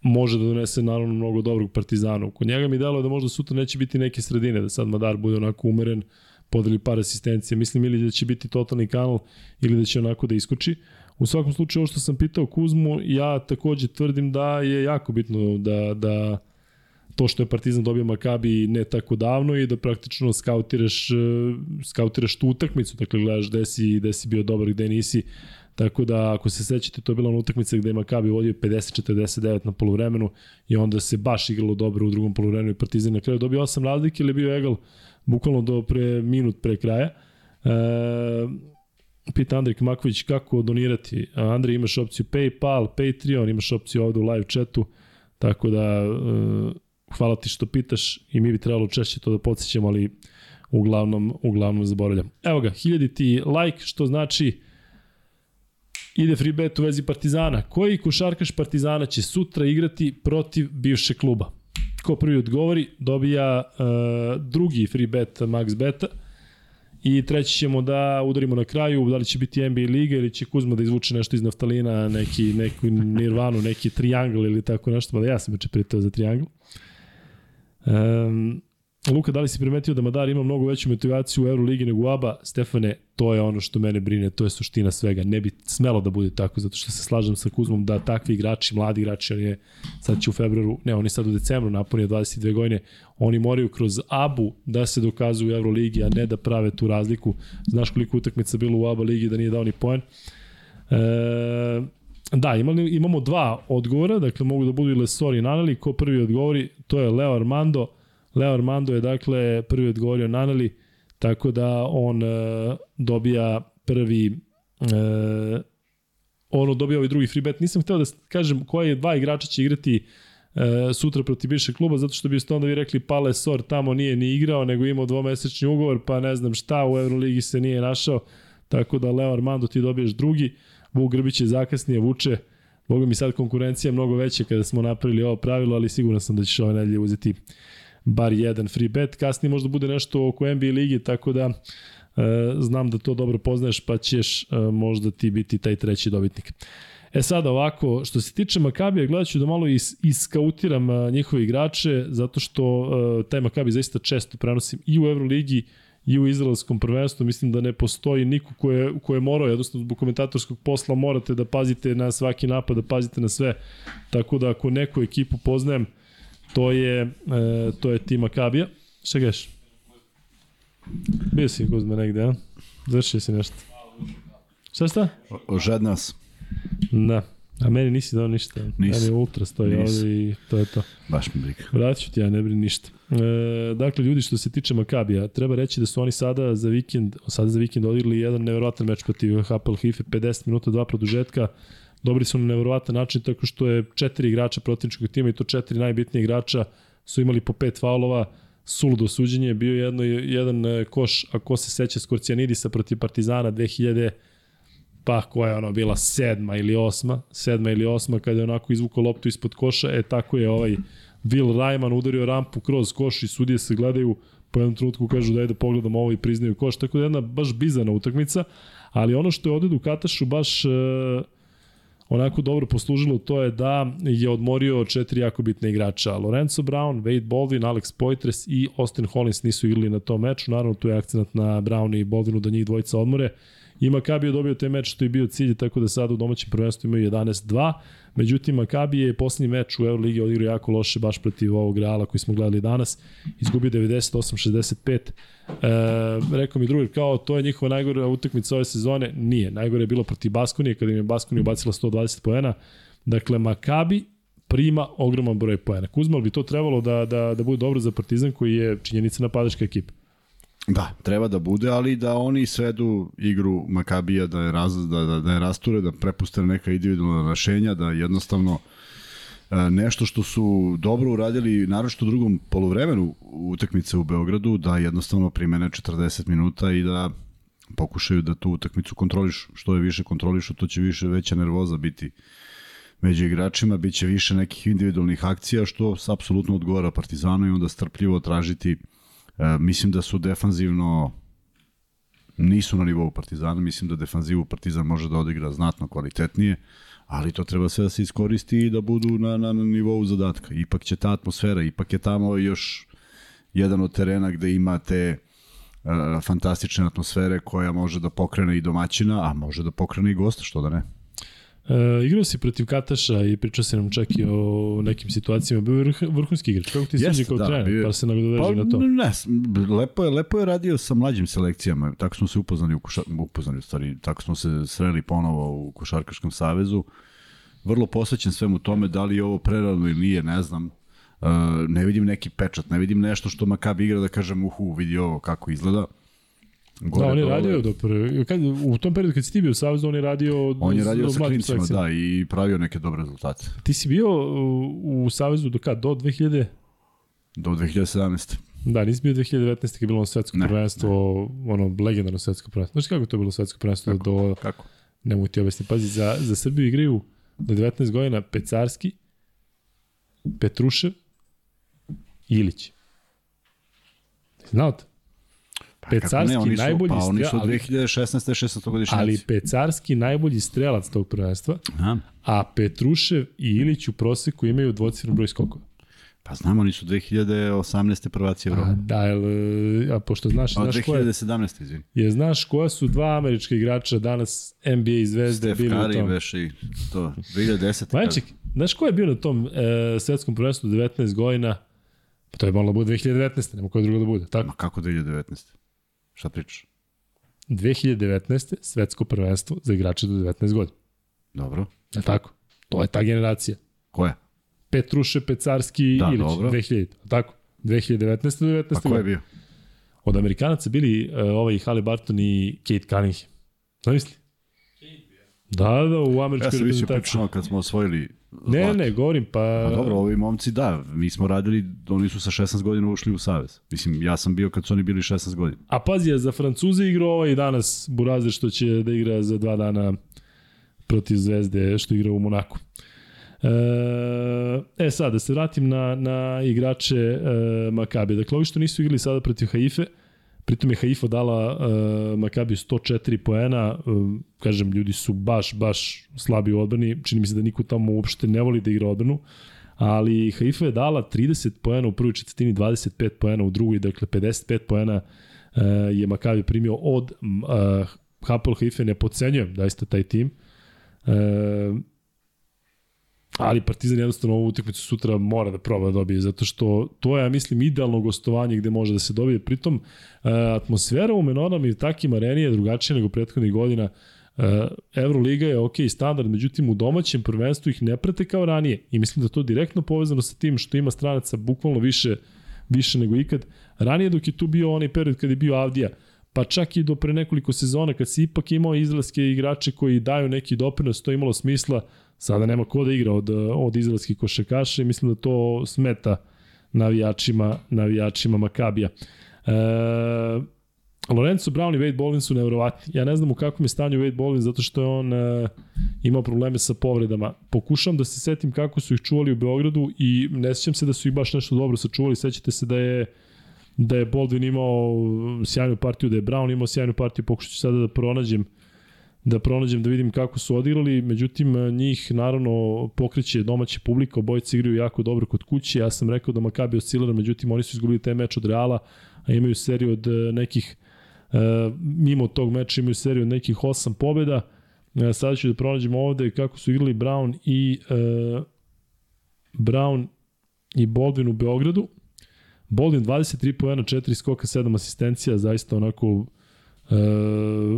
može da donese naravno mnogo dobrog partizana. Kod njega mi delo da možda sutra neće biti neke sredine, da sad Madar bude onako umeren, podeli par asistencije. Mislim ili da će biti totalni kanal ili da će onako da iskoči. U svakom slučaju, ovo što sam pitao Kuzmu, ja takođe tvrdim da je jako bitno da, da to što je Partizan dobio Makabi ne tako davno i da praktično skautiraš, eh, skautiraš tu utakmicu, dakle gledaš gde si, gde si bio dobar, gde nisi, Tako da, ako se sećate, to je bila ona utakmica gde je Makabi vodio 50-49 na polovremenu i onda se baš igralo dobro u drugom polovremenu i Partizan na kraju dobio 8 razlike ili je bio egal bukvalno do pre minut pre kraja. E, pita Andrej Kmaković kako donirati. Andrej, imaš opciju PayPal, Patreon, imaš opciju ovde u live chatu, tako da e, hvala ti što pitaš i mi bi trebalo češće to da podsjećamo, ali uglavnom, uglavnom zaboravljam. Evo ga, hiljadi ti like, što znači ide free bet u vezi Partizana. Koji košarkaš Partizana će sutra igrati protiv bivšeg kluba? Ko prvi odgovori, dobija uh, drugi free bet max beta i treći ćemo da udarimo na kraju, da li će biti NBA liga ili će Kuzma da izvuče nešto iz naftalina, neki, neku nirvanu, neki triangle ili tako nešto, mada ja sam već pritao za triangle. Um, Luka, da li si primetio da Madar ima mnogo veću motivaciju u Euroligi nego ABA? Stefane, to je ono što mene brine, to je suština svega. Ne bi smelo da bude tako, zato što se slažem sa Kuzmom da takvi igrači, mladi igrači, on je sad će u februaru, ne, oni sad u decembru napunio 22 godine, oni moraju kroz ABU da se dokazuju u Euroligi, a ne da prave tu razliku. Znaš koliko utakmica bilo u ABA ligi da nije dao ni poen. E, Da, imali, imamo dva odgovora, dakle mogu da budu i Lesor i Naneli, ko prvi odgovori, to je Leo Armando, Leo Armando je dakle prvi odgovorio Naneli, tako da on e, dobija prvi e, ono dobija ovaj drugi free bet. Nisam hteo da kažem koje dva igrača će igrati e, sutra protiv bivšeg kluba, zato što biste onda vi rekli Pale Sor tamo nije ni igrao, nego imao dvomesečni ugovor, pa ne znam šta, u Euroligi se nije našao, tako da Leo Armando ti dobiješ drugi, Vuk Grbić je zakasnije vuče, Boga mi sad konkurencija mnogo veća kada smo napravili ovo pravilo, ali siguran sam da ćeš ove nedelje uzeti bar jedan free bet. Kasnije možda bude nešto oko NBA ligi, tako da e, znam da to dobro poznaješ, pa ćeš e, možda ti biti taj treći dobitnik. E sada ovako, što se tiče Makabija, gledat ću da malo is, iskautiram a, njihove igrače, zato što a, taj Makabi zaista često prenosim i u Euroligi i u izraelskom prvenstvu. Mislim da ne postoji niko ko je, ko je morao, jednostavno zbog komentatorskog posla morate da pazite na svaki napad, da pazite na sve. Tako da ako neku ekipu poznajem, to je, e, to je tim Makabija. Šta gledeš? Bio si Kuzma negde, a? Završio si nešto. Šta šta? Ožed nas. Da. A meni nisi dao ništa. Nisam. Meni ultra stoji Nisam. ovde i to je to. Baš mi briga. Vratit ću ti ja, ne brini ništa. E, dakle, ljudi, što se tiče Makabija, treba reći da su oni sada za vikend, sada za vikend odigrali jedan neverovatan meč protiv Hapel Hife, 50 minuta, dva produžetka. Dobri su na neverovatan način tako što je četiri igrača protivničkog tima i to četiri najbitnije igrača su imali po pet faulova, suludo suđenje, bio je jedno, jedan e, koš, ako se seća, Skorcijanidisa protiv Partizana 2000 pa koja je ono bila sedma ili osma, sedma ili osma kada je onako izvukao loptu ispod koša, e tako je ovaj Will Rayman udario rampu kroz koš i sudije se gledaju po jednom trenutku kažu daj da pogledamo ovo i priznaju koš, tako da je jedna baš bizarna utakmica, ali ono što je ovde Dukatašu baš e, onako dobro poslužilo to je da je odmorio četiri jako bitne igrača. Lorenzo Brown, Wade Baldwin, Alex Poitres i Austin Hollins nisu igrali na tom meču. Naravno, tu je akcent na Brownu i Baldwinu da njih dvojica odmore. I Makabi je dobio taj meč što je bio cilj, tako da sada u domaćem prvenstvu imaju 11-2. Međutim, Makabi je poslednji meč u Euroligi odigrao jako loše baš protiv ovog Reala koji smo gledali danas. Izgubio 98-65. E, rekao mi drugi, kao to je njihova najgora utakmica ove sezone. Nije. Najgore je bilo protiv Baskonije, kada im je Baskonija ubacila 120 poena. Dakle, Makabi prima ogroman broj poena. Kuzma, bi to trebalo da, da, da bude dobro za Partizan koji je činjenica napadačka ekipa? Da, treba da bude, ali da oni svedu igru Makabija da je, raz, da, da, da je rasture, da prepuste neka individualna rešenja, da jednostavno e, nešto što su dobro uradili, naročito u drugom polovremenu utakmice u Beogradu, da jednostavno primene 40 minuta i da pokušaju da tu utakmicu kontrolišu. Što je više kontrolišu, to će više veća nervoza biti među igračima, bit će više nekih individualnih akcija, što apsolutno odgovara Partizanu i onda strpljivo tražiti E, mislim da su defanzivno nisu na nivou Partizana, mislim da defanzivu Partizan može da odigra znatno kvalitetnije, ali to treba sve da se iskoristi i da budu na, na, na nivou zadatka. Ipak će ta atmosfera, ipak je tamo još jedan od terena gde imate uh, fantastične atmosfere koja može da pokrene i domaćina, a može da pokrene i gosta, što da ne. E, igrao si protiv Kataša i pričao se nam čak i o nekim situacijama. Bio je vrh, vrhunski igrač. Kako ti se sviđa kao da, trener? Bio... Pa se nagodoveži pa, na to. Ne, lepo je, lepo je radio sa mlađim selekcijama. Tako smo se upoznali u, koša, upoznali u stvari, tako smo se sreli ponovo u Košarkaškom savezu. Vrlo posvećen svemu tome, da li je ovo prerano ili nije, ne znam. Uh, ne vidim neki pečat, ne vidim nešto što Makabi igra da kažem, uhu, vidi ovo kako izgleda. Gore, da, on je dole. radio do prve, kad, u tom periodu kad si ti bio u Savezu, on je radio On je radio sa klincima, da, i pravio neke dobre rezultate. Ti si bio u, u Savezu do kad? Do 2000? Do 2017. Da, nisi bio 2019. kad je bilo ono svetsko ne, prvenstvo, ne. ono legendarno svetsko prvenstvo. Znaš kako to je bilo svetsko prvenstvo? Kako? Do, kako? Ne mogu ti objasniti. Pazi, za, za Srbiju igraju do 19 godina Pecarski, Petrušev, Ilić. Znao te? Pa, Pecarski ne, oni su, najbolji pa, oni su strelac, 2016. 16. godišnjaci. Ali Pecarski najbolji strelac tog prvenstva, Aha. a Petrušev i Ilić u proseku imaju dvocifren broj skokova. Pa znamo, oni su 2018. prvaci Evropa. A, da, jel, a pošto znaš... A, znaš 2017. izvini. Je, znaš koja su dva američka igrača danas NBA zvezde Steph bili Curry, u tom? veš i to, 2010. Majček, znaš ko je bio na tom e, svetskom prvenstvu 19 godina? Pa to je moralo da bude 2019. Nema koja druga da bude, tako? Ma kako 2019. Šta pričaš? 2019. svetsko prvenstvo za igrače do 19 godina. Dobro. Je tako? To je ta generacija. Ko je? Petruše, Pecarski, Da, Ilić, dobro. 2000. Tako? 2019. do 19. Pa ko je bio? Od Amerikanaca bili uh, ovaj Halliburton i Kate Cunningham. Zamisli? Da, da, u američkoj Ja sam reprezentaciji. pričano kad smo osvojili Ne, zlato. ne, govorim, pa... A dobro, ovi momci da, mi smo radili, oni su sa 16 godina ušli u Savez. Mislim, ja sam bio kad su oni bili 16 godina. A pazi, ja za Francuze igrao ovaj danas Burazer što će da igra za dva dana protiv Zvezde što igra u Monaku. E, e sad, da se vratim na, na igrače e, Makabe. Dakle, ovi što nisu igrali sada protiv Haife, pritom je Haifa dala e, Makabi 104 poena, e, kažem, ljudi su baš, baš slabi u odbrani, čini mi se da niko tamo uopšte ne voli da igra odbranu, ali Haifa je dala 30 poena u prvoj četvrtini, 25 poena u drugoj, dakle 55 poena e, je Makabi primio od e, Hapoel Haifa, ne da jeste taj tim. E, ali Partizan jednostavno ovu utakmicu sutra mora da proba da dobije, zato što to je, ja mislim, idealno gostovanje gde može da se dobije. Pritom, e, atmosfera u Menorama i takim areni je drugačija nego prethodnih godina. Euroliga je ok standard, međutim u domaćem prvenstvu ih ne prate kao ranije i mislim da to direktno povezano sa tim što ima stranaca bukvalno više više nego ikad. Ranije dok je tu bio onaj period kad je bio Avdija, pa čak i do pre nekoliko sezona kad si ipak imao izraelske igrače koji daju neki doprinos, to je imalo smisla, sada nema ko da igra od, od izraelskih košakaša i mislim da to smeta navijačima, navijačima Makabija. E, Lorenzo Brown i Wade Baldwin su nevjerovatni. Ja ne znam u kakvom je stanju Wade Baldwin zato što je on e, imao probleme sa povredama. Pokušam da se setim kako su ih čuvali u Beogradu i ne sjećam se da su ih baš nešto dobro sačuvali. Sećate se da je da je Baldwin imao sjajnu partiju, da je Brown imao sjajnu partiju, pokušat ću sada da pronađem da pronađem da vidim kako su odigrali, međutim njih naravno pokreće domaća publika, obojice igraju jako dobro kod kuće, ja sam rekao da Makabi oscilira, međutim oni su izgubili taj meč od Reala, a imaju seriju od e, nekih e, mimo tog meča imaju seriju od nekih 8 pobeda. E, sada ću da pronađemo ovde kako su igrali Brown i Brown i Baldwin u Beogradu. Baldwin 23 poena, 4 skoka, 7 asistencija, zaista onako e,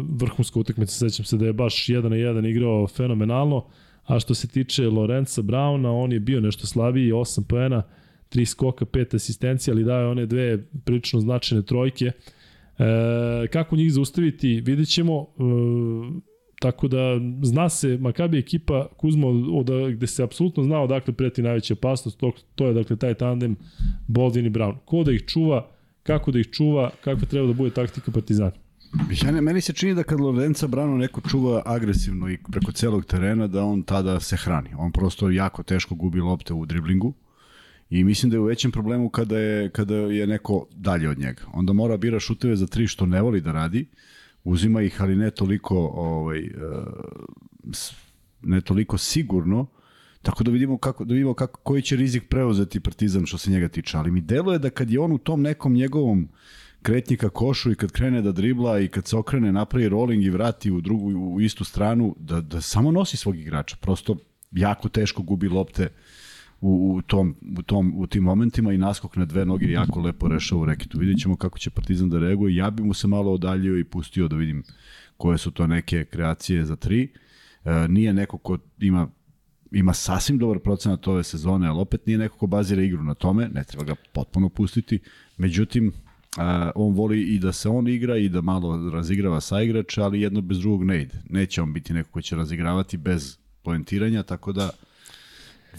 vrhunska utakmica, sećam se da je baš 1 na 1 igrao fenomenalno, a što se tiče Lorenza Brauna, on je bio nešto slabiji, 8 poena, 3 skoka, 5 asistencija, ali daje one dve prilično značajne trojke. E, kako njih zaustaviti, vidjet ćemo. E, Tako da zna se, Makabi ekipa Kuzmo od, gde se apsolutno zna odakle preti najveća opasnost, to, to je dakle taj tandem Boldin i Brown. Ko da ih čuva, kako da ih čuva, kako treba da bude taktika Partizana. Ja ne, meni se čini da kad Lorenza Brano neko čuva agresivno i preko celog terena, da on tada se hrani. On prosto jako teško gubi lopte u driblingu i mislim da je u većem problemu kada je, kada je neko dalje od njega. Onda mora bira šuteve za tri što ne voli da radi, uzima ih, ali ne toliko ovaj, eh, ne toliko sigurno, tako da vidimo kako da vidimo kako koji će rizik preuzeti Partizan što se njega tiče, ali mi deluje da kad je on u tom nekom njegovom kretnji ka košu i kad krene da dribla i kad se okrene, napravi rolling i vrati u drugu u istu stranu, da, da samo nosi svog igrača. Prosto jako teško gubi lopte u, u, tom, u, tom, u tim momentima i naskok na dve noge jako lepo rešao u reketu. Vidjet ćemo kako će Partizan da reaguje. Ja bih mu se malo odaljio i pustio da vidim koje su to neke kreacije za tri. E, nije neko ko ima ima sasvim dobar procenat ove sezone, ali opet nije neko ko bazira igru na tome, ne treba ga potpuno pustiti. Međutim, a, on voli i da se on igra i da malo razigrava sa igrača, ali jedno bez drugog ne ide. Neće on biti neko ko će razigravati bez poentiranja, tako da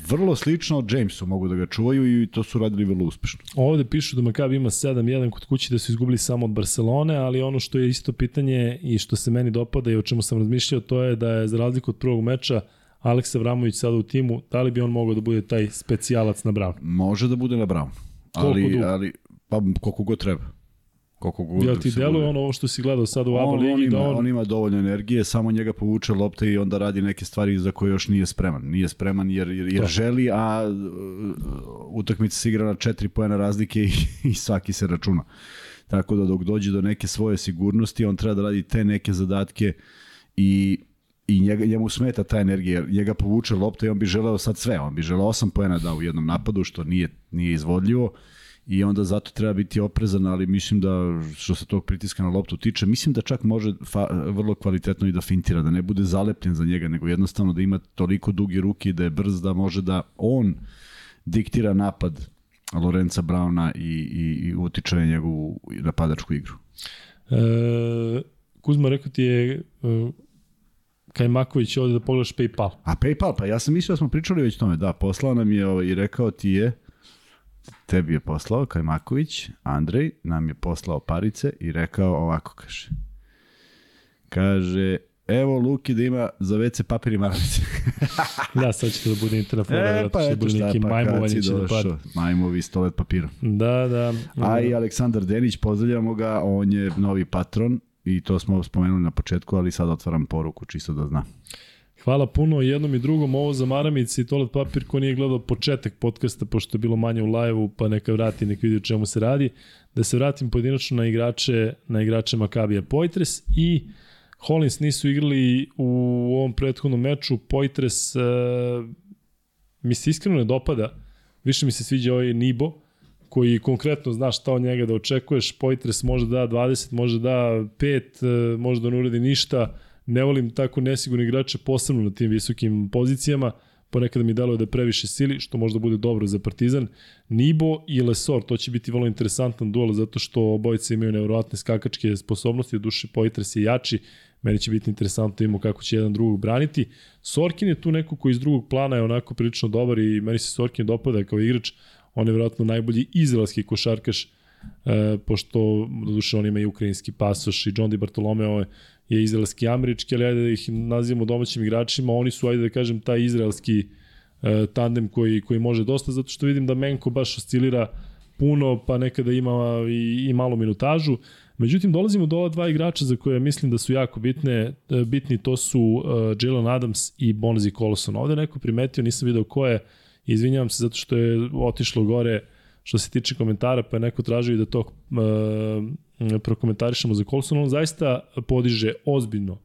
vrlo slično od Jamesu mogu da ga čuvaju i to su radili vrlo uspešno. Ovde pišu da Makabi ima 7-1 kod kuće da su izgubili samo od Barcelone, ali ono što je isto pitanje i što se meni dopada i o čemu sam razmišljao, to je da je za razliku od prvog meča Aleksa Vramović sada u timu, da li bi on mogao da bude taj specijalac na Brown? Može da bude na Brown. Ali, ali pa koliko god treba. Koliko god Jel ti deluje ono ovo što si gledao sad u ABA ligi? On ima, da on... on ima dovoljno energije, samo njega povuče lopte i onda radi neke stvari za koje još nije spreman. Nije spreman jer, jer, jer želi, a uh, utakmica se igra na četiri pojena razlike i, i svaki se računa. Tako da dok dođe do neke svoje sigurnosti, on treba da radi te neke zadatke i i njega, njemu smeta ta energija, njega povuče lopta i on bi želeo sad sve, on bi želeo 8 poena da u jednom napadu, što nije, nije izvodljivo i onda zato treba biti oprezan, ali mislim da što se tog pritiska na loptu tiče, mislim da čak može fa, vrlo kvalitetno i da fintira, da ne bude zalepljen za njega, nego jednostavno da ima toliko dugi ruki da je brz da može da on diktira napad Lorenza Brauna i, i, i utiče na njegovu napadačku igru. E, Kuzma rekao ti je e, Kajmaković ovde da pogledaš PayPal. A PayPal, pa ja sam mislio da smo pričali već tome, da, poslao nam je ovaj, i rekao ti je tebi je poslao Kajmaković, Andrej nam je poslao parice i rekao ovako, kaže. Kaže, evo Luki da ima za WC papir i maramice. da, sad će da bude internet e, pa eto šta, neki pa majmovanje će da pati. Majmovi stolet papira. Da, da. A i Aleksandar Denić, pozdravljamo ga, on je novi patron i to smo spomenuli na početku, ali sad otvaram poruku čisto da zna. Hvala puno jednom i drugom, ovo za maramice i toalet papir ko nije gledao početak podcasta, pošto je bilo manje u live-u, pa neka vrati, neka vidi o čemu se radi. Da se vratim pojedinačno na igrače, na igrače Makabija Poitres i Hollins nisu igrali u ovom prethodnom meču. Poitres uh, mi se iskreno ne dopada. Više mi se sviđa ovaj Nibo, koji konkretno zna šta od njega da očekuješ. Poitres može da da 20, može da 5, može da ne uredi ništa ne volim tako nesigurne igrače posebno na tim visokim pozicijama, ponekad mi deluje da je previše sili, što možda bude dobro za Partizan. Nibo i Lesor, to će biti vrlo interesantan duel, zato što obojice imaju nevjerovatne skakačke sposobnosti, duše Poitras je jači, meni će biti interesantno da imamo kako će jedan drugog braniti. Sorkin je tu neko koji iz drugog plana je onako prilično dobar i meni se Sorkin dopada kao igrač, on je vjerojatno najbolji izraelski košarkaš, e, pošto duše on ima i ukrajinski pasoš i John Di Bartolomeo je je izraelski američki, ali ajde da ih nazivamo domaćim igračima, oni su, ajde da kažem, taj izraelski e, tandem koji, koji može dosta, zato što vidim da Menko baš oscilira puno, pa nekada ima i, i malo minutažu. Međutim, dolazimo do ova dva igrača za koje mislim da su jako bitne, e, bitni, to su uh, Jalen Adams i Bonzi Coloson. Ovde neko primetio, nisam video ko je, izvinjavam se zato što je otišlo gore što se tiče komentara, pa je neko tražio da to uh, prokomentarišemo za Colson, on zaista podiže ozbiljno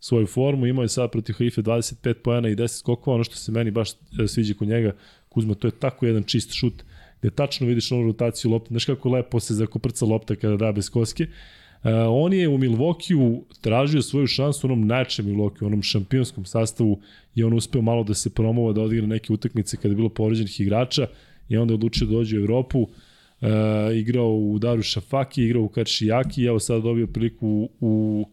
svoju formu, imao je sad protiv Haife 25 pojena i 10 skokova, ono što se meni baš e, sviđa kod njega, Kuzma, to je tako jedan čist šut, gde tačno vidiš onu rotaciju lopte, znaš kako lepo se zakoprca lopta kada da bez koske. Uh, on je u Milvokiju tražio svoju šansu u onom najčem Milvokiju, u onom šampionskom sastavu i on uspeo malo da se promova, da odigra neke utakmice kada je bilo povređenih igrača i onda odlučio da dođe u Evropu. Uh, igrao u Daru Šafaki, igrao u Karšijaki, evo sad dobio priliku u, u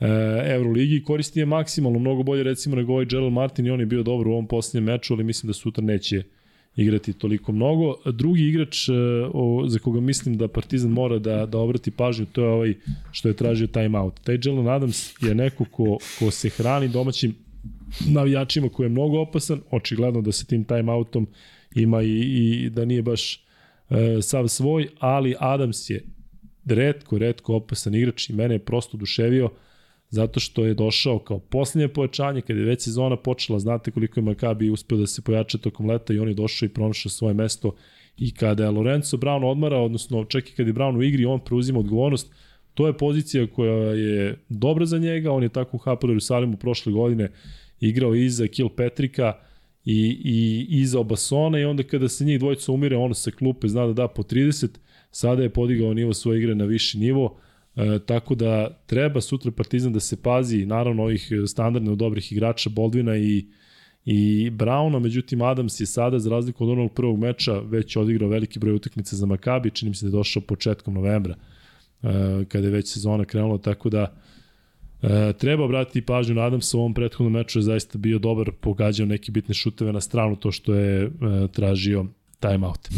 uh, Euroligi, koristi je maksimalno, mnogo bolje recimo nego ovaj Gerald Martin i on je bio dobar u ovom posljednjem meču, ali mislim da sutra neće igrati toliko mnogo. Drugi igrač uh, o, za koga mislim da Partizan mora da, da obrati pažnju, to je ovaj što je tražio timeout. Taj Jalen Adams je neko ko, ko se hrani domaćim navijačima koji je mnogo opasan, očigledno da se tim timeoutom ima i, i da nije baš e, sav svoj, ali Adams je redko, redko opasan igrač i mene je prosto duševio zato što je došao kao posljednje pojačanje, kada je već sezona počela, znate koliko je Makabi uspeo da se pojača tokom leta i on je došao i pronašao svoje mesto i kada je Lorenzo Brown odmara, odnosno čak i kada je Brown u igri, on preuzima odgovornost, to je pozicija koja je dobra za njega, on je tako u Haporu Jerusalimu prošle godine igrao iza Kilpatricka, i, i iza Obasona i onda kada se njih dvojica umire, on se klupe zna da da po 30, sada je podigao nivo svoje igre na viši nivo, e, tako da treba sutra Partizan da se pazi, naravno ovih standardno dobrih igrača Boldvina i i Brauna, međutim Adams je sada, za razliku od onog prvog meča, već odigrao veliki broj utakmica za Makabi, čini mi se da je došao početkom novembra, e, kada je već sezona krenula, tako da E, treba obratiti pažnju na Adamsa u ovom prethodnom meču je zaista bio dobar, pogađao neke bitne šuteve na stranu, to što je e, tražio timeout.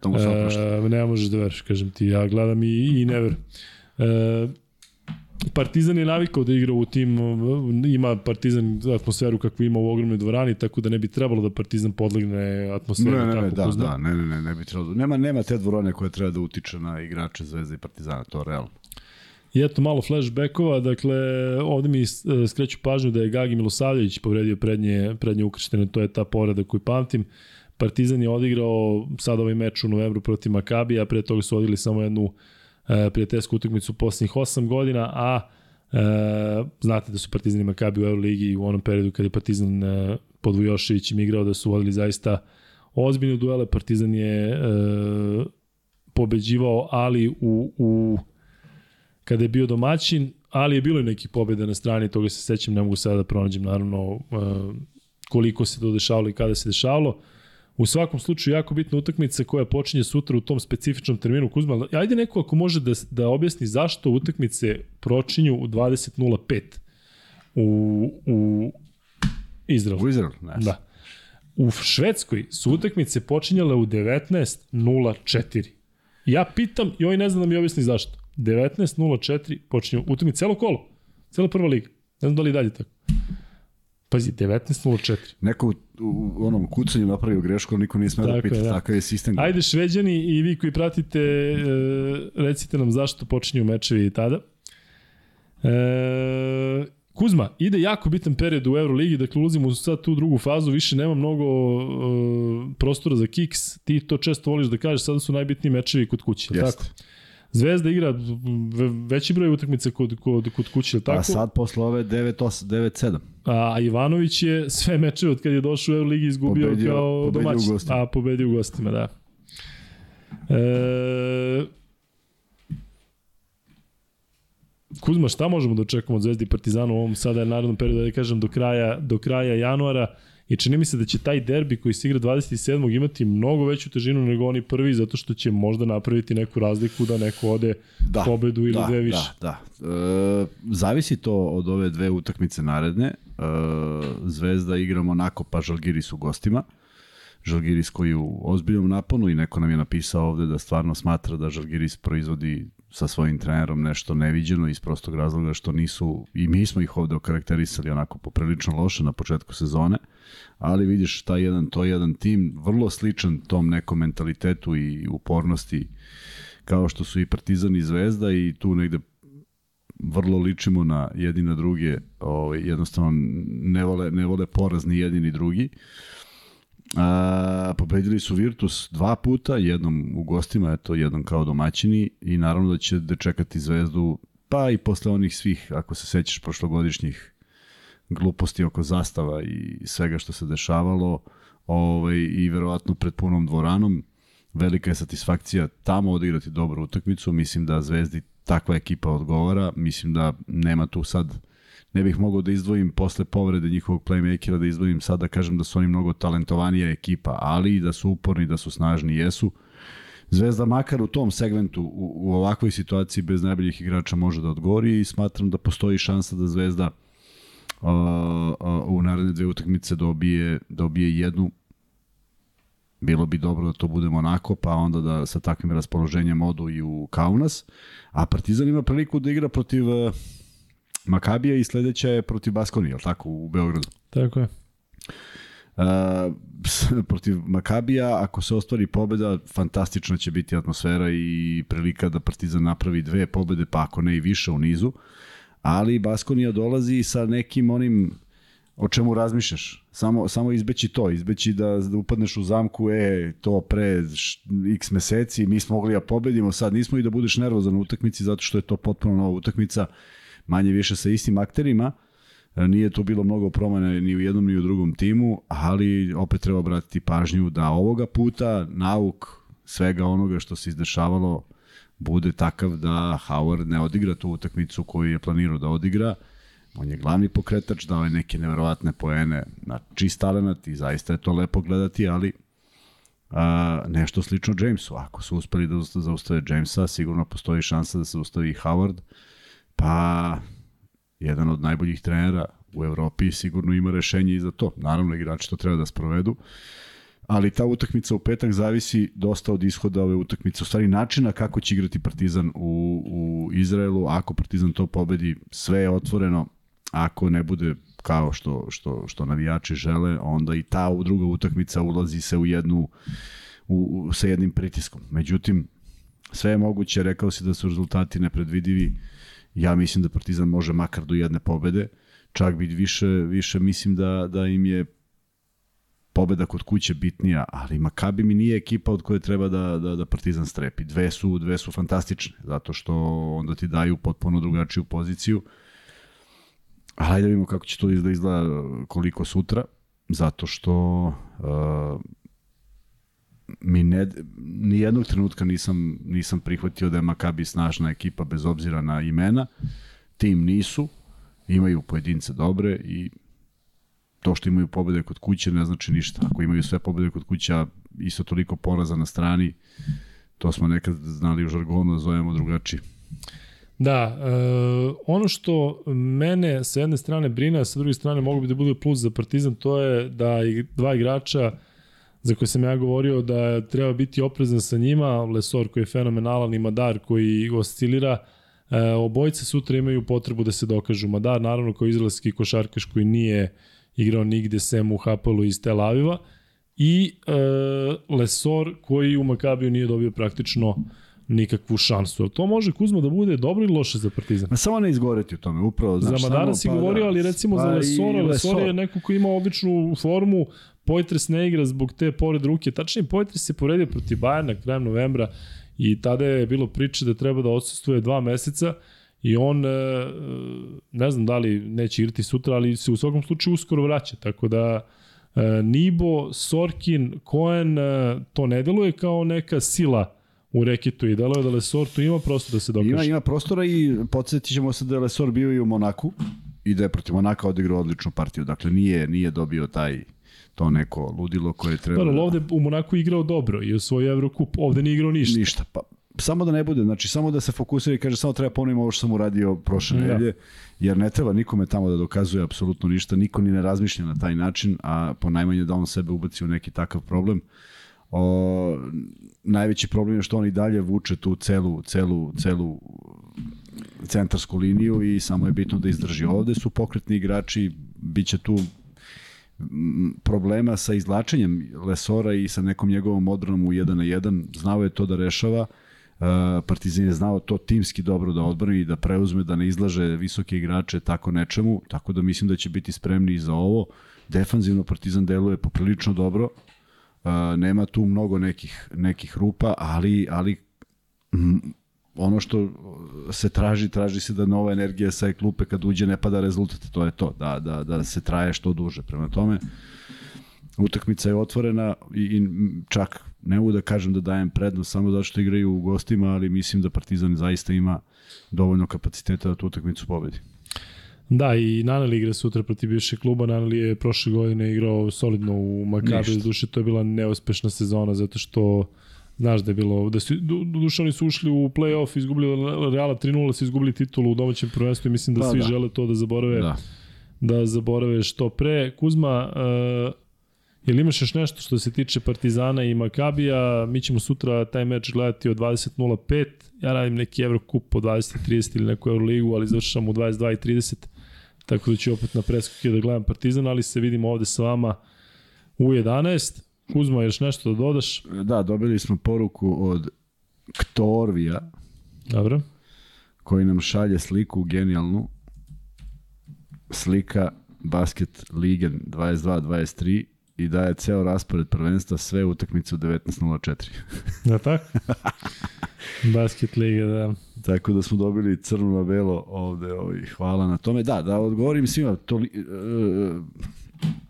to mu e, ne možeš da veriš, kažem ti, ja gledam i, i ne verujem. E, Partizan je navikao da igra u tim, ima Partizan atmosferu kakvu ima u ogromnoj dvorani, tako da ne bi trebalo da Partizan podlegne atmosferu. Ne, ne, ne, da, da, ne, ne, ne, ne bi trebalo. Nema, nema te dvorane koje treba da utiče na igrače Zvezde i Partizana, to je realno. I eto malo flashbackova, dakle ovde mi e, skreću pažnju da je Gagi Milosavljević povredio prednje, prednje ukrštene, to je ta povreda koju pamtim. Partizan je odigrao sad ovaj meč u novembru protiv Makabija, pre toga su odigrali samo jednu e, prijateljsku utakmicu poslednjih 8 godina, a e, znate da su Partizan i Makabi u Euroligi u onom periodu kada je Partizan e, pod Vujoševićem igrao da su vodili zaista ozbiljne duele. Partizan je e, pobeđivao, ali u, u kada je bio domaćin, ali je bilo i neki pobjede na strani, toga se sećam, ne mogu sada da pronađem naravno uh, koliko se to dešavalo i kada se dešavalo. U svakom slučaju jako bitna utakmica koja počinje sutra u tom specifičnom terminu Kuzma. Ajde neko ako može da, da objasni zašto utakmice pročinju u 20.05 u, u Izraelu. U Izraelu, ne. Da. U Švedskoj su utakmice počinjale u 19.04. Ja pitam i ovaj ne znam da mi objasni zašto. 19.04 počinje utakmica celo kolo. Cela prva liga. Ne znam da li dalje tako. Pazi, 19.04. Neko u, u onom kucanju napravio grešku, niko nije smeo da pita, da. takav je sistem. Ajde šveđani i vi koji pratite, e, recite nam zašto počinju mečevi tada. E, Kuzma, ide jako bitan period u Euroligi, dakle ulazimo sad tu drugu fazu, više nema mnogo e, prostora za kiks, ti to često voliš da kažeš, sada su najbitniji mečevi kod kuće, Jeste. tako? Zvezda igra veći broj utakmica kod, kod, kod kuće, tako? A sad posle ove 9-7. A Ivanović je sve meče od kad je došao u Euroligi izgubio pobedio, kao domaćin. A pobedio u gostima, da. E, Kuzma, šta možemo da očekujemo od Zvezdi i Partizana u ovom sada narodnom periodu, da kažem, do kraja, do kraja januara? I čini mi se da će taj derbi koji se igra 27. imati mnogo veću težinu nego oni prvi, zato što će možda napraviti neku razliku da neko ode da, pobedu ili da, dve više. Da, da. E, zavisi to od ove dve utakmice naredne. E, Zvezda igra Monako pa Žalgiris u gostima. Žalgiris koji u ozbiljnom naponu i neko nam je napisao ovde da stvarno smatra da Žalgiris proizvodi sa svojim trenerom nešto neviđeno iz prostog razloga što nisu, i mi smo ih ovde okarakterisali onako poprilično loše na početku sezone, ali vidiš taj jedan, to je jedan tim vrlo sličan tom nekom mentalitetu i upornosti kao što su i Partizan i Zvezda i tu negde vrlo ličimo na jedni na druge, ovaj, jednostavno ne vole, ne vole poraz ni jedni ni drugi. A, pobedili su Virtus dva puta, jednom u gostima, eto, jednom kao domaćini i naravno da će da čekati Zvezdu, pa i posle onih svih, ako se sećaš prošlogodišnjih gluposti oko zastava i svega što se dešavalo, ovaj, i verovatno pred punom dvoranom, velika je satisfakcija tamo odigrati dobru utakmicu, mislim da Zvezdi takva ekipa odgovara, mislim da nema tu sad ne bih mogao da izdvojim posle povrede njihovog playmakera, da izdvojim sad da kažem da su oni mnogo talentovanija ekipa, ali i da su uporni, da su snažni, jesu. Zvezda makar u tom segmentu, u, u ovakvoj situaciji bez najboljih igrača može da odgovori i smatram da postoji šansa da Zvezda uh, uh, u naredne dve utakmice dobije, dobije jednu bilo bi dobro da to bude Monako, pa onda da sa takvim raspoloženjem odu i u Kaunas. A Partizan ima priliku da igra protiv uh, Makabija i sledeća je protiv Baskoni, je tako, u Beogradu? Tako je. Uh, protiv Makabija, ako se ostvari pobeda, fantastična će biti atmosfera i prilika da Partizan napravi dve pobede, pa ako ne i više u nizu. Ali Baskonija dolazi sa nekim onim o čemu razmišljaš. Samo, samo izbeći to, izbeći da, da upadneš u zamku, e, to pre x meseci, mi smo mogli da pobedimo, sad nismo i da budeš nervozan u utakmici zato što je to potpuno nova utakmica manje više sa istim akterima. E, nije tu bilo mnogo promene ni u jednom ni u drugom timu, ali opet treba obratiti pažnju da ovoga puta nauk svega onoga što se izdešavalo bude takav da Howard ne odigra tu utakmicu koju je planirao da odigra. On je glavni pokretač, dao je neke neverovatne poene na čist talenat i zaista je to lepo gledati, ali a, nešto slično Jamesu. Ako su uspeli da zaustave Jamesa, sigurno postoji šansa da se ustavi Howard. Pa, jedan od najboljih trenera u Evropi sigurno ima rešenje i za to. Naravno, igrači to treba da sprovedu. Ali ta utakmica u petak zavisi dosta od ishoda ove utakmice, u stvari načina kako će igrati Partizan u, u Izraelu. Ako Partizan to pobedi, sve je otvoreno. Ako ne bude kao što, što, što navijači žele, onda i ta druga utakmica ulazi se u jednu u, u, sa jednim pritiskom. Međutim, sve je moguće, rekao si da su rezultati nepredvidivi Ja mislim da Partizan može makar do jedne pobede. Čak bi više, više mislim da, da im je pobeda kod kuće bitnija, ali Makabi mi nije ekipa od koje treba da, da, da Partizan strepi. Dve su, dve su fantastične, zato što onda ti daju potpuno drugačiju poziciju. Hajde da vidimo kako će to da izgleda koliko sutra, zato što uh, mi ne, ni jednog trenutka nisam, nisam prihvatio da je Makabi snažna ekipa bez obzira na imena. Tim nisu, imaju pojedince dobre i to što imaju pobede kod kuće ne znači ništa. Ako imaju sve pobede kod kuća, isto toliko poraza na strani, to smo nekad znali u žargonu da zovemo drugačije. Da, e, ono što mene sa jedne strane brine, a sa druge strane mogu bi da bude plus za Partizan, to je da i dva igrača za koje sam ja govorio da treba biti oprezan sa njima, Lesor koji je fenomenalan i Madar koji oscilira, e, obojice sutra imaju potrebu da se dokažu. Madar naravno kao izraelski košarkaš koji nije igrao nigde sem u Hapalu iz Tel Aviva i e, Lesor koji u Makabiju nije dobio praktično nikakvu šansu. To može Kuzma da bude dobro ili loše za Partizan? Ma samo ne izgoreti u tome, upravo. Znaš, za Madara si pa, govorio, ali recimo pa za Lesora, Lesor je neko ko ima odličnu formu, Poitres ne igra zbog te pored ruke. Tačnije, Poitres se poredio protiv Bajerna krajem novembra i tada je bilo priče da treba da odsustuje dva meseca i on, e, ne znam da li neće igrati sutra, ali se u svakom slučaju uskoro vraća. Tako da e, Nibo, Sorkin, Cohen, e, to ne deluje kao neka sila u reketu i delo je da Lesor tu ima prosto da se dokaže. Ima, ima prostora i podsjetit ćemo se da je Lesor bio i u Monaku i da je protiv Monaka odigrao odličnu partiju. Dakle, nije, nije dobio taj to neko ludilo koje treba... Dobro, ovde u Monaku igrao dobro i osvojio Evrokup, ovde nije igrao ništa. Ništa. Pa, samo da ne bude, znači samo da se fokusira i kaže samo treba ponoviti ovo što sam uradio prošle Da. nedelje, jer ne treba nikome tamo da dokazuje apsolutno ništa, niko ni ne razmišlja na taj način, a po najmanje da on sebe ubaci u neki takav problem. O, najveći problem je što on i dalje vuče tu celu, celu, celu centarsku liniju i samo je bitno da izdrži. Ovde su pokretni igrači, bit će tu problema sa izlačenjem Lesora i sa nekom njegovom odbranom u 1 na 1. Znao je to da rešava. Uh, Partizan je znao to timski dobro da odbrani i da preuzme, da ne izlaže visoke igrače tako nečemu, tako da mislim da će biti spremni i za ovo. Defanzivno Partizan deluje poprilično dobro, uh, nema tu mnogo nekih, nekih rupa, ali, ali ono što se traži, traži se da nova energija sa klupe kad uđe ne pada rezultat, to je to, da, da, da se traje što duže. Prema tome, utakmica je otvorena i, i čak ne mogu da kažem da dajem prednost samo zato što igraju u gostima, ali mislim da Partizan zaista ima dovoljno kapaciteta da tu utakmicu pobedi. Da, i Naneli igra sutra protiv bivšeg kluba. Naneli je prošle godine igrao solidno u Makabi. Ništa. Duše, to je bila neuspešna sezona zato što znaš da je bilo, da su, du, duše oni su ušli u play-off, izgubili Reala 3-0, su izgubili titulu u domaćem prvenstvu i mislim da Pa svi da. žele to da zaborave, da, Da. da zaborave što pre. Kuzma, uh, Jel imaš još nešto što se tiče Partizana i Makabija? Mi ćemo sutra taj meč gledati od 20.05. Ja radim neki Evrokup od 20.30 ili neku Euroligu, ali završam u 22.30. Tako da ću opet na preskoke da gledam Partizan, ali se vidimo ovde sa vama u 11. Kuzma, još nešto da dodaš? Da, dobili smo poruku od Ktorvija, Dobro. koji nam šalje sliku genijalnu. Slika Basket Lige 22-23 i daje ceo raspored prvenstva, sve utakmice u 19.04. Da tako? Basket Liga, da. Tako da smo dobili crno na belo ovde, ovaj, hvala na tome. Da, da odgovorim svima, to, li- e,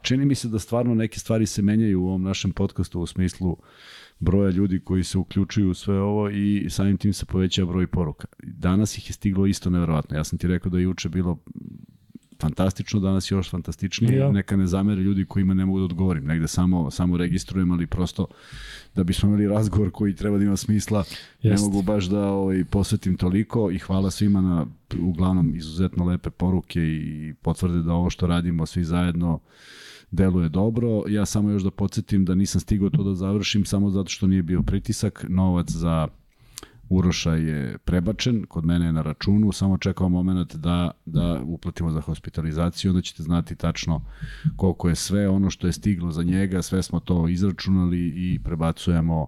čini mi se da stvarno neke stvari se menjaju u ovom našem podcastu u smislu broja ljudi koji se uključuju u sve ovo i samim tim se povećava broj poruka. Danas ih je stiglo isto neverovatno. Ja sam ti rekao da je juče bilo fantastično, danas je još fantastičnije. Ja. Neka ne zamere ljudi kojima ne mogu da odgovorim. Negde samo, samo registrujem, ali prosto da bismo imali razgovor koji treba da ima smisla, ne Jeste. mogu baš da ovaj, posvetim toliko i hvala svima na uglavnom izuzetno lepe poruke i potvrde da ovo što radimo svi zajedno deluje dobro. Ja samo još da podsjetim da nisam stigao to da završim samo zato što nije bio pritisak. Novac za Uroša je prebačen, kod mene je na računu, samo čekao moment da, da uplatimo za hospitalizaciju, onda ćete znati tačno koliko je sve ono što je stiglo za njega, sve smo to izračunali i prebacujemo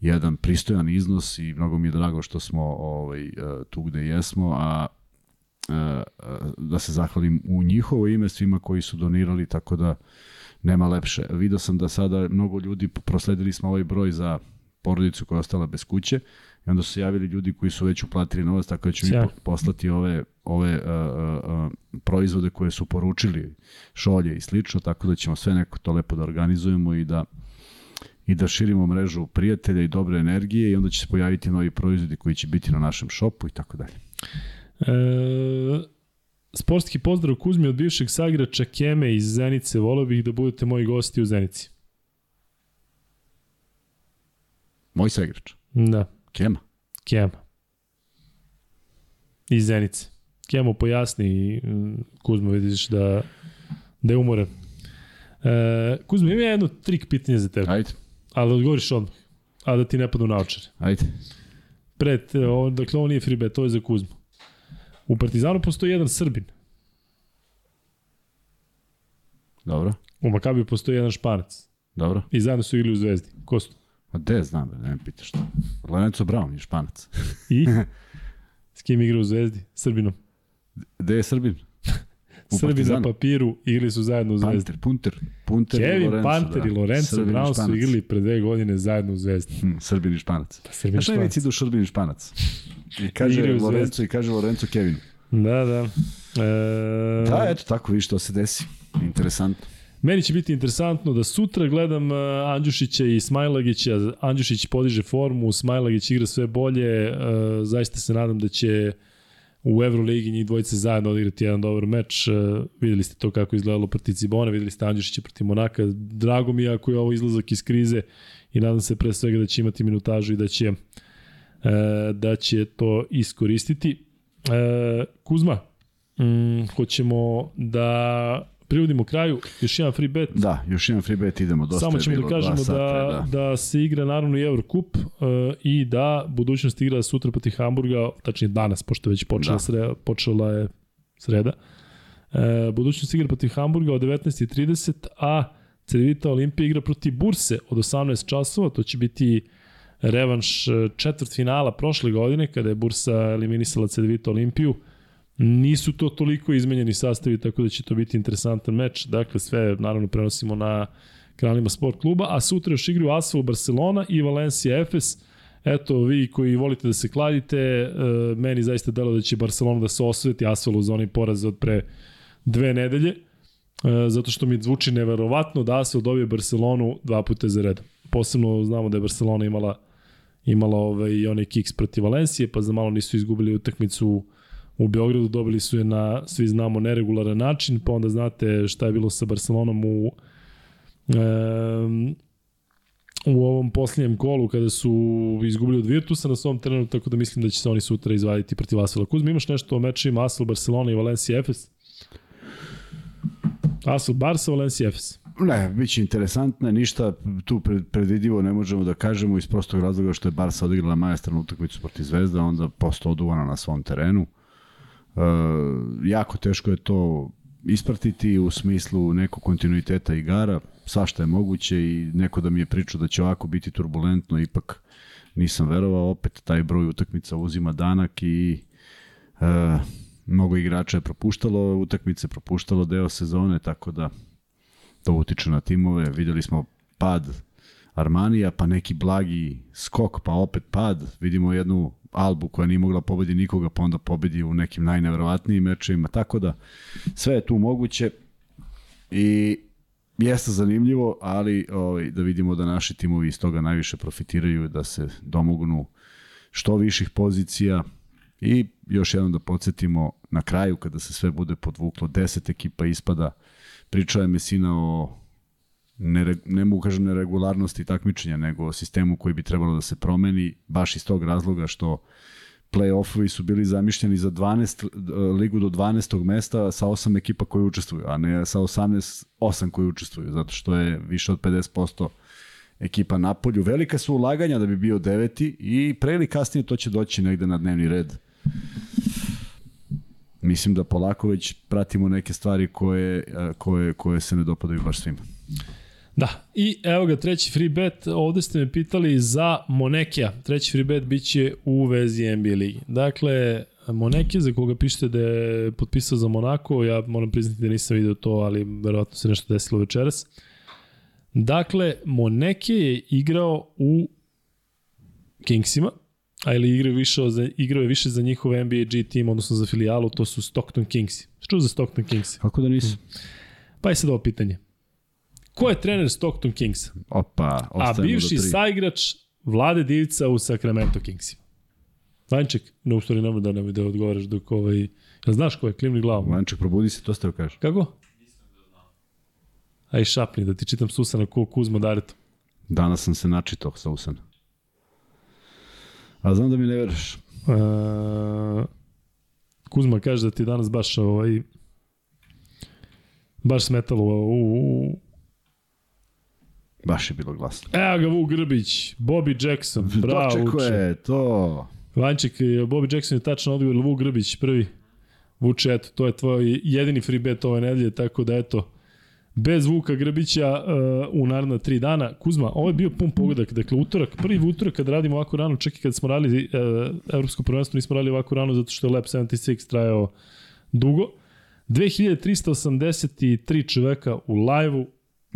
jedan pristojan iznos i mnogo mi je drago što smo ovaj, eh, tu gde jesmo, a eh, da se zahvalim u njihovo ime svima koji su donirali, tako da nema lepše. Video sam da sada mnogo ljudi, prosledili smo ovaj broj za porodicu koja je ostala bez kuće i onda su se javili ljudi koji su već uplatili novac, tako da ću mi poslati ove, ove uh, uh, uh, proizvode koje su poručili, šolje i slično, tako da ćemo sve neko to lepo da organizujemo i da i da širimo mrežu prijatelja i dobre energije i onda će se pojaviti novi proizvodi koji će biti na našem šopu i tako dalje. E, sportski pozdrav Kuzmi od bivšeg sagrača Keme iz Zenice. Voleo bih da budete moji gosti u Zenici. Moj saigrač, Da, Kema. Kema. Iz Zenice. Kemo pojasni, mm, Kuzma vidiš da, da je umoran. E, Kuzma, ima jedno trik pitanje za tebe, Ajde, ali odgovoriš odmah, a da ti ne padnu naočare. ajde. Pred, e, ovo, dakle, ovo nije free bet, to je za Kuzmu. U Partizanu postoji jedan Srbin, Dobro, u Makabiju postoji jedan Španac dobro. i zajedno su igrali u Zvezdi. Ko su? A de znam, ne me pitaš što. Lorenzo Brown je španac. I? S kim igra u Zvezdi? Srbinom. Gde je Srbin? U Srbi na Partizanu. papiru igrali su zajedno u Zvezdi. Panter, Punter, Punter i Kevin Lorenzo, Panter da. i Lorenzo Srbin i Brown su igrali pre dve godine zajedno u Zvezdi. Hm, Srbin i Španac. Pa Srbin Znaš šta je idu Srbin i Španac? I kaže u Lorenzo i kaže Lorenzo Kevin. Da, da. E, Da, eto, tako vi što se desi. Interesantno. Meni će biti interesantno da sutra gledam uh, Andjušića i Smajlagića. Andjušić podiže formu, Smajlagić igra sve bolje. Uh, zaista se nadam da će u Euroligi njih dvojice zajedno odigrati jedan dobar meč. Uh, videli ste to kako izgledalo protiv Cibona, videli ste Andjušića protiv Monaka. Drago mi je ako je ovo izlazak iz krize i nadam se pre svega da će imati minutažu i da će, da će to iskoristiti. Kuzma, mm, hoćemo da privodimo kraju, još jedan free bet. Da, još jedan free bet, idemo, dosta Samo ćemo da kažemo da, sata, da. da se igra naravno i Eurocup uh, i da budućnost igra sutra protiv Hamburga, tačnije danas, pošto već počela, Da. da. sreda, počela je sreda. Uh, budućnost igra protiv Hamburga od 19.30, a Cedevita Olimpija igra protiv Burse od 18 časova, to će biti revanš uh, četvrt finala prošle godine, kada je Bursa eliminisala Cedevita Olimpiju. Nisu to toliko izmenjeni sastavi, tako da će to biti interesantan meč. Dakle, sve naravno prenosimo na kanalima sport kluba, a sutra još igraju Asvel Barcelona i Valencia Efes. Eto, vi koji volite da se kladite, e, meni zaista delo da će Barcelona da se osveti Asvel u zoni poraza od pre dve nedelje, e, zato što mi zvuči neverovatno da Asvel dobije Barcelonu dva puta za red. Posebno znamo da je Barcelona imala imala ovaj, onaj kiks protiv Valencije, pa za malo nisu izgubili utakmicu u Beogradu, dobili su je na, svi znamo, neregularan način, pa onda znate šta je bilo sa Barcelonom u um, u ovom posljednjem kolu kada su izgubili od Virtusa na svom terenu, tako da mislim da će se oni sutra izvaditi protiv Asvela. Kuzma, imaš nešto o mečima Asvel, Barcelona i Valencia Efes? Asvel, Barca, Valencia Efes. Ne, bit će interesantno, ništa tu pred- predvidivo ne možemo da kažemo iz prostog razloga što je Barca odigrala majestranu utakmicu protiv Zvezda, onda posto oduvana na svom terenu. E, jako teško je to ispratiti u smislu nekog kontinuiteta igara, svašta je moguće i neko da mi je pričao da će ovako biti turbulentno, ipak nisam verovao, opet taj broj utakmica uzima danak i e, mnogo igrača je propuštalo utakmice, propuštalo deo sezone, tako da to utiče na timove. Videli smo pad Armanija, pa neki blagi skok, pa opet pad. Vidimo jednu Albu koja nije mogla pobedi nikoga, pa onda pobedi u nekim najneverovatnijim mečevima. Tako da sve je tu moguće i jeste zanimljivo, ali ovaj, da vidimo da naši timovi iz toga najviše profitiraju, da se domognu što viših pozicija i još jednom da podsjetimo na kraju kada se sve bude podvuklo, 10 ekipa ispada, pričao je Mesina o ne, ne mogu kažem neregularnosti takmičenja, nego sistemu koji bi trebalo da se promeni, baš iz tog razloga što play-offovi su bili zamišljeni za 12, ligu do 12. mesta sa 8 ekipa koji učestvuju, a ne sa 18, 8 koji učestvuju, zato što je više od 50% ekipa na polju. Velika su ulaganja da bi bio deveti i pre ili kasnije to će doći negde na dnevni red. Mislim da polako već pratimo neke stvari koje, a, koje, koje se ne dopadaju baš svima. Da, i evo ga treći free bet, ovde ste me pitali za Monekija. Treći free bet biće u vezi NBA ligi. Dakle, Moneke, za koga pišete da je potpisao za Monako, ja moram priznati da nisam video to, ali verovatno se nešto desilo večeras. Dakle, Moneke je igrao u Kingsima, a ili igrao, više za, igrao je više za njihov NBA G tim, odnosno za filijalu, to su Stockton Kingsi. Što za Stockton Kingsi? Kako da nisam? Pa je sad ovo pitanje. Ko je trener Stockton Kingsa? Opa, A bivši saigrač Vlade Divica u Sacramento Kingsima. Vanček, ne u stvari nema da ne da odgovaraš dok ovaj... Jel znaš ko je klimni glavom? Vanček, probudi se, to ste joj kažeš. Kako? Aj šapni, da ti čitam Susana ko Kuzma Dareto. Danas sam se načitao sa usana. A znam da mi ne veruješ. Uh, Kuzma kaže da ti danas baš ovaj baš smetalo u, u Baš je bilo glasno. Evo ga Vuk Grbić, Bobby Jackson, bravo Dočeko uče. je to. Vanček, Bobby Jackson je tačno odgovor, Vuk Grbić prvi. Vuče, eto, to je tvoj jedini free bet ove nedelje, tako da eto, bez Vuka Grbića uh, u naredna tri dana. Kuzma, ovo je bio pun pogodak, dakle utorak, prvi utorak kad radimo ovako rano, čak i kad smo radili uh, Evropsko prvenstvo, nismo radili ovako rano zato što je Lab 76 trajao dugo. 2383 čoveka u live-u,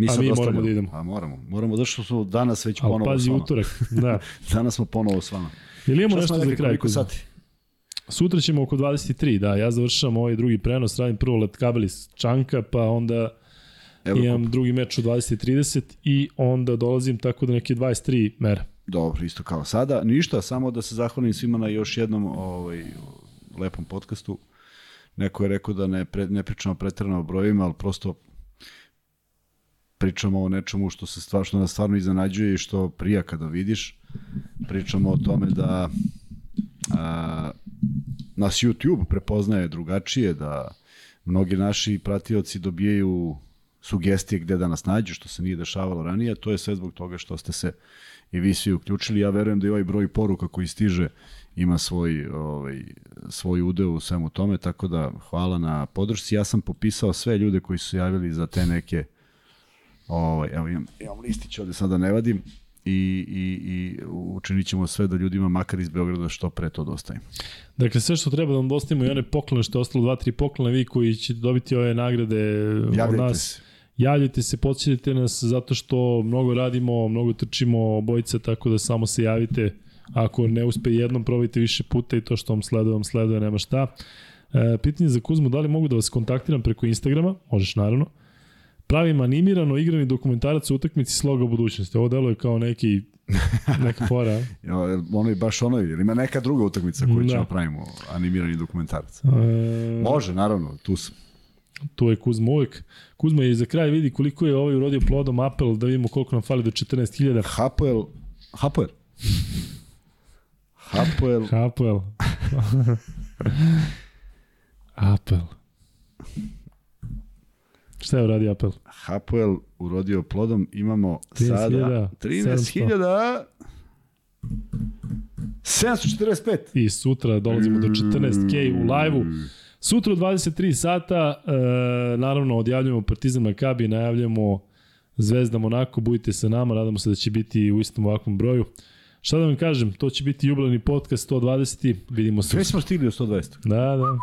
Mi A mi moramo da idemo. A moramo. Moramo da što smo danas već ponovo s pazi vama. utorak. Da. Danas smo ponovo s vama. Ili imamo nešto za kraj? sati? Sutra ćemo oko 23, da, ja završavam ovaj drugi prenos, radim prvo let kabel iz Čanka, pa onda Evrokup. imam drugi meč u 20.30 i onda dolazim tako da neke 23 mere. Dobro, isto kao sada. Ništa, samo da se zahvalim svima na još jednom ovaj, lepom podcastu. Neko je rekao da ne, pre, ne pričamo pretrano o brojima, ali prosto pričamo o nečemu što se stvar, što nas stvarno iznenađuje i što prija kada vidiš. Pričamo o tome da a, nas YouTube prepoznaje drugačije, da mnogi naši pratioci dobijaju sugestije gde da nas nađu, što se nije dešavalo ranije. To je sve zbog toga što ste se i vi svi uključili. Ja verujem da i ovaj broj poruka koji stiže ima svoj, ovaj, svoj udeo u svemu tome, tako da hvala na podršci. Ja sam popisao sve ljude koji su javili za te neke ovaj, evo imam, imam listić ovde sada ne vadim i, i, i učinit ćemo sve da ljudima makar iz Beograda što pre to dostavimo. Dakle, sve što treba da vam dostavimo i one poklone što je ostalo, dva, tri poklone, vi koji ćete dobiti ove nagrade od Javljajte nas. se. Javljajte se, podsjetite nas zato što mnogo radimo, mnogo trčimo obojice, tako da samo se javite. Ako ne uspe jednom, probajte više puta i to što vam sleduje, vam sleduje, nema šta. E, pitanje za Kuzmu, da li mogu da vas kontaktiram preko Instagrama? Možeš, naravno. Pravim animirano igrani dokumentarac o utakmici sloga budućnosti. Ovo deluje kao neki neka fora. ono je baš ono, ili ima neka druga utakmica koju Da. ćemo pravimo, animirani dokumentarac. E, Može, naravno, tu sam. tu je Kuzma uvek. Kuzma i za kraj vidi koliko je ovaj urodio plodom apel, da vidimo koliko nam fali do 14.000. Hapoel, Hapoel. Hapoel, Apel. apel. Šta je uradio apel? Hapoel urodio plodom, imamo 13.000, sada 13.000 745. I sutra dolazimo do 14k u live-u. Sutra u 23 sata, e, naravno, odjavljujemo Partizan Makabi, najavljamo Zvezda Monako, budite sa nama, nadamo se da će biti u istom ovakvom broju. Šta da vam kažem, to će biti jubilani podcast 120. Vidimo se. Sve smo stigli do 120. Da, da.